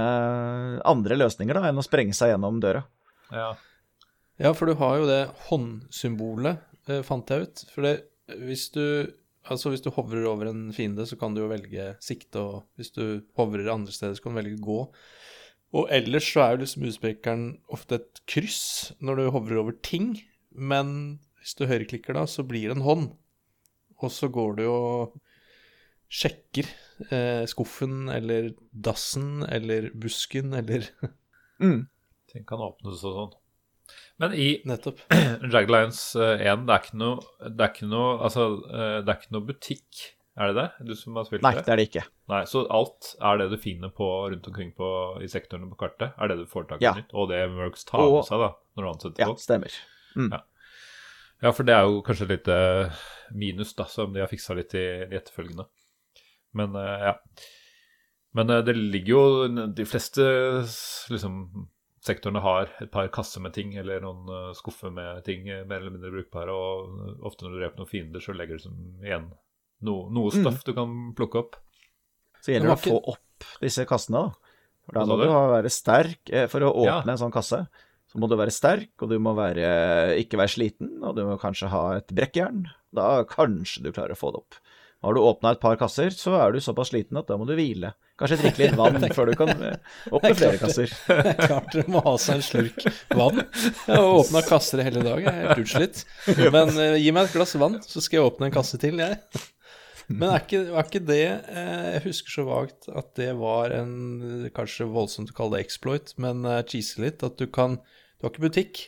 andre løsninger da, enn å sprenge seg gjennom døra. ja. Ja, for du har jo det håndsymbolet, eh, fant jeg ut. For det, hvis du Altså hvis du hovrer over en fiende, så kan du jo velge sikte, og hvis du hovrer andre steder, så kan du velge gå. Og ellers så er jo liksom utspekeren ofte et kryss når du hovrer over ting, men hvis du høyreklikker da, så blir det en hånd. Og så går du og sjekker eh, skuffen eller dassen eller busken eller [laughs] Mm. Ting kan åpnes og sånn. Men i Nettopp. [clears throat] Jagged Lions eh, 1, det er ikke noe Det er ikke noe Altså, eh, det er ikke noe butikk, er det det? Du som har spilt Nei, det er det ikke. Nei, Så alt er det du finner på rundt omkring på, i sektorene på kartet? Er det du får tak i Ja. nytt? Og det Mercs tar Og- med seg, da, når du ansetter Ja, stemmer. stemmer. Ja, for det er jo kanskje et lite minus, da, som de har fiksa litt i, i etterfølgende. Men eh, ja. Men eh, det ligger jo De fleste liksom sektorene har et par kasser med ting, eller noen eh, skuffer med ting eh, mer eller mindre brukbare, og ofte når du dreper noen fiender, så legger du som igjen noe, noe stoff du kan plukke opp. Så gjelder det å få opp disse kassene, da. For da må du være sterk. eh, For å Ja. åpne en sånn kasse, så må du være sterk, og du må være, ikke være sliten, og du må kanskje ha et brekkjern. Da kanskje du klarer å få det opp. Har du åpna et par kasser, så er du såpass sliten at da må du hvile. Kanskje drikke litt vann [laughs] før du kan eh, åpne flere kasser. [laughs] Det er klart du må ha seg en slurk vann. Jeg har åpna kasser hele dag, jeg er helt utslitt. [laughs] Men uh, gi meg et glass vann, så skal jeg åpne en kasse til, jeg. Men er ikke, er ikke det eh, Jeg husker så vagt at det var en Kanskje voldsomt å kalle det exploit, men uh, cheese litt. At du kan Du har ikke butikk,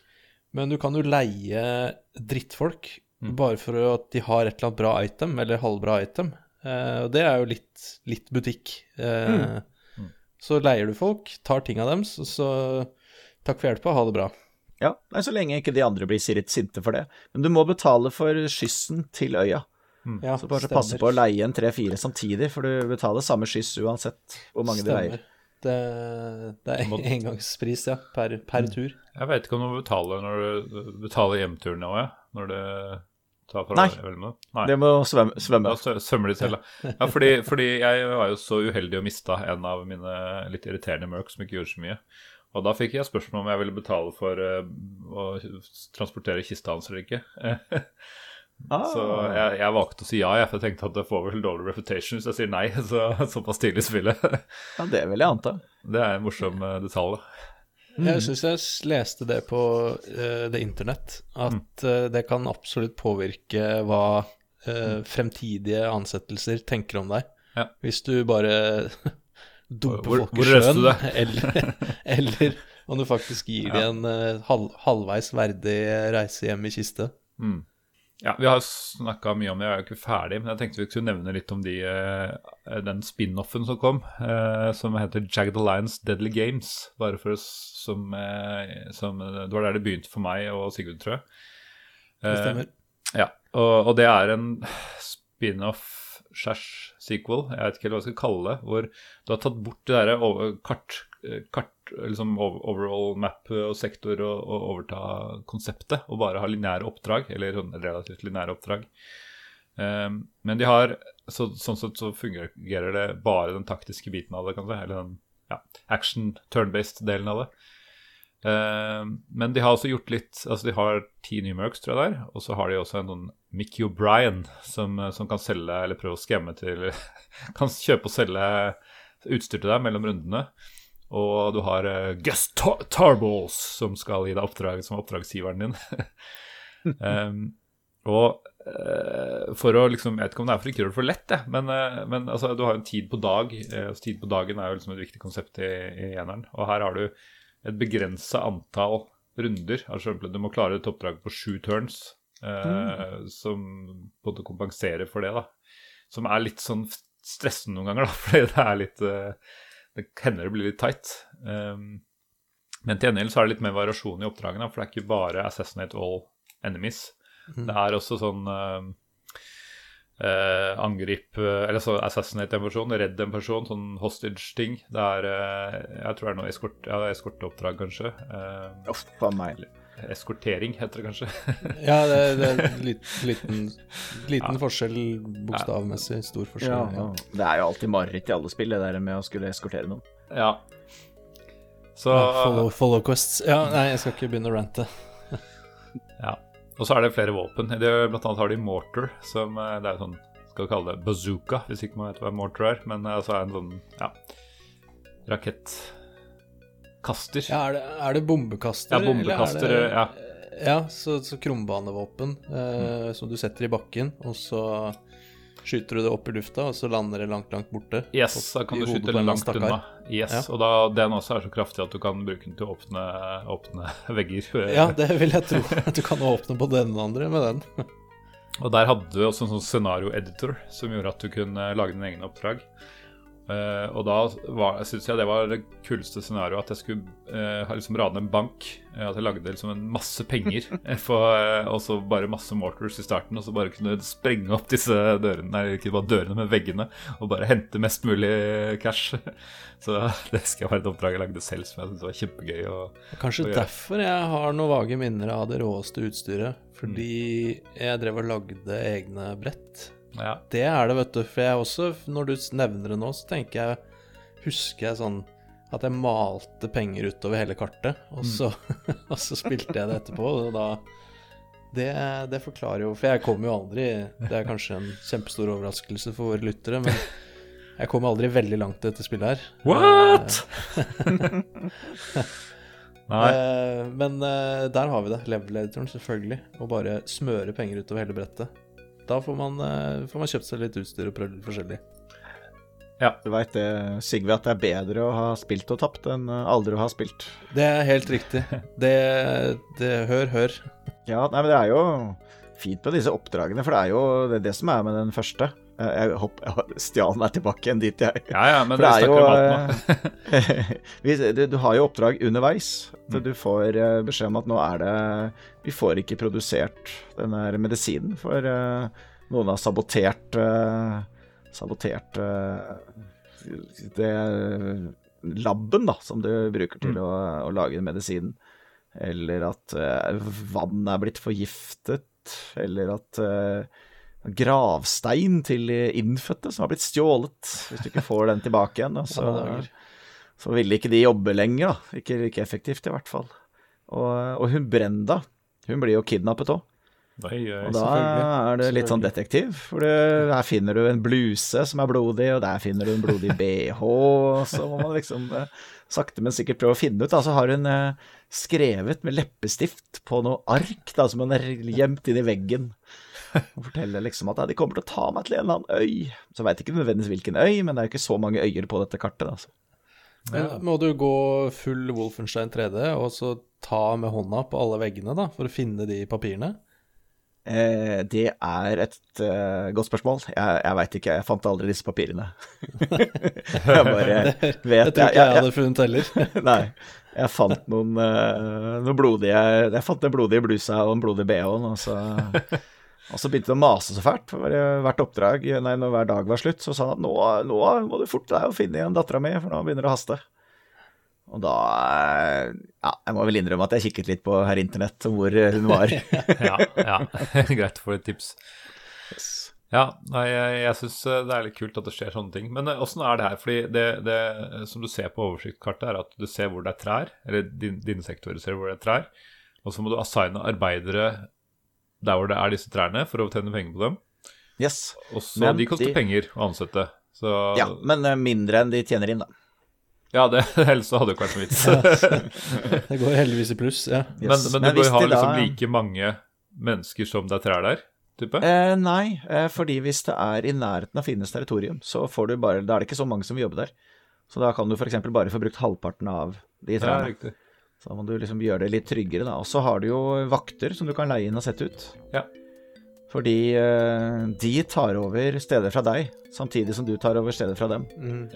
men du kan jo leie drittfolk bare for at de har et eller annet bra item, eller halvbra item. Eh, og det er jo litt, litt butikk. Eh, Så leier du folk, tar ting av dem, så, så takk for hjelpa, ha det bra. Ja, nei, Så lenge ikke de andre blir sirret sinte for det. Men du må betale for skyssen til øya. Ja, Så bare passe på å leie en tre-fire samtidig, for du betaler samme skyss uansett hvor mange du leier. Det, det er Må- engangspris, ja, per, per tur. Jeg vet ikke om du betaler når du betaler hjemturen òg, ja? Når fra Nei. Nei. Det må svømme. svømme. Da svømmer de selv, da. [laughs] Ja, fordi, fordi jeg var jo så uheldig å mista en av mine litt irriterende Merc som ikke gjorde så mye. Og da fikk jeg spørsmål om jeg ville betale for eh, å transportere kista hans eller ikke. [laughs] Ah, Så jeg, jeg valgte å si ja, jeg, for jeg tenkte at det får vel dårlig reputation hvis jeg sier nei [laughs] så, såpass tidlig i spillet. ja, det vil jeg anta. Det er en morsom eh, detalj. da. Jeg syns jeg leste det på uh, det internett, at uh, det kan absolutt påvirke hva uh, fremtidige ansettelser tenker om deg. Ja. Hvis du bare [laughs] dumper folk i sjøen, [laughs] eller, [laughs] eller om du faktisk gir dem en halv, halvveis verdig reise hjem i kiste. Mm. Ja, Vi har snakka mye om det, jeg er jo ikke ferdig, men jeg tenkte vi skulle nevne litt om de, eh, den spin-offen som kom, eh, som heter Jagged Alliance Deadly Games. Bare for oss som, eh, som Det var der det begynte for meg og Sigurd, tror jeg. Det Eh, stemmer. Ja, og, og det er en spin-off half-shash-sequel, jeg vet ikke helt hva jeg skal kalle det, hvor du har tatt bort det derre kart, eh, kart liksom overall map og sektor og, og overta konseptet, og bare ha lineære oppdrag, eller sånn relativt lineære oppdrag. Um, men de har så, Sånn sett så fungerer det bare den taktiske biten av det, kan du si. Eller den ja, action turn-based delen av det. Um, men de har også gjort litt Altså de har ti nye mercs, tror jeg der. Og så har de også en sånn Mickey O'Brien som, som kan selge, eller prøve å skremme til [laughs] Kan kjøpe og selge utstyr til deg mellom rundene. Og du har uh, Gus Tar Tarballs som skal gi deg oppdrag som er oppdragsgiveren din. [laughs] um, og uh, for å liksom Jeg vet ikke om det er for å gjøre det for lett, jeg, men, uh, men altså, du har jo en tid på dag. altså, tid på dagen er jo liksom et viktig konsept i, i eneren. Og her har du et begrensa antall runder. Altså Du må klare et oppdrag på sju turns, mm. som på en måte kompenserer for det. da Som er litt sånn stressende noen ganger, da, [laughs] fordi det er litt Det hender det blir litt tight. Um, men til gjengjeld så er det litt mer variasjon i oppdragene, for det er ikke bare assassinate all enemies. Det er også sånn eh, uh, angrip eh, Eller så assassinate en person, redd en person, sånn hostage-ting. Det er uh, Jeg tror det er noe eskorteoppdrag, ja, eskorteoppdrag, kanskje. Uh, Uff, meg. Eskortering heter det kanskje. [laughs] Ja, det, det er litt, liten, liten forskjell bokstavmessig. Stor forskjell. Ja, Ja. Det er jo alltid mareritt i alle spill, det der med å skulle eskortere noen. ja. Så Ja, follow, follow quests. Ja, nei, jeg skal ikke begynne å rante. [laughs] Ja. Og så er det flere våpen. Det, blant annet har de mortar, som eh, det er sånn Skal vi kalle det bazooka, hvis ikke man vet hva mortar er. Men altså er en sånn ja, rakettkaster. Ja, er det, er det bombekaster? Ja, bombekaster, er det, ja. Ja, så, så krumbanevåpen eh, som du setter i bakken, og så skyter du det opp i lufta, og så lander det langt, langt borte. Yes, da kan du skyte det langt unna. Yes, Ja. Og da, den også er så kraftig at du kan bruke den til å åpne, åpne [laughs] vegger. Ja, det vil jeg tro. At [laughs] du kan åpne på den andre med den. Og der hadde du også en sånn scenario-editor som gjorde at du kunne lage dine egne oppdrag. Eh, og da syns jeg det var det kuleste scenarioet, at jeg skulle uh, liksom rane en bank. eh, at jeg lagde liksom en masse penger, [laughs] for, og så bare masse mortars i starten. Og så bare kunne sprenge opp disse dørene, nei, ikke bare dørene, men veggene. Og bare hente mest mulig cash. [laughs] Så det skal være et oppdrag jeg lagde selv, som jeg syntes var kjempegøy. Å, Kanskje å derfor jeg har noen vage minner av det råeste utstyret. Fordi Mm. jeg drev og lagde egne brett. Ja. Det er det, vet du. For jeg også, når du nevner det nå, så tenker jeg Husker jeg sånn at jeg malte penger utover hele kartet, og så, [laughs] og så spilte jeg det etterpå, og da det, det forklarer jo For jeg kom jo aldri Det er kanskje en kjempestor overraskelse for våre lyttere, men jeg kom aldri veldig langt i dette spillet her. What?! [laughs] Nei. Eh, men eh, der har vi det. Level-editoren, selvfølgelig. Og bare smøre penger utover hele brettet. Da får man, eh, får man kjøpt seg litt utstyr og prøvd litt forskjellig. Ja. Du veit det, Sigve, at det er bedre å ha spilt og tapt enn eh, aldri å ha spilt. Det er helt riktig. Det, det Hør, hør. Ja, nei, men det er jo fint med disse oppdragene, for det er jo det, er det som er med den første. Jeg, håper hopp- jeg stjal meg tilbake igjen dit jeg Ja, ja, men det det er jo eh, [laughs] du, du har jo oppdrag underveis. Mm. Du får eh, beskjed om at nå er det Vi får ikke produsert den her medisinen, for eh, noen har sabotert eh, Sabotert eh, det laben da, som du bruker til Mm. å, å lage medisinen. Eller at eh, vann er blitt forgiftet, eller at eh, gravstein til innfødte som har blitt stjålet. Hvis du ikke får den tilbake igjen, da, [laughs] så, så vil ikke de jobbe lenger. da. Ikke like effektivt, i hvert fall. Og, og hun Brenda, hun blir jo kidnappet òg. Og da er det litt sånn detektiv. For det, her finner du en bluse som er blodig, og der finner du en blodig [laughs] bh. Og så må man liksom eh, sakte, men sikkert prøve å finne ut. Da. Så har hun eh, skrevet med leppestift på noe ark da, som hun har gjemt inn i veggen. [laughs] Og forteller liksom at ja, de kommer til å ta meg til en eller annen øy. Så veit ikke nødvendigvis hvilken øy, men det er jo ikke så mange øyer på dette kartet. Altså. så. Men må du gå full Wolfenstein 3D og så ta med hånda på alle veggene da, for å finne de papirene? Eh, det er et uh, godt spørsmål. Jeg, jeg veit ikke, jeg fant aldri disse papirene. [laughs] jeg bare [laughs] vet Det tror ikke jeg, jeg- hadde funnet heller. Nei. Jeg fant noen, uh, noen blodige Jeg fant den blodige blusa og den blodige bh-en, og så Og så begynte han å mase så fælt. For hvert oppdrag, nei, når hver dag var slutt, så sa han at nå, nå må du forte deg å finne igjen dattera mi, for nå begynner det å haste. Og da eh, Ja, jeg må vel innrømme at jeg kikket litt på herr Internett hvor hun var. [laughs] Ja, ja. [laughs] greit for et tips. Ja, nei, jeg, jeg syns det er litt kult at det skjer sånne ting. Men eh, åssen er det her? Fordi det, det som du ser på oversiktskartet, er at du ser hvor det er trær, eller din, dine sektorer ser hvor det er trær, og så må du assigne arbeidere der hvor det er disse trærne, for å tjene penger på dem. Yes. Og så De koster de- penger å ansette. Så Ja, men eh, mindre enn de tjener inn, da. ja det [laughs] ellers hadde det ikke vært noe vits. [laughs] Det går heldigvis i pluss, ja. men, men, men du bør ha liksom da- like mange mennesker som det er trær der, type? Eh, nei, eh, fordi hvis det er i nærheten av Finnes territorium, så får du bare Da er det ikke så mange som vil jobbe der. Så da kan du f.eks. bare få brukt halvparten av de Ja, trærne. riktig. Da må du liksom gjøre det litt tryggere, da. Og så har du jo vakter som du kan leie inn og sette ut. Ja. Fordi eh, de tar over steder fra deg, samtidig som du tar over steder fra dem.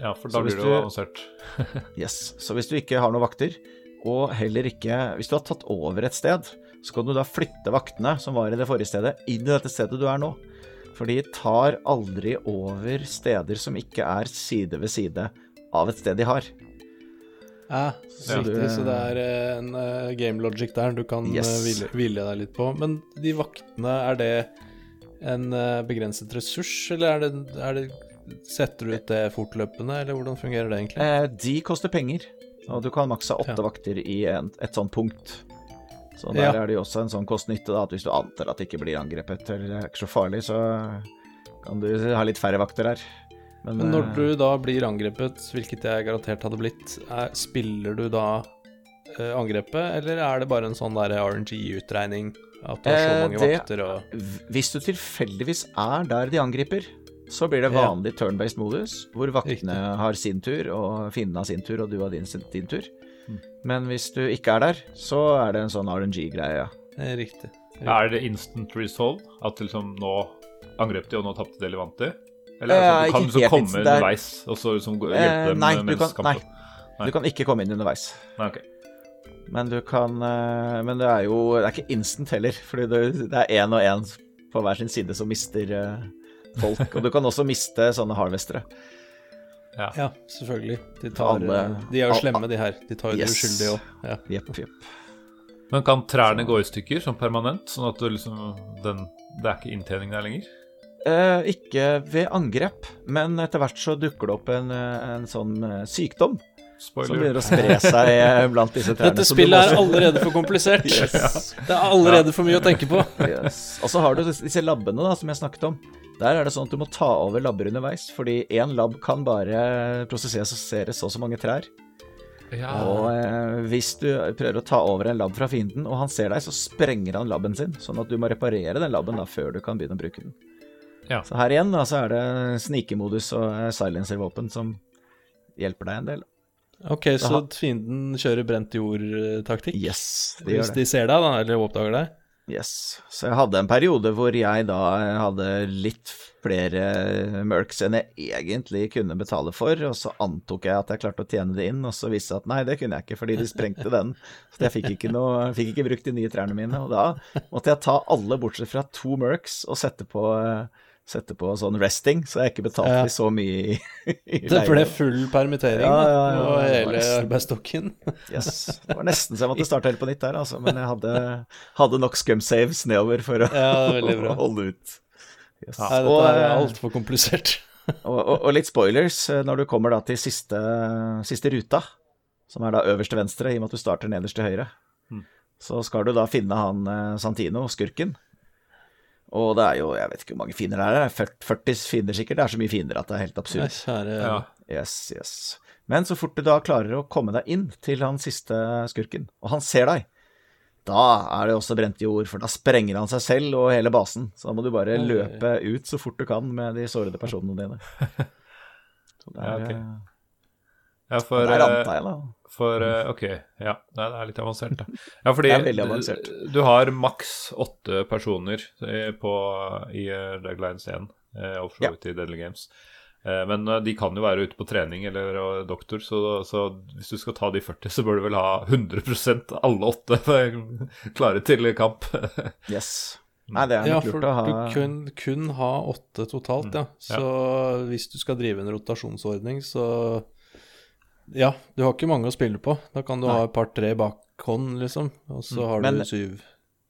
Ja, for da blir det jo du- avansert. [laughs] Yes. Så hvis du ikke har noen vakter, og heller ikke Hvis du har tatt over et sted, så kan du da flytte vaktene som var i det forrige stedet, inn i dette stedet du er nå. For de tar aldri over steder som ikke er side ved side av et sted de har. Ja, Så riktig. du- Så det er eh, en uh, game logic der du kan Yes. uh, hvile, hvile deg litt på. Men de vaktene, er det en uh, begrenset ressurs, eller er det, er det Setter du ut det fortløpende, eller hvordan fungerer det egentlig? Eh, de koster penger, og du kan makse åtte Ja. vakter i en, et sånt punkt. Så der Ja. er det jo også en sånn kost-nytte, da, at hvis du antar at det ikke blir angrepet, eller det er ikke så farlig, så kan du ha litt færre vakter her. Men, Men når eh, du da blir angrepet, hvilket jeg garantert hadde blitt, er, spiller du da eh, angrepet, eller er det bare en sånn der RNG-utregning? At du har så Eh, mange det- vakter og Hvis du tilfeldigvis er der de angriper, så blir det Ja. vanlig turn-based modus, hvor vaktene Riktig. har sin tur, og fienden har sin tur, og du har din, din tur. Mm. Men hvis du ikke er der, så er det en sånn RNG-greie, ja. Riktig. Riktig. Er det instant resolve? At liksom nå angrep de, og nå tapte de Levanti? Eller er det sånn, Eh, du kan ikke liksom komme er- underveis og så liksom Eh, hjelpe dem nei, du mens kan, nei. kampen Nei. Du kan ikke komme inn underveis. Nei, okay. Men du kan eh, Men det er jo Det er ikke instant heller, fordi det, det er én og én på hver sin side som mister folk. Og du kan også miste sånne harvestere. Ja, selvfølgelig. De, tar, Alle- de er jo slemme, de her. De tar jo Yes. de uskyldige òg. Ja. Yep, yep. Men kan trærne gå i stykker sånn permanent, sånn at du liksom den, Det er ikke inntjening der lenger? Eh, ikke ved angrep, men etter hvert så dukker det opp en, eh, en sånn sykdom. sykdom som begynner å spre seg eh, blant disse trærne. Dette spillet er allerede for komplisert. [laughs] Yes. Det er allerede for mye å tenke på. Yes. Og så har du disse labbene da, som jeg snakket om. Der er det sånn at du må ta over labber underveis, fordi én labb kan bare prosessere så og så mange trær. Ja. Og eh, hvis du prøver å ta over en labb fra fienden, og han ser deg, så sprenger han labben sin, sånn at du må reparere den labben da før du kan begynne å bruke den. Ja. Så her igjen da, så er det snikemodus og silencervåpen som hjelper deg en del. Ok, så fienden kjører brent jord-taktikk? Yes, de Hvis gjør det. de ser deg, da, eller oppdager deg? Yes. Så jeg hadde en periode hvor jeg da hadde litt flere mercs enn jeg egentlig kunne betale for, og så antok jeg at jeg klarte å tjene det inn, og så viste det at nei, det kunne jeg ikke, fordi de sprengte den. Så jeg fikk ikke, noe, fikk ikke brukt de nye trærne mine, og da måtte jeg ta alle bortsett fra to mercs og sette på, sette på sånn resting, så jeg ikke betalte Ja. så mye i, [laughs] i Det ble full permittering Ja, ja, ja, og hele nesten. arbeidsstokken. [laughs] Yes. Det var nesten så jeg måtte starte helt på nytt der, altså, men jeg hadde, hadde nok scum saves nedover for å, Ja, å [laughs] holde ut. Yes. Nei, og, dette er eh, altfor komplisert. og, og, og litt spoilers eh, når du kommer da til siste, siste ruta, som er da øverst til venstre, i og med at du starter nederst til høyre. Så skal du da finne han eh, Santino, skurken. Og det er jo, jeg vet ikke hvor mange fiender det er, 40 40 fiender sikkert. Det er så mye fiender at det er helt Nei, absurd. kjære Ja. Yes, yes. Men så fort du da klarer å komme deg inn til han siste skurken, og han ser deg, da er det også brent jord, for da sprenger han seg selv og hele basen. Så da må du bare Oi. løpe ut så fort du kan med de sårede personene dine. [laughs] Så det Ja, er, ok. eh, Ja, for, der ranta jeg, da. For eh, Ok, ja. Nei, det er litt avansert, da. Ja, fordi Det er veldig avansert. du, du har maks åtte personer eh, på, i Draglines 1, eh, og for så Ja. vidt i Deadly Games. Eh, Men de kan jo være ute på trening eller doktor, så, så hvis du skal ta de 40, så bør du vel ha 100% alle åtte klare til kamp. [laughs] Yes. Nei, det er Ja, nok for lurt å ha du kun, kun ha åtte totalt, ja. Så hvis du skal drive en rotasjonsordning, så Ja, du har ikke mange å spille på. Da kan du ha et par-tre bakhånd, liksom, og så har Men- du syv.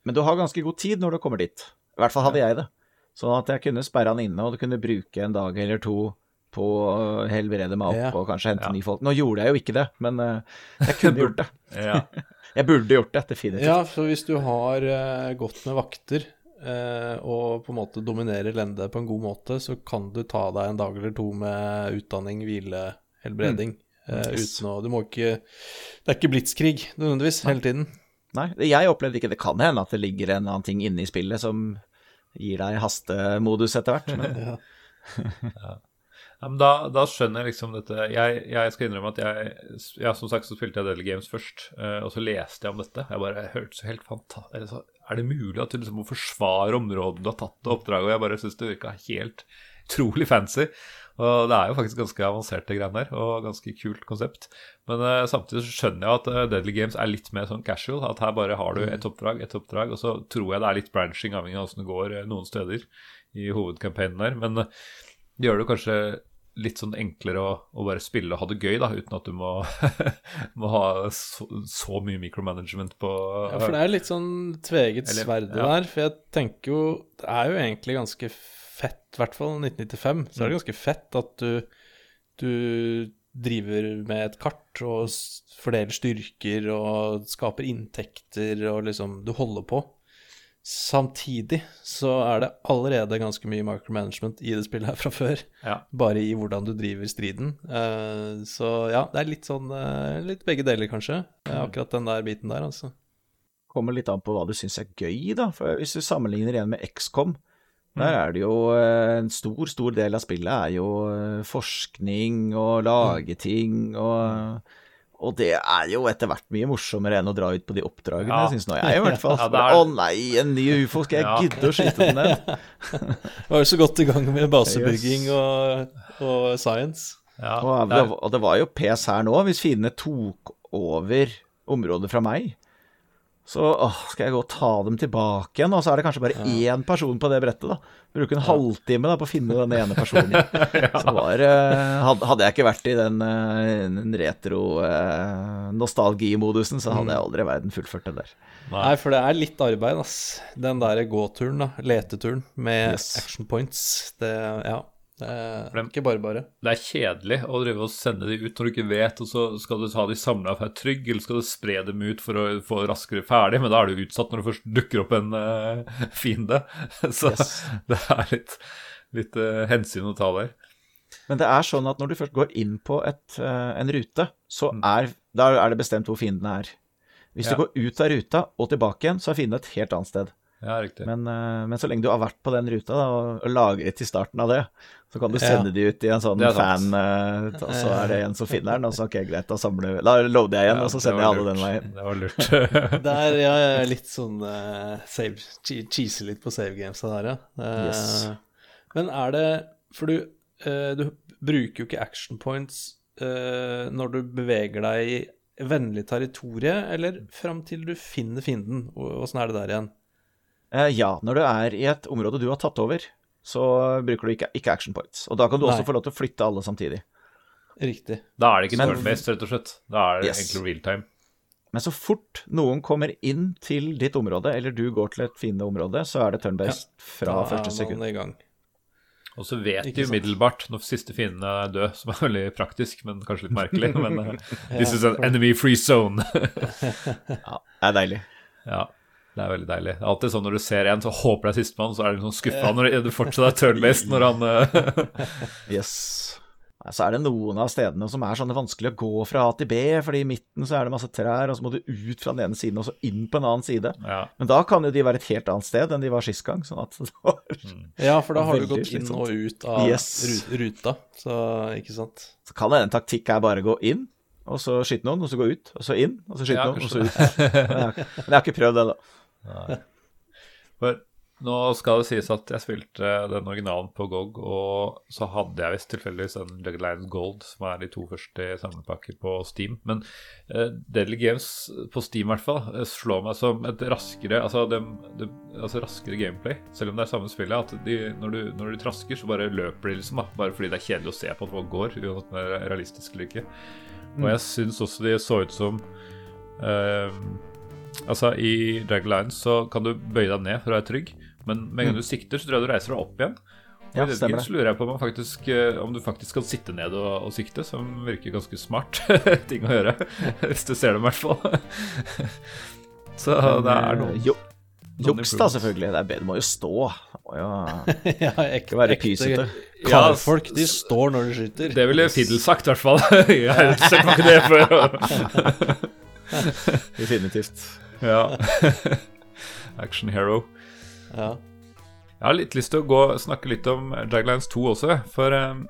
Men du har ganske god tid når du kommer dit. I hvert fall hadde jeg det. Sånn at jeg kunne sperre han inne, og du kunne bruke en dag eller to på å helbrede meg opp Ja. og kanskje hente Ja. nye folk. Nå gjorde jeg jo ikke det, men eh, jeg [laughs] kunne gjort det. [laughs] Ja. [laughs] Jeg burde gjort det, definitivt. Ja, for hvis du har uh, gått med vakter uh, og på en måte dominerer lende på en god måte, så kan du ta deg en dag eller to med utdanning, hvile, helbreding. eh, Yes. uten å Du må ikke Det er ikke blitskrig nødvendigvis hele tiden. Nei, jeg opplevde ikke det. kan hende at det ligger en annen ting inne i spillet som gir deg hastemodus etter hvert. Men [laughs] [laughs] Ja, men da, da skjønner jeg liksom dette Jeg, jeg skal innrømme at jeg ja, Som sagt så spilte jeg Deadly Games først, eh, og så leste jeg om dette. Jeg bare hørte så helt fantastisk Er det mulig at du liksom må forsvare området du har tatt og oppdraget? Og jeg bare syns det virka helt utrolig fancy. Og det er jo faktisk ganske avanserte greier der, og ganske kult konsept. Men uh, samtidig så skjønner jeg at uh, Deadly Games er litt mer sånn casual. At her bare har du et oppdrag, et oppdrag, og så tror jeg det er litt branching avhengig av åssen det går uh, noen steder i hovedcampaignen der. Men det gjør det kanskje litt sånn enklere å, å bare spille og ha det gøy, da, uten at du må, [laughs] må ha så, så mye micromanagement på Ja, for det er litt sånn tveget sverd ja. der. For jeg tenker jo Det er jo egentlig ganske fett, i hvert fall 1995, så er Mm. det ganske fett at du, du driver med et kart og fordeler styrker og skaper inntekter og liksom Du holder på. Samtidig så er det allerede ganske mye micromanagement i det spillet her fra før. Ja. Bare i hvordan du driver striden. Eh, så ja, det er litt sånn eh, Litt begge deler, kanskje. Eh, Akkurat den der biten der, altså. kommer litt an på hva du syns er gøy, da. For hvis du sammenligner igjen med XCOM, der Mm. er det jo eh, en stor, stor del av spillet er jo eh, forskning og lage ting og og det er jo etter hvert mye morsommere enn å dra ut på de oppdragene, Ja. syns nå jeg, i hvert fall. [laughs] Ja, er- Å nei, en ny ufo, skal jeg Ja. gidde å skyte den ned? [laughs] Vi var jo så godt i gang med basebygging og, og science. Ja, Og det og det var jo pes her nå, hvis fiendene tok over området fra meg. Så åh, skal jeg gå og ta dem tilbake igjen, og så er det kanskje bare én person på det brettet, da. Bruke en halvtime da på å finne den ene personen. [laughs] Så var, eh, hadde jeg ikke vært i den, eh, den retro-nostalgimodusen, så hadde jeg aldri i verden fullført den der. Nei, for det er litt arbeid, ass. Den der gåturen, da. Leteturen med Yes. action points. Det, ja. Det er ikke bare bare. det er kjedelig å drive og sende de ut når du ikke vet, og så skal du ha de samla for trygg, eller skal du spre dem ut for å få raskere ferdig, men da er du utsatt når det først dukker opp en uh, [laughs] fiende. [laughs] Så Yes. det er litt, litt uh, hensyn å ta der. Men det er sånn at når du først går inn på et, uh, en rute, så er, da er det bestemt hvor fiendene er. Hvis Ja. du går ut av ruta og tilbake igjen, så er fienden et helt annet sted. Ja, riktig. Men, eh, men så lenge du har vært på den ruta da, og, lagret til starten av det, så kan du Ja. sende de ut i en sånn fan, eh, og så er det en som [laughs] finner den, og så ok, greit, da samler Da loader jeg igjen, Ja, og så sender jeg alle den veien. Det var lurt. [laughs] Det er ja, jeg er litt sånn uh, save, che- cheese litt på save games der, ja. Uh, Yes. Men er det For du, uh, du bruker jo ikke action points uh, når du beveger deg i vennlig territorie, eller fram til du finner fienden? Åssen er det der igjen? Eh, ja, når du er i et område du har tatt over, så bruker du ikke, ikke action points. Og da kan du også få lov til å flytte alle samtidig. Riktig. Da er det ikke turn-based, rett og slett. Da er det Yes. egentlig real time. Men så fort noen kommer inn til ditt område, eller du går til et fiendeområde, så er det turn-based fra Da første sekund. i gang. Og så vet Ikke de umiddelbart når siste fiende er død, som er veldig praktisk, men kanskje litt merkelig. [laughs] Men eh, this is an enemy free zone. [laughs] Ja, det er deilig. ja, det er veldig deilig. Det er alltid sånn når du ser en, så håper det er sistemann, så er du sånn skuffa når det fortsatt er turn-based når han eh, [laughs] Yes. Så er det noen av stedene som er sånn vanskelig å gå fra A til B, fordi i midten så er det masse trær, og så må du ut fra den ene siden og så inn på en annen side. Ja. Men da kan jo de være et helt annet sted enn de var sist gang, sånn at [laughs] det var Ja, for da har du gått inn og ut av Yes. ruta, så ikke sant. Så kan det en taktikk er bare gå inn, og så skyte noen, og så gå ut, og så inn, og så skyte Ja, noen, og så ut. [laughs] Men jeg, har ikke- men jeg har ikke prøvd det, da. For Nå skal det sies at jeg spilte den originalen på GOG, og så hadde jeg visst tilfeldigvis en Jagged Lion Gold, som er de to første samlepakker på Steam. Men uh, Deadly Games på Steam i hvert fall eh, slår meg som et raskere altså, de, de, altså raskere gameplay, selv om det er samme spillet. At de, når, du, når du, trasker, så bare løper de liksom, da. Bare fordi det er kjedelig å se på at folk går, uansett om det er realistisk eller ikke. Og jeg syns også de så ut som eh, Altså, i Drag Lines så kan du bøye deg ned for å være trygg, men med en gang du sikter, så tror jeg du reiser deg opp igjen. Og Ja, i stemmer det. Så lurer jeg på om, faktisk, eh, om du faktisk kan sitte ned og, og sikte, som virker ganske smart [laughs] ting å gjøre. [laughs] Hvis du ser dem, i hvert fall. [laughs] Så det er noe Jo, juks, da, selvfølgelig. Det er bedre, du må jo stå. Må jo ja, ekte, ikke være pysete. Karfolk, de står når de skyter. Det ville Fiddle sagt, i hvert fall. Jeg har sett meg ikke det før. [laughs] Definitivt. ja. [laughs] Action hero. Ja. Jeg har litt lyst til å gå snakke litt om Jaglines 2 også, for um,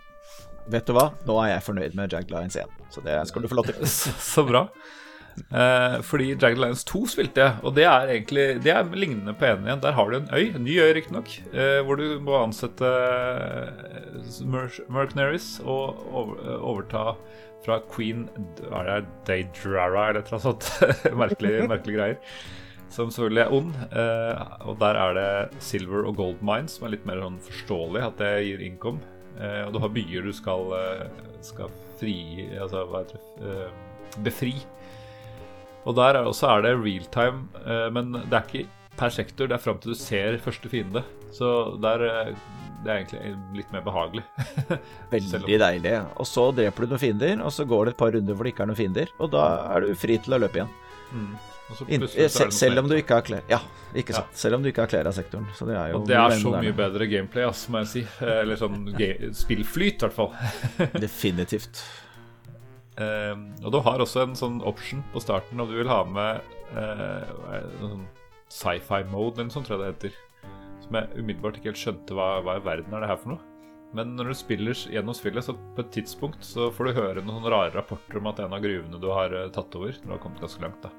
Vet du hva? Nå er jeg fornøyd med Jaglines 1, så det skal du få lov til. [laughs] Så, så bra. Uh, fordi Jaglines 2 spilte jeg, og det er egentlig Det er lignende på 1 igjen. Der har du en øy, en ny øy riktignok, uh, hvor du må ansette mercenaries og over, overta fra queen er det Daydrara eller noe sånt? [laughs] merkelige, [laughs] merkelig greier. Som selvfølgelig er ond. Eh, og der er det silver og gold mines, som er litt mer sånn forståelig at det gir income. Eh, og du har byer du skal, eh, skal fri Altså, hva heter det eh, Befri. Og der er også er det real time, eh, men det er ikke per sektor. Det er fram til du ser første fiende. Så der, eh, det er egentlig litt mer behagelig. [laughs] Veldig deilig. Og så dreper du noen fiender, og så går det et par runder hvor det ikke er noen fiender, og da er du fri til å løpe igjen. Og se, noe selv om du ikke har klær. Ja, ikke Ja. sant. Selv om du ikke har klær av sektoren. Så det er jo Og det er så mye mye bedre gameplay, ass, må jeg si. Eh, [laughs] Eller sånn spillflyt, i hvert fall. [laughs] Definitivt. Um, og du har også en sånn option på starten om du vil ha med eh, sånn sci-fi mode, eller noe sånt, tror jeg det heter. Som jeg umiddelbart ikke helt skjønte hva, hva i verden er det her for noe. Men når du spiller gjennom spillet, så på et tidspunkt så får du høre noen rare rapporter om at en av gruvene du har eh, tatt over, når du har kommet ganske langt, da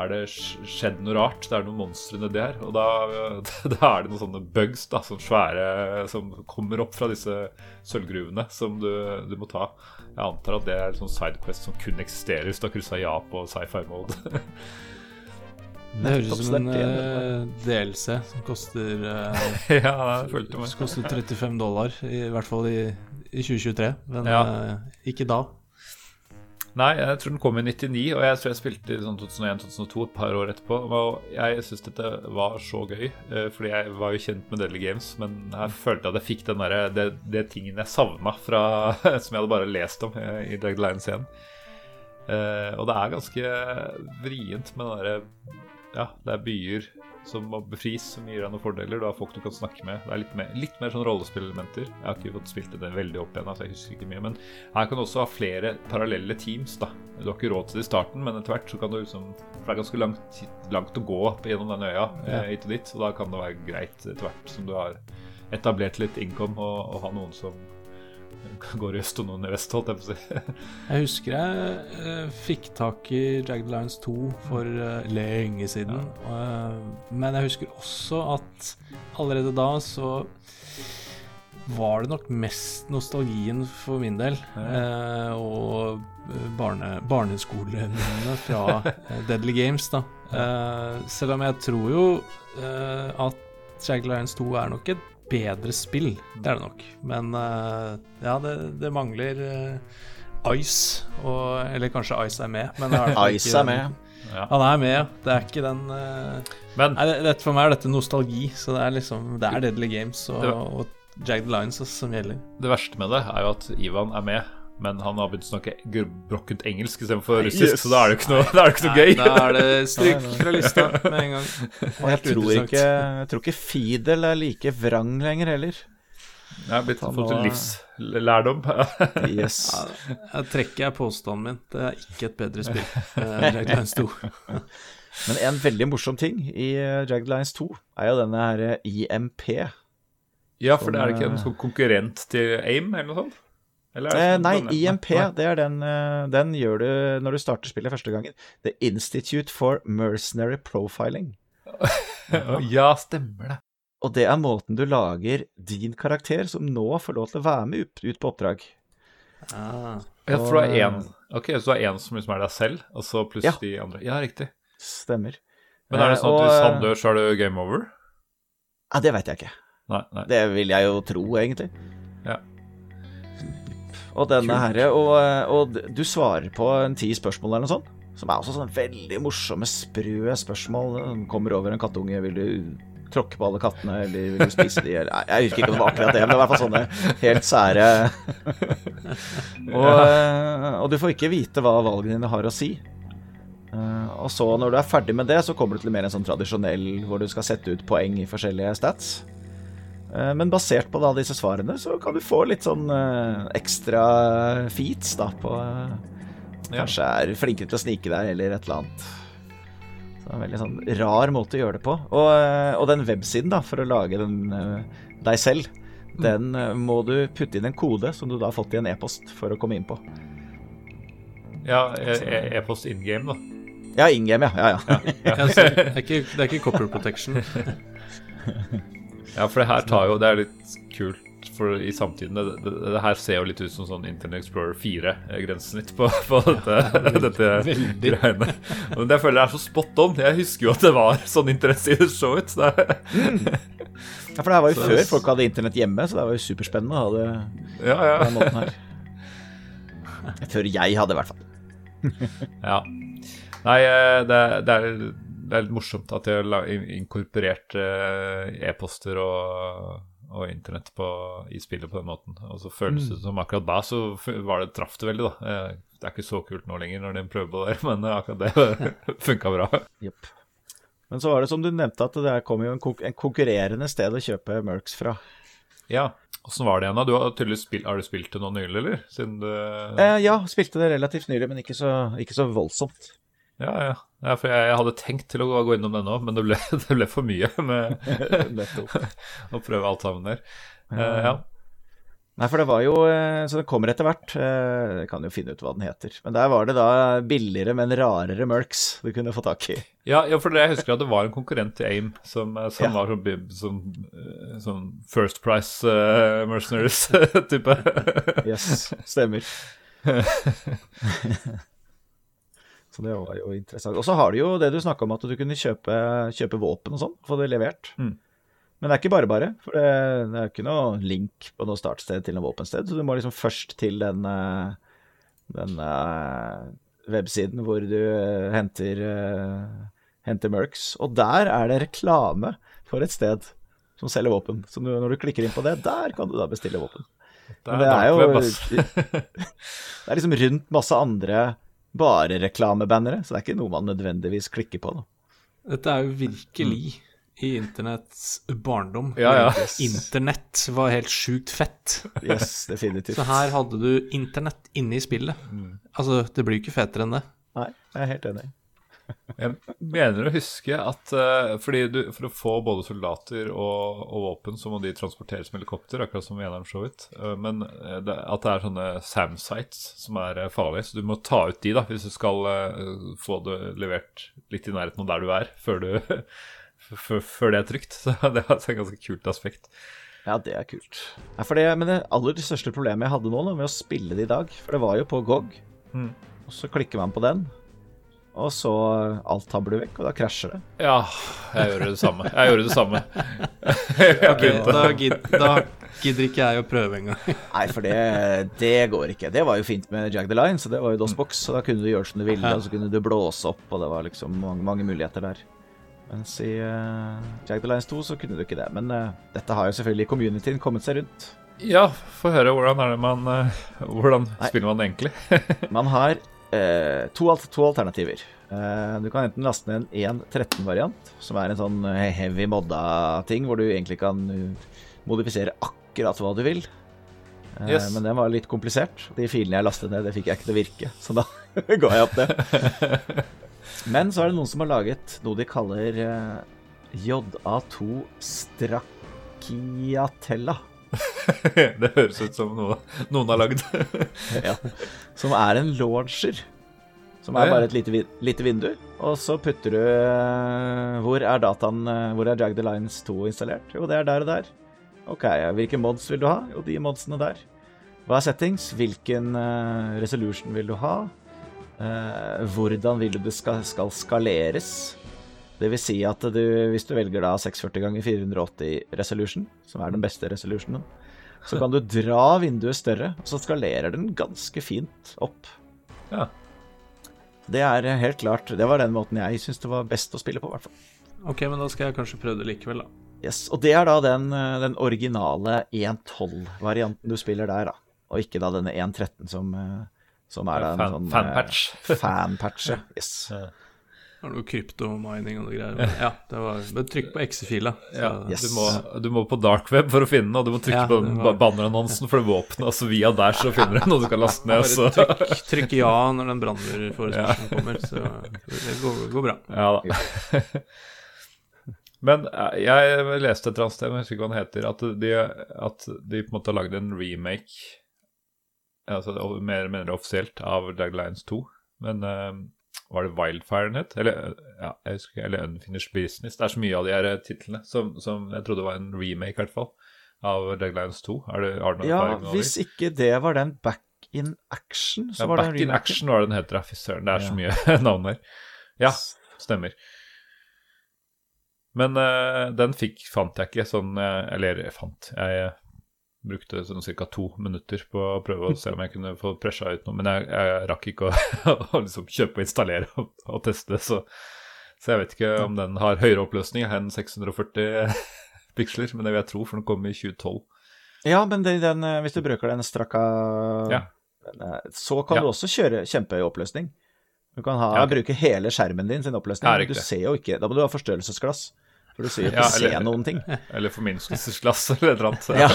er det skjedd noe rart. Det er noen monstre nedi her. Og da, [laughs] da er det noen sånne bugs, da, sånn svære som kommer opp fra disse sølvgruvene som du, du må ta. Jeg antar at det er sånn sidequest som kun eksisterer hvis du har kryssa ja på sci-fi mode. [laughs] Det høres ut som en igjen, eh, DLC som koster eh, [laughs] ja, det følte meg som koster 35 dollar, i hvert fall i, i 2023. Men Ja. eh, ikke da. Nei, jeg tror den kom i 99, og jeg tror jeg spilte i sånn 2001-2002, et par år etterpå. Og jeg syns dette var så gøy, fordi jeg var jo kjent med Deadly Games, men jeg følte at jeg fikk den der, det, det tingen jeg savna fra [laughs] Som jeg hadde bare lest om i Drag Lines igjen. Eh, og det er ganske vrient med den derre Ja, det er byer som må befris, som gir deg noen fordeler. Du har folk du kan snakke med. Det er litt mer, litt mer sånn rollespillelementer. Jeg har ikke fått spilt det veldig opp igjen, så jeg husker ikke mye. Men her kan du også ha flere parallelle teams. da Du har ikke råd til det i starten, men etter hvert så kan du liksom For det er ganske langt, langt å gå gjennom den øya eh, hit og dit, så da kan det være greit etter hvert som du har etablert litt income og, og ha noen som [laughs] går i øst og noen i vest, holdt jeg på å si. [laughs] Jeg husker jeg eh, fikk tak i Jagged Lions 2 for eh, lenge siden. Eh, men jeg husker også at allerede da så var det nok mest nostalgien for min del. Ja. og barne, barneskoleminnene fra [laughs] Deadly Games, da. Selv om jeg tror jo at Jagged Lions 2 er nok et bedre spill. Det er det nok. Men eh, ja, det, det mangler eh, Ice, og, eller kanskje Ice er med. Men er [laughs] Ice er med. med. Han er med, ja. Det er ikke den uh, Men Nei, det, For meg er dette nostalgi, så det er liksom Det er Deadly Games og, Det- og Jagged Lines som gjelder. det verste med det er jo at Ivan er med. Men han har begynt å snakke brokkent engelsk istedenfor russisk, Yes. så da er det ikke noe, det ikke noe gøy. Da er det [laughs] stryk fra lista med en gang. Og jeg tror ikke, jeg tror ikke Fidel er like vrang lenger heller. Jeg har blitt fått en livslærdom. [laughs] Yes. Jeg trekker jeg påstanden min. Det er ikke et bedre spill. Jagged Lions 2. Men en veldig morsom ting i eh, Jagged Lines 2 er jo denne her eh, IMP. ja, for det er ikke en sånn konkurrent til AIM, eller noe sånt? Eller er det Eh, sånn nei. IMP, Nei. det er den, eh, den gjør du når du starter spillet første gangen. The Institute for Mercenary Profiling. [laughs] Ja, stemmer det. og det er måten du lager din karakter, som nå får lov til å være med ut, på oppdrag. Ah. Ja, for du har én Ok, så du har én som liksom er deg selv, og så pluss Ja. de andre. Ja, riktig. Stemmer. Men er det Eh, sånn at hvis han dør, så er det game over? Ja, det veit jeg ikke. Nei. nei. Det vil jeg jo tro, egentlig. Ja. Og denne herre, og, og du svarer på en ti spørsmål eller noe sånt, som er også sånne veldig morsomme, sprø spørsmål. Den Kommer over en kattunge, vil du tråkke på alle kattene, eller vil du spise de, eller Nei, jeg husker ikke om det var akkurat det, men det var i hvert fall sånne helt sære og, eh, og du får ikke vite hva valgene dine har å si. Eh, og så, når du er ferdig med det, så kommer du til mer en sånn tradisjonell hvor du skal sette ut poeng i forskjellige stats. Eh, Men basert på da disse svarene, så kan du få litt sånn eh, ekstra feats da på eh, Kanskje er flinkere til å snike deg, eller et eller annet. Så det er en veldig sånn rar måte å gjøre det på. Og, og den websiden, da, for å lage den deg selv, den eh, må du putte inn en kode som du da har fått i en e-post for å komme inn på. Ja, e- e- e-post in game, da. Ja, in game, ja. ja, ja. Ja, det, er ikke, det er ikke copper protection. [laughs] Ja, for det her tar jo Det er litt kult for i samtiden. Det, det, det her ser jo litt ut som sånn Internet Explorer 4-grensesnitt på, på dette, [laughs] dette greiene. Men det føler jeg er så spot on. Jeg husker jo at det var sånn internettsider så ut. Så det, ja for det her var jo [laughs] før folk hadde internett hjemme, så det var jo superspennende å ha det ja, på ja. den måten her. [laughs] Før jeg hadde, i hvert fall. ja. Nei, eh, det, det, er, det er litt morsomt at de har inkorporert eh, e-poster og, og internett på, i spillet på den måten. Og så føles det som akkurat da så var det traff det veldig, da. Eh, Det er ikke så kult nå lenger når de prøver på det, [laughs] men akkurat det [laughs] funka bra. Yep. Men så var det som du nevnte, at det kom jo en, konk en konkurrerende sted å kjøpe Mercs fra. Ja. Åssen var det igjen, da? Du har, spilt, har du spilt det nå nylig, eller? Du Eh, ja, spilte det relativt nylig, men ikke så, ikke så voldsomt. Ja, ja. ja for jeg, jeg hadde tenkt til å gå, gå innom den òg, men det ble, [laughs] det ble for mye med [laughs] [laughs] å prøve alt sammen der. Uh, ja. Nei, for det var jo eh, Så det kommer etter hvert. eh, Jeg kan jo finne ut hva den heter. Men der var det da billigere, men rarere Mercs du kunne få tak i. Ja, ja, for det, jeg husker at det var en konkurrent til AIM som, som Ja. var som, som, sånn First Price uh, Mercenaries-type. Yes, stemmer. Så det var jo interessant. Og så har du jo det du snakka om, at du kunne kjøpe, kjøpe våpen og sånn, få det levert. Mm. Men det er ikke bare bare, for det, det er ikke noe link på noe startsted til noe våpensted, så du må liksom først til den, eh, den uh, websiden hvor du uh, henter, uh, henter Mercs. Og der er det reklame for et sted som selger våpen. Så du, når du klikker inn på det, der kan du da bestille våpen. Det er jo dark web, ass. [laughs] Det er liksom rundt masse andre bare reklamebannere, så det er ikke noe man nødvendigvis klikker på. Da. Dette er jo virkelig i internetts barndom. Ja, ja. Internett var helt sjukt fett. Yes, definitivt. Så her hadde du internett inne i spillet. Altså, det blir jo ikke fetere enn det. Nei, jeg er helt enig. Jeg mener å huske at uh, fordi du, for å få både soldater og, og våpen, så må de transporteres med helikopter, akkurat som Enarm vidt. Eh, men eh, det, at det er sånne SAM-sites som er uh, farlige, så du må ta ut de da, hvis du skal få det levert litt i nærheten av der du er, før, du, [laughs] før, det er trygt. [laughs] Så det er et ganske kult aspekt. Ja, det er kult. Ja, for det, men det aller største problemet jeg hadde nå da, med å spille det i dag, for det var jo på GOG, Mm. og så klikker man på den, og så alt tabler vekk, og da krasjer det. Ja, jeg gjorde det samme. Jeg gjorde det samme. [laughs] okay, da, gid, da gidder ikke jeg å prøve engang. [laughs] Nei, for det, det går ikke. Det var jo fint med Jag the Line, så det var jo DOSBox, så da kunne du gjøre som du ville, og så kunne du blåse opp, og det var liksom mange, mange muligheter der. Mens i uh, Jag the Lines 2 så kunne du ikke det. Men uh, dette har jo selvfølgelig communityen kommet seg rundt. Ja, få høre. Hvordan er det man uh, Hvordan Nei. spiller man det egentlig? [laughs] Man har eh, to, to alternativer. Eh, du kan enten laste ned en 1.13-variant, som er en sånn eh, heavy modda ting, hvor du egentlig kan modifisere akkurat hva du vil. Eh, Yes. Men den var litt komplisert. De filene jeg lastet ned, det fikk jeg ikke til å virke, så da [laughs] ga jeg opp det. [laughs] Men så er det noen som har laget noe de kaller eh, JA2 Strachiatella. [laughs] det høres ut som noe noen har lagd. [laughs] ja. Som er en launcher Som er bare et lite, lite vindu. Og så putter du eh, Hvor er dataen eh, Hvor er Jag the Lines 2 installert? Jo, det er der og der. Ok, hvilke mods vil du ha? Jo, de modsene der. Hva er settings? Hvilken eh, resolution vil du ha? Hvordan vil du det skal, skal skaleres? Det vil si at du, hvis du velger da 640 ganger 480 resolution, som er den beste resolutionen, så kan du dra vinduet større, og så skalerer den ganske fint opp. Ja. Det er helt klart Det var den måten jeg syns det var best å spille på, i hvert fall. Ok, men da skal jeg kanskje prøve det likevel, da. Yes, Og det er da den, eh, den originale 1.12-varianten du spiller der, da. Og ikke da denne 1.13 som, eh, som er da en Fan- sånn Fanpatch. fanpatch. Fanpatch, [laughs] ja. Yes. Har noe kryptomining og noe greier. Ja, det var men trykk på exe-fila. Ja, Yes. du, må, du må på darkweb for å finne den, og du må trykke Ja, på var- ba- bannerannonsen for det våpenet, og så via der så finner du noe du kan laste ned. Så. trykk, trykk ja når den brannmurforespørselen kommer, så det går, går bra. Ja da. Men eh, jeg leste et eller annet sted, jeg husker ikke hva den heter, at de, at de på en måte har lagd en remake, altså mer eller mindre offisielt, av Dag Lions 2. Men eh, var det Wildfire den het? Eller, ja, husker eller Unfinished Business. Det er så mye av de her eh, titlene som, som jeg trodde var en remake, i hvert fall, av Dag 2. Er det, er det Ja, hvis ikke det var den Back in Action, så Ja, var det en remake. Back in. Action var det den heter. Fy søren, det er Ja. så mye [laughs] navn her. Ja, stemmer. Men uh, den fikk, fant jeg ikke sånn eh, Eller fant Jeg brukte sånn ca. to minutter på å prøve å se om jeg kunne få presja ut noe, men jeg, jeg rakk ikke å, [laughs] å liksom kjøpe og installere og, og teste, så, så jeg vet ikke om den har høyere oppløsning enn 640 [laughs] piksler, men det vil jeg tro, for den kom i 2012. Ja, men den, eh, hvis du bruker den strakka Ja. eh, Så kan Ja. du også kjøre kjempehøy oppløsning. Du kan ha, Ja, okay. bruke hele skjermen din sin oppløsning. Men du ser jo ikke Da må du ha forstørrelsesglass. For du sier ikke Ja, se noen ting. Eller forminskelsesglass [laughs] eller et eller annet. Ja.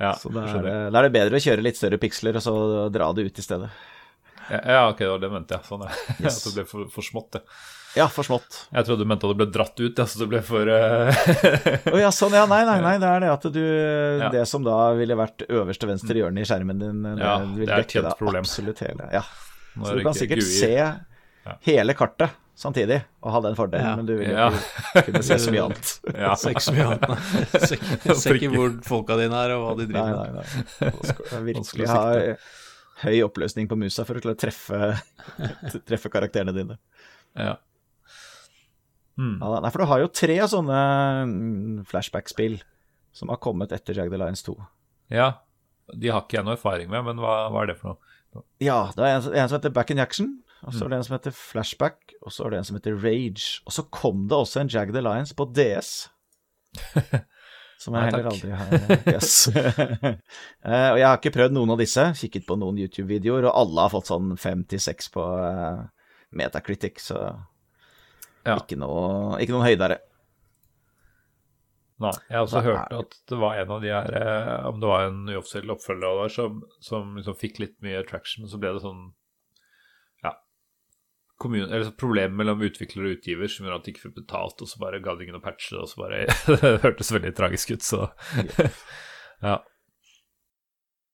ja, [laughs] Så da er, det, da er det bedre å kjøre litt større piksler, og så dra det ut i stedet. Ja, ok, det mente det jeg. Sånn, ja. [laughs] Yes. At det ble for, for smått, ja. Ja, for smått. Jeg trodde du mente at det ble dratt ut, ja, så det ble for eh, Å ja, sånn, ja. Nei, nei, nei. Det er det at du Ja. Det som da ville vært øverste venstre hjørne i skjermen din, det Ja, vil det er et kjent problem. absolutt hele. Ja. Nå Så du kan sikkert GUI. se hele kartet samtidig og ha den fordelen, Ja. men du vil Ja. ikke kunne se så mye annet. [laughs] Ja. Se ikke så mye annet. [laughs] nei. Ser ikke- ikke hvor folka dine er, og hva de driver med. nei. nei, [laughs] nei. Vanskelig virkelig ha høy oppløsning på musa for å klare å treffe, treffe karakterene dine. Ja. Mm. Ja, nei, for du har jo tre sånne mm, flashback-spill som har kommet etter Jagged Alliance 2. ja. De har ikke jeg noe erfaring med, men hva, hva er det for noe? Ja, det er en, en som heter Back in Action, og så er det en som heter Flashback, og så er det en som heter Rage. Og så kom det også en Jagged Alliance på DS. [laughs] Som jeg Nei, heller aldri har yes. uh, [laughs] Og jeg har ikke prøvd noen av disse. Kikket på noen YouTube-videoer, og alle har fått sånn fem til seks på uh, Metacritic, så Ja. ikke, noe, ikke noen høydere. Nei, jeg har også hørt at det var en av de her eh, Om det var en uoffisiell oppfølger av det som, som liksom fikk litt mye traction, men så ble det sånn. Kommune, eller problem mellom utvikler og utgiver som gjorde at de ikke fikk betalt, og så bare ga de ingen å patche, og så bare [laughs] Det hørtes veldig tragisk ut, så [laughs] Ja.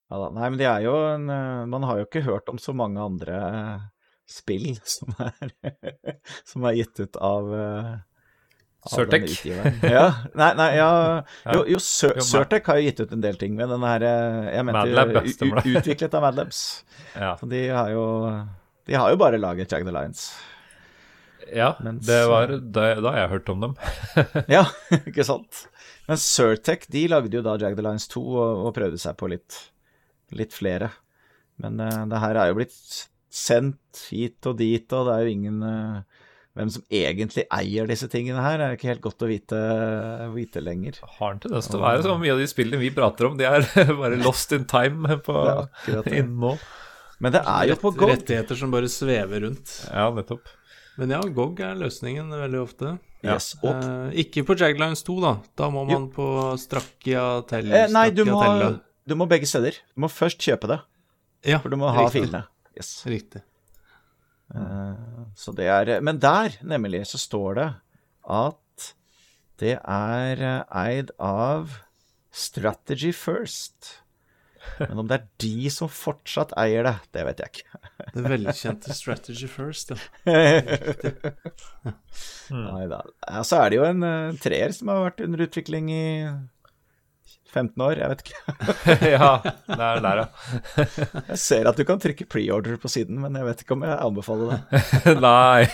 Ja, da. Nei, men det er jo en eh, Man har jo ikke hørt om så mange andre eh, spill [laughs] som er, som er gitt ut av eh, av Surtec. Ja, nei, nei, ja Jo, jo Surtec har jo gitt ut en del ting, men den her Jeg mente Madlab, det. utviklet av Madlabs. ja. Så de har jo De har jo bare laget Jagged Alliance. Ja, Mens- det var da, da jeg hørt om dem. [laughs] Ja, [laughs] ikke sant? Men Surtec de lagde jo da Jagged Alliance 2 og, og prøvde seg på litt, litt flere. Men uh, det her er jo blitt sendt hit og dit, og det er jo ingen uh, Hvem som egentlig eier disse tingene her, er ikke helt godt å vite, vite lenger. Har en tendens til å være så mye av de spillene vi prater om, de er [laughs] bare lost in time på innen nå. Men det er jo på GOG. Rettigheter som bare svever rundt. Ja, nettopp. Men ja, GOG er løsningen veldig ofte. Yes, Eh, ikke på Jaglines 2, da. Da må man på Strakkia Tell. eh, nei, du må, du må begge steder. Du må først kjøpe det, Ja, for du må ha riktig. filene. Yes. Riktig. Eh, Så det er Men der, nemlig, så står det at det er eh, eid av Strategy First. Men om det er de som fortsatt eier det, det vet jeg ikke. Det velkjente Strategy First, ja. Nei da. Ja, så er det jo en eh, treer som har vært under utvikling i 15 år, jeg vet ikke. [laughs] ja, det er der, ja. [laughs] Jeg ser at du kan trykke pre-order på siden, men jeg vet ikke om jeg anbefaler det. [laughs] Nei.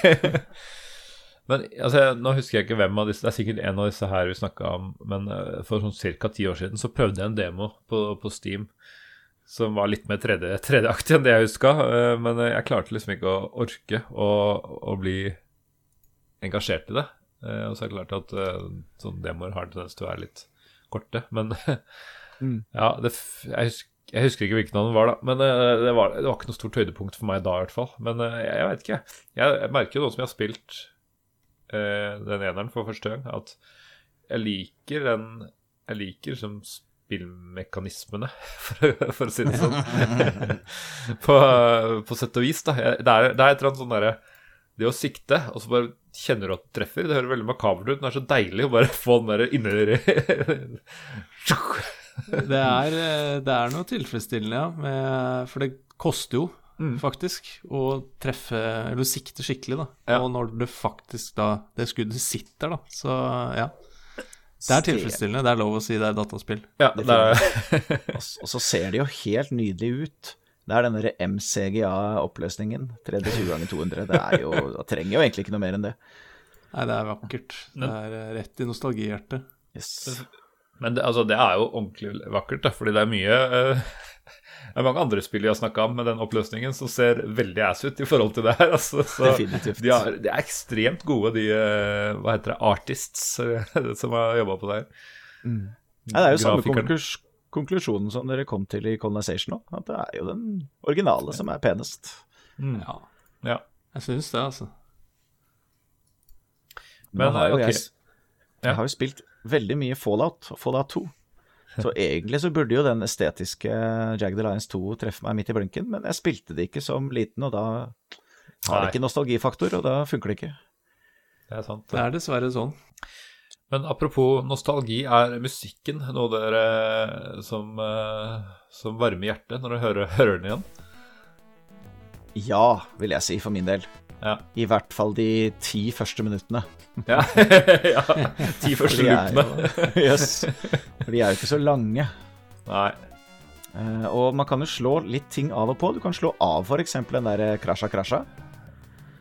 Men altså, nå husker jeg ikke hvem av disse Det er sikkert en av disse her vi snakka om, men eh, for sånn ca. ti år siden så prøvde jeg en demo på, på Steam som var litt mer 3D-aktig enn det jeg huska. Men jeg klarte liksom ikke å orke å, å bli engasjert i det. Eh, Og så er det klart at eh, sånne demoer har en tendens til å være litt korte. Men [laughs] ja, det, jeg, husker, jeg husker ikke hvilken av dem var, da. Men eh, det var, det var ikke noe stort høydepunkt for meg da, i hvert fall. Men eh, jeg, jeg vet ikke. Jeg, jeg merker jo nå som jeg har spilt eh, den eneren for første gang, at jeg liker den Jeg liker som spillmekanismene, [laughs] for, for å si det sånn. [laughs] på, på sett og vis, da. Jeg, det, er, det er et eller annet sånn derre Det å sikte, og så bare kjenner du at du treffer. Det høres veldig makabert ut, men det er så deilig å bare [laughs] få den der inni Det er, eh, det er noe tilfredsstillende, ja. Med, for det koster jo faktisk å treffe Eller sikte skikkelig, da. Ja. Og når det faktisk da Det skuddet sitter, da. Så ja. Det er tilfredsstillende. Det er lov å si det er dataspill. Ja, det er, Og så ser det jo helt nydelig ut. Det er den derre MCGA-oppløsningen. 320 ganger 200. Det er jo Det trenger jo egentlig ikke noe mer enn det. Nei, det er vakkert. Det er eh, rett i nostalgihjertet. Yes. Men det, altså, det er jo ordentlig vakkert, da, fordi det er mye eh, Det er mange andre spill vi har snakka om med den oppløsningen som ser veldig ass ut i forhold til det her. Altså, så Definitivt. De, er, de er ekstremt gode, de eh, Hva heter det, artists eh, [laughs] som har jobba på det her. Nei, det er jo samme konkurs, konklusjonen som dere kom til i Colonization òg. At det er jo den originale som er penest. Ja, Ja. jeg syns det, altså. Men Men, har jo okay. jeg, jeg har jo spilt veldig mye Fallout og Fallout 2. Så egentlig så burde jo den estetiske Jagged Alliance 2 treffe meg midt i blinken, men jeg spilte det ikke som liten, og da har det ikke nostalgifaktor, og da funker det ikke. Det er sant. Det er dessverre sånn. Men apropos nostalgi, er musikken noe dere som, eh, som varmer hjertet når dere hører, hører den igjen? Ja, vil jeg si for min del. Ja. I hvert fall de ti første minuttene. ja. [laughs] [laughs] ja. Ti første loopene. [laughs] yes. For de er jo ikke så lange. Nei. Uh, og man kan jo slå litt ting av og på. Du kan slå av f.eks. den der krasja krasja.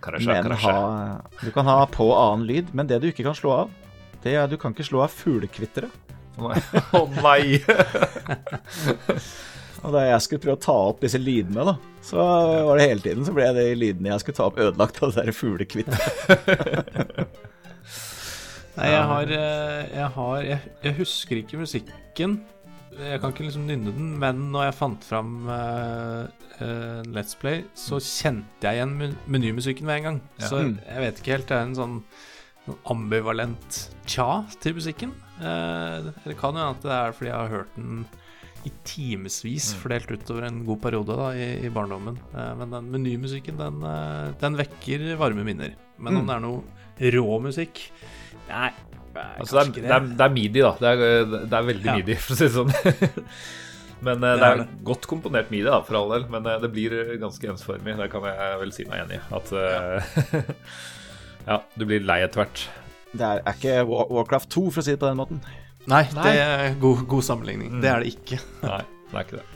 Krasja, krasja. ha, du kan ha på annen lyd. Men det du ikke kan slå av, det er du kan ikke slå av fuglekvitteret. Å nei nei! Og da jeg skulle prøve å ta opp disse lydene, da, så var det hele tiden så ble de lydene jeg skulle ta opp, ødelagt av det der fuglekvitteret. [laughs] Nei, jeg har, eh, jeg har jeg, jeg husker ikke musikken. Jeg kan ikke liksom nynne den, men når jeg fant fram uh, uh, Let's Play, så kjente jeg igjen men- menymusikken med en gang. Ja. Så Mm. jeg vet ikke helt. Det er en sånn, sånn ambivalent tja til musikken. Uh, det kan jo hende at det er fordi jeg har hørt den i timevis fordelt utover en god periode da, i, i barndommen. Eh, men den menymusikken, den, eh, den vekker varme minner. Men om det er noe rå musikk Nei, Altså, det, er, det, er, det er midi, da. Det er, det er veldig Ja. midi, for å si det sånn. [laughs] Men eh, Det det er er det. godt komponert midi, da, for all del. Men det blir ganske ensformig. Det kan jeg vel si meg enig i. At ja. [laughs] Ja, du blir lei etter hvert. Det er, er ikke Warcraft 2, for å si det på den måten. Nei, det er god, god sammenligning. Det er det ikke. [laughs] Nei, det er ikke det.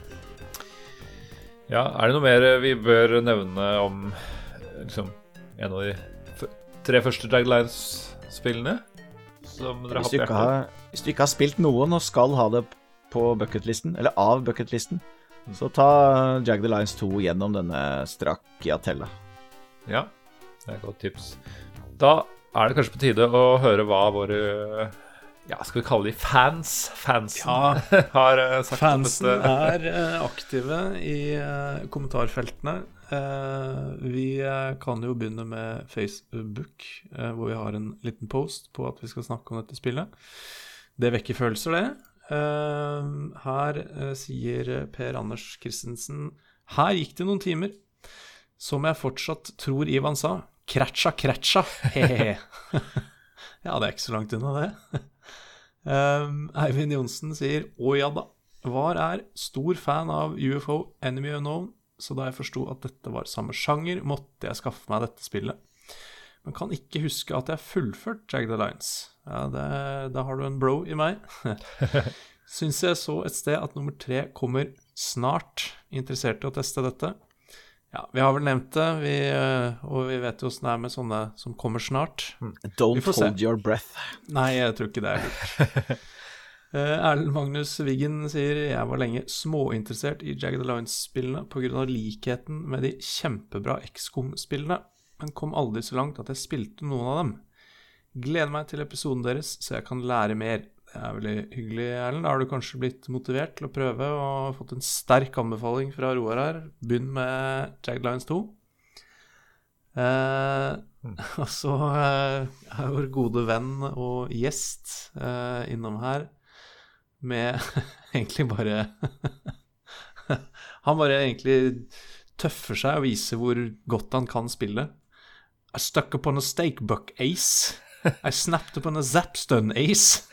Ja, er det noe mer vi bør nevne om eh, liksom en av de tre første Drag Lines-spillene? Som dere har Hvis på du, ikke hjertet? har, hvis du ikke har spilt noen og skal ha det på bucketlisten, eller av bucketlisten, så ta Jagged Lines 2 gjennom denne Strakiatella. Ja, det er et godt tips. Da er det kanskje på tide å høre hva våre ja, skal vi kalle de fans? Fansen Ja. [laughs] har uh, sagt Fansen dette. er eh, aktive i eh, kommentarfeltene. Vi kan jo begynne med Facebook, hvor vi har en liten post på at vi skal snakke om dette spillet. Det vekker følelser, det. Her sier Per Anders Christensen Her gikk det noen timer. Som jeg fortsatt tror Ivan sa. Kratcha, kratcha, he-he. [laughs] ja, det er ikke så langt unna, det. Um, Eivind Johnsen sier 'Å ja da'. var er stor fan av UFO Enemy Unknown, så da jeg forsto at dette var samme sjanger, måtte jeg skaffe meg dette spillet. Men kan ikke huske at jeg fullført Jagged Alliance. Ja, det, da har du en bro i meg. [laughs] Syns jeg så et sted at nummer tre kommer snart. Interessert i å teste dette. Ja, vi har vel nevnt det, vi, eh, og vi vet jo åssen det er med sånne som kommer snart. Don't Vi se. hold your breath. Nei, jeg tror ikke det er lurt. [laughs] Eh, Erlend Magnus Wiggen sier jeg var lenge småinteressert i Jagged Alliance-spillene pga. likheten med de kjempebra XCOM-spillene, men kom aldri så langt at jeg spilte noen av dem. Gleder meg til episoden deres, så jeg kan lære mer. Det er veldig hyggelig, Erlend. Da har du kanskje blitt motivert til å prøve og fått en sterk anbefaling fra Roar her. Begynn med Jagged Alliance 2. Eh, [laughs] og så eh, er vår gode venn og gjest eh, innom her med [laughs] egentlig bare [laughs] Han bare egentlig tøffer seg og viser hvor godt han kan spille. I stuck upon a stake buck ace. I snapped upon a zap stun ace.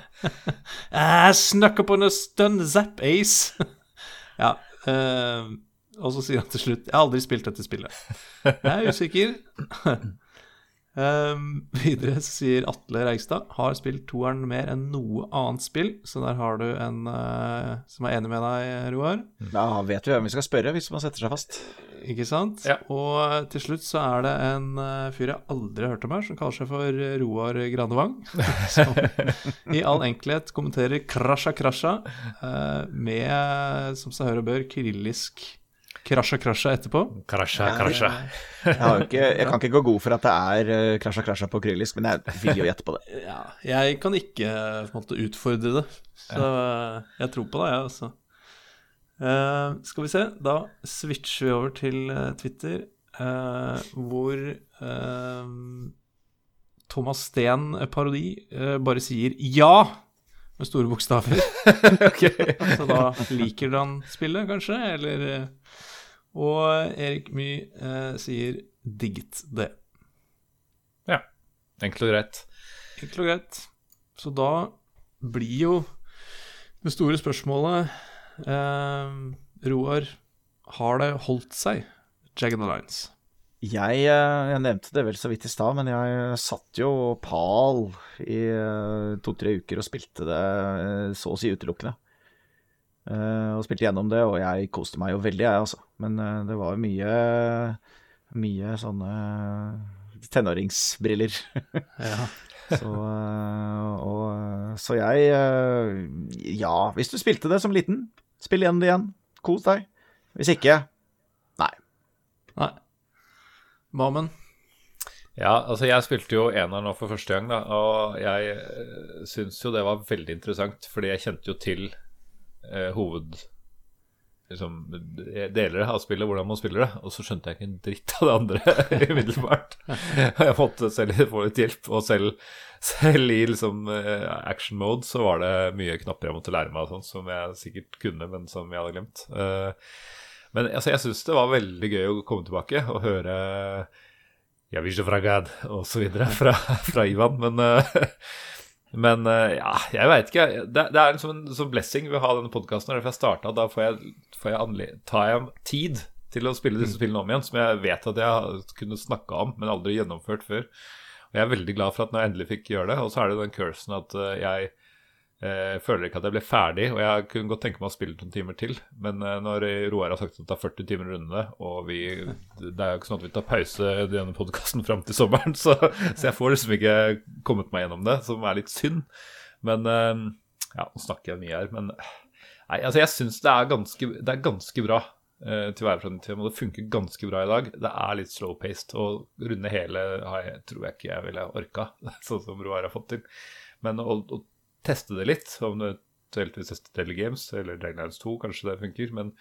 [laughs] I snuck upon a stun zap ace. [laughs] ja. Uh, og så sier han til slutt Jeg har aldri spilt dette spillet. Jeg er usikker. Um, [laughs] videre så sier Atle Reigstad har spilt toeren mer enn noe annet spill, så der har du en uh, som er enig med deg, Roar. Da vet vi hvem vi skal spørre hvis man setter seg fast. Ikke sant? Ja. Og til slutt så er det en uh, fyr jeg aldri har hørt om her, som kaller seg for Roar Granevang. [laughs] som i all enkelhet kommenterer krasja krasja uh, med, som seg hør og bør, kyrillisk krasja krasja etterpå. Krasja, krasja. Jeg, jeg kan ikke gå god for at det er uh, krasja krasja på kryllisk men jeg vil jo gjette på det. [laughs] Ja, jeg kan ikke eh, på en måte utfordre det, så eh, jeg tror på deg, jeg, også. Uh, skal vi se, da switcher vi over til eh, Twitter, uh, hvor uh, Thomas Steen eh, parodi eh, bare sier 'ja' med store bokstaver. [laughs] [laughs] Så da liker han spillet, kanskje, eller eh, Og Erik Mye eh, sier 'digget det'. Ja. Enkelt og greit. Enkelt og greit. Så da blir jo det store spørsmålet eh, Roar, har det holdt seg, Jagged Alliance? Jeg, eh, jeg nevnte det vel så vidt i stad, men jeg satt jo pal i eh, to-tre uker og spilte det eh, så å si utelukkende. Eh, Og spilte gjennom det, og jeg koste meg jo veldig, jeg, altså. Men eh, det var mye, mye sånne tenåringsbriller. Ja. [laughs] Så, øh, og, øh, så jeg Ja, hvis du spilte det som liten, spill igjen det igjen. Kos deg. Hvis ikke Nei. Nei. Mamen? Ja, altså jeg spilte jo ener nå for første gang, da, og jeg syns jo det var veldig interessant, fordi jeg kjente jo til eh, hoved... Liksom, deler av spillet, hvordan man spiller det, og så skjønte jeg ikke en dritt av det andre [laughs] umiddelbart. [laughs] Og jeg måtte selv få litt hjelp, og selv, selv i liksom eh, action mode så var det mye knapper jeg måtte lære meg, og sånn, som jeg sikkert kunne, men som jeg hadde glemt. Eh, men altså, jeg syns det var veldig gøy å komme tilbake og høre Jeg vil ikke fra God og så videre fra, [laughs] fra Ivan, men eh, men eh, ja, jeg veit ikke. Det, det er liksom en sånn blessing ved å ha denne podkasten. Derfor jeg starta, da får jeg, får jeg tar jeg tid til å spille disse spillene om igjen, som jeg vet at jeg kunne snakka om, men aldri gjennomført før. Og jeg er veldig glad for at når jeg endelig fikk gjøre det. Og så er det den cursen at eh, jeg eh, føler ikke at jeg ble ferdig, og jeg kunne godt tenke meg å spille noen timer til. Men eh, når Roar har sagt at det er 40 timer rundene, og vi, det er jo ikke sånn at vi tar pause i denne podkasten fram til sommeren, [laughs] så, så jeg får liksom ikke kommet meg gjennom det, som er litt synd. Men eh, Ja, nå snakker jeg mye her, men Nei, altså jeg syns det, det er ganske bra til å være fra 95, og det funker ganske bra i dag. Det er litt slow-paced, og runde hele jeg, tror jeg ikke jeg ville orka, [laughs] sånn som Roar har fått til. Men å, å teste det litt, om du eventuelt vil teste Telegames Games eller Draglands 2, kanskje det funker. Men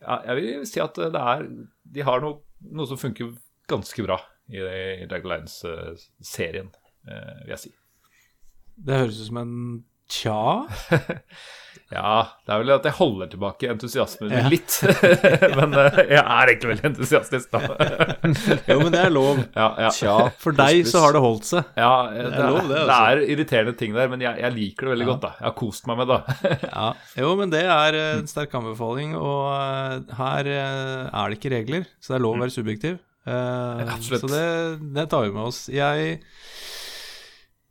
ja, jeg vil si at det er De har noe, noe som funker ganske bra i, i Draglands-serien, eh, vil jeg si. Det høres ut som en Tja [laughs] Ja, det er vel at jeg holder tilbake entusiasmen min Ja. litt. [laughs] Men eh, jeg er egentlig veldig entusiastisk, da. Jo, men det er lov. Ja, ja. Tja. For deg så har det holdt seg. Ja, det, er lov, det, det, altså. er irriterende ting der, men jeg, jeg liker det veldig godt. da Jeg har kost meg med det. [laughs] Ja, Jo, men det er eh, en sterk anbefaling, og eh, her er det ikke regler, så det er lov å være subjektiv. Uh. Så det, det tar vi med oss. Jeg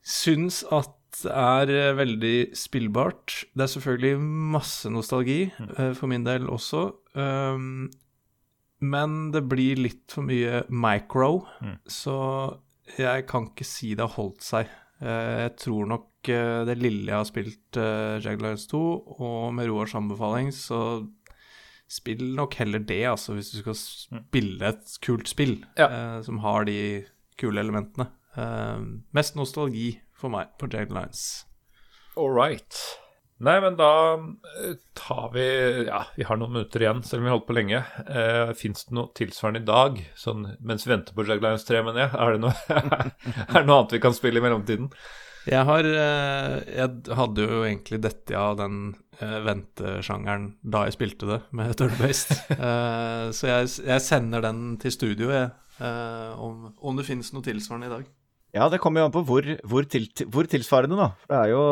syns at er eh, veldig spillbart. Det er selvfølgelig masse nostalgi, eh, for min del også. Um, men det blir litt for mye micro, så jeg kan ikke si det har holdt seg. Eh, Jeg tror nok det lille jeg har spilt Jagged 2, og med Roars anbefaling, så spill nok heller det, altså, hvis du skal spille et kult spill Ja. som har de kule elementene. Eh, mest nostalgi for meg på Jagged Lines. All right. Nei, men da eh, tar vi Ja, vi har noen minutter igjen, selv om vi har holdt på lenge. Eh, Fins det noe tilsvarende i dag, sånn mens vi venter på Jagged Lions 3, mener jeg? Er det noe, [laughs] er det noe annet vi kan spille i mellomtiden? Jeg har eh, Jeg hadde jo egentlig dette av den eh, ventesjangeren da jeg spilte det med Turtle-Based. [laughs] Eh, så jeg, jeg sender den til studio, jeg, eh, om, om det finnes noe tilsvarende i dag. Ja, det kommer jo an på hvor, hvor, til, hvor tilsvarende, da. Det er jo,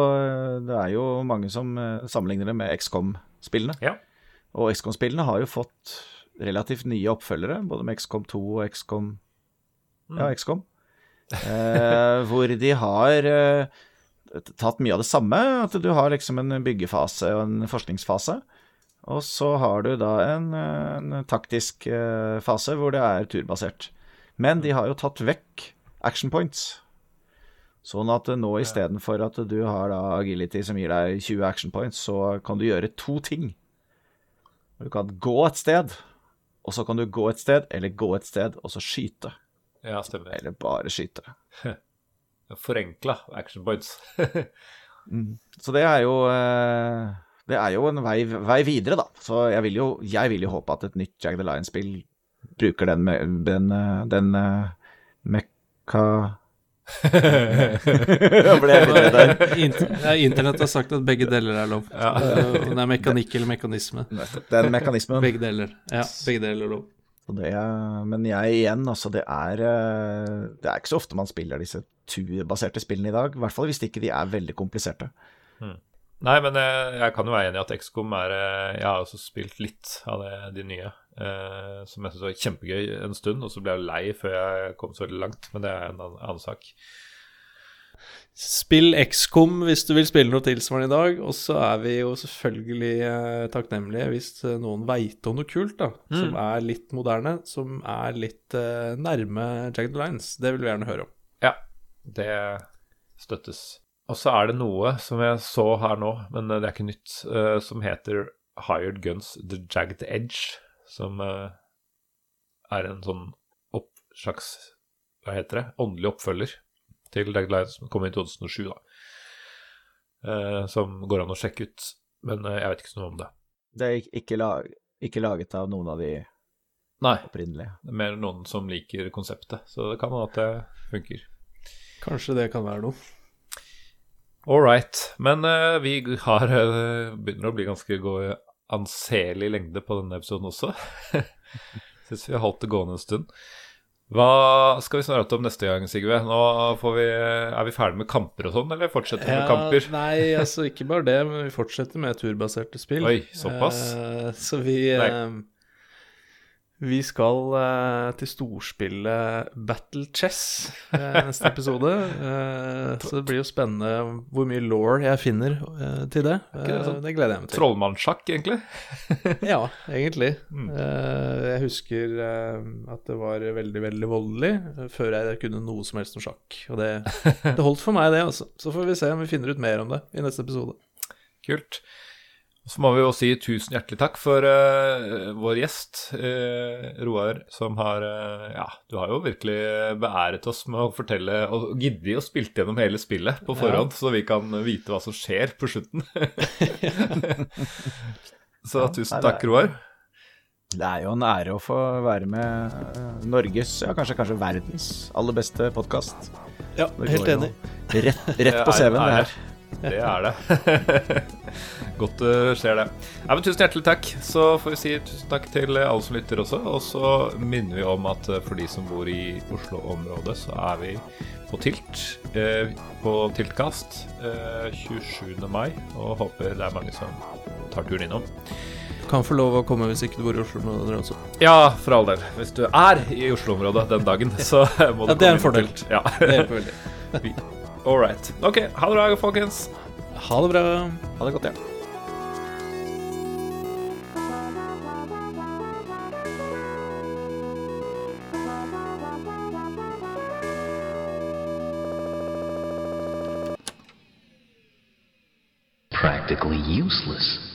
det er jo mange som eh, sammenligner det med XCOM-spillene. Ja. Og XCOM-spillene har jo fått relativt nye oppfølgere, både med XCOM 2 og XCOM Ja, XCOM. Eh, [laughs] hvor de har eh, tatt mye av det samme. At du har liksom en byggefase og en forskningsfase. Og så har du da en, en taktisk eh, fase hvor det er turbasert. Men de har jo tatt vekk action points. Sånn at nå istedenfor at du har da agility som gir deg 20 action points, så kan du gjøre to ting. Du kan gå et sted, og så kan du gå et sted, eller gå et sted, og så skyte. Ja, stemmer. Eller bare skyte. [laughs] Forenkla action points. [laughs] Så det er jo eh, Det er jo en vei, vei videre, da. Så jeg vil jo, jeg vil jo håpe at et nytt Jack the Lion-spill bruker den, den, den, eh, den eh, [laughs] [laughs] ja, Internett har sagt at begge deler er lov. Ja. det er mekanikk eller mekanisme. Den mekanismen. Begge deler. Ja, begge deler er lov. Så det, men jeg igjen, altså, det er eh, Det er ikke så ofte man spiller disse turbaserte spillene i dag. I hvert fall hvis ikke de er veldig kompliserte. Nei, men jeg, jeg kan jo være enig i at XCOM er eh, Jeg har også spilt litt av det, de nye, eh, som jeg syntes var kjempegøy en stund. Og så ble jeg lei før jeg kom så veldig langt, men det er en annen, annen sak. Spill XCOM hvis du vil spille noe tilsvarende i dag. Og så er vi jo selvfølgelig uh, takknemlige hvis eh, noen veit om noe kult, da. Som er litt moderne, som er litt uh, nærme Jagged Lines. Det vil vi gjerne høre om. Ja, det støttes. Og så er det noe som jeg så her nå, men det er ikke nytt, som heter Hired Guns The Jagged Edge. Som eh, er en sånn opp, slags Hva heter det? Åndelig oppfølger til Jagged Lions, som kom i 2007, da. Eh, som går an å sjekke ut. Men eh, jeg vet ikke så noe om det. Det er ikke, lag, ikke laget av noen av de Nei, opprinnelige. er mer noen som liker konseptet, så det kan hende at det funker. Kanskje det kan være noe. All right. Men uh, vi har uh, begynner å bli ganske gå anselig lengde på denne episoden også. [laughs] Syns vi har holdt det gående en stund. Hva skal vi snakke om neste gang, Sigve? Nå får vi, er vi ferdig med kamper og sånn, eller fortsetter vi med kamper? [laughs] Nei, altså ikke bare det, men vi fortsetter med turbaserte spill. Oi, såpass? Eh, så vi eh, Vi skal uh, til storspillet Battle Chess uh, neste episode. [laughs] Uh, så det blir jo spennende hvor mye law jeg finner til det. sånn det gleder jeg meg til. Trollmannssjakk, egentlig? [laughs] Ja, egentlig. Mm. Jeg husker at det var veldig, veldig voldelig før jeg kunne noe som helst om sjakk. Og det, [laughs] det holdt for meg, det, altså. Så får vi se om vi finner ut mer om det i neste episode. Kult. Så må vi jo si tusen hjertelig takk for uh, vår gjest, uh, Roar, som har uh, Ja, du har jo virkelig beæret oss med å fortelle og gidde å spille gjennom hele spillet på forhånd, så vi kan vite hva som skjer på slutten. [laughs] så tusen nei, takk, Roar. Det er jo en ære å få være med Norges, ja kanskje, kanskje verdens aller beste podkast. Ja, helt enig. Rett, rett [laughs] på CV-en, en det ære. her. Det er det. [laughs] Godt det skjer, det. Ja, men tusen hjertelig takk. Så får vi si tusen takk til alle som lytter også. Og så minner vi om at eh, for de som bor i Oslo-området, så er vi på Tilt. Eh, på Tiltkast eh, 27. mai. Og håper det er mange som tar turen innom. Du kan få lov å komme hvis ikke du bor i Oslo-området også. Ja, for all del. Hvis du er i Oslo-området den dagen, så [laughs] må du Ja, det er en komme inn på fordel. Tilt. Ja. Det hjelper veldig. [laughs] All right. Ok, ha det bra, folkens. Ha det bra. Ha det godt, ja. Practically useless.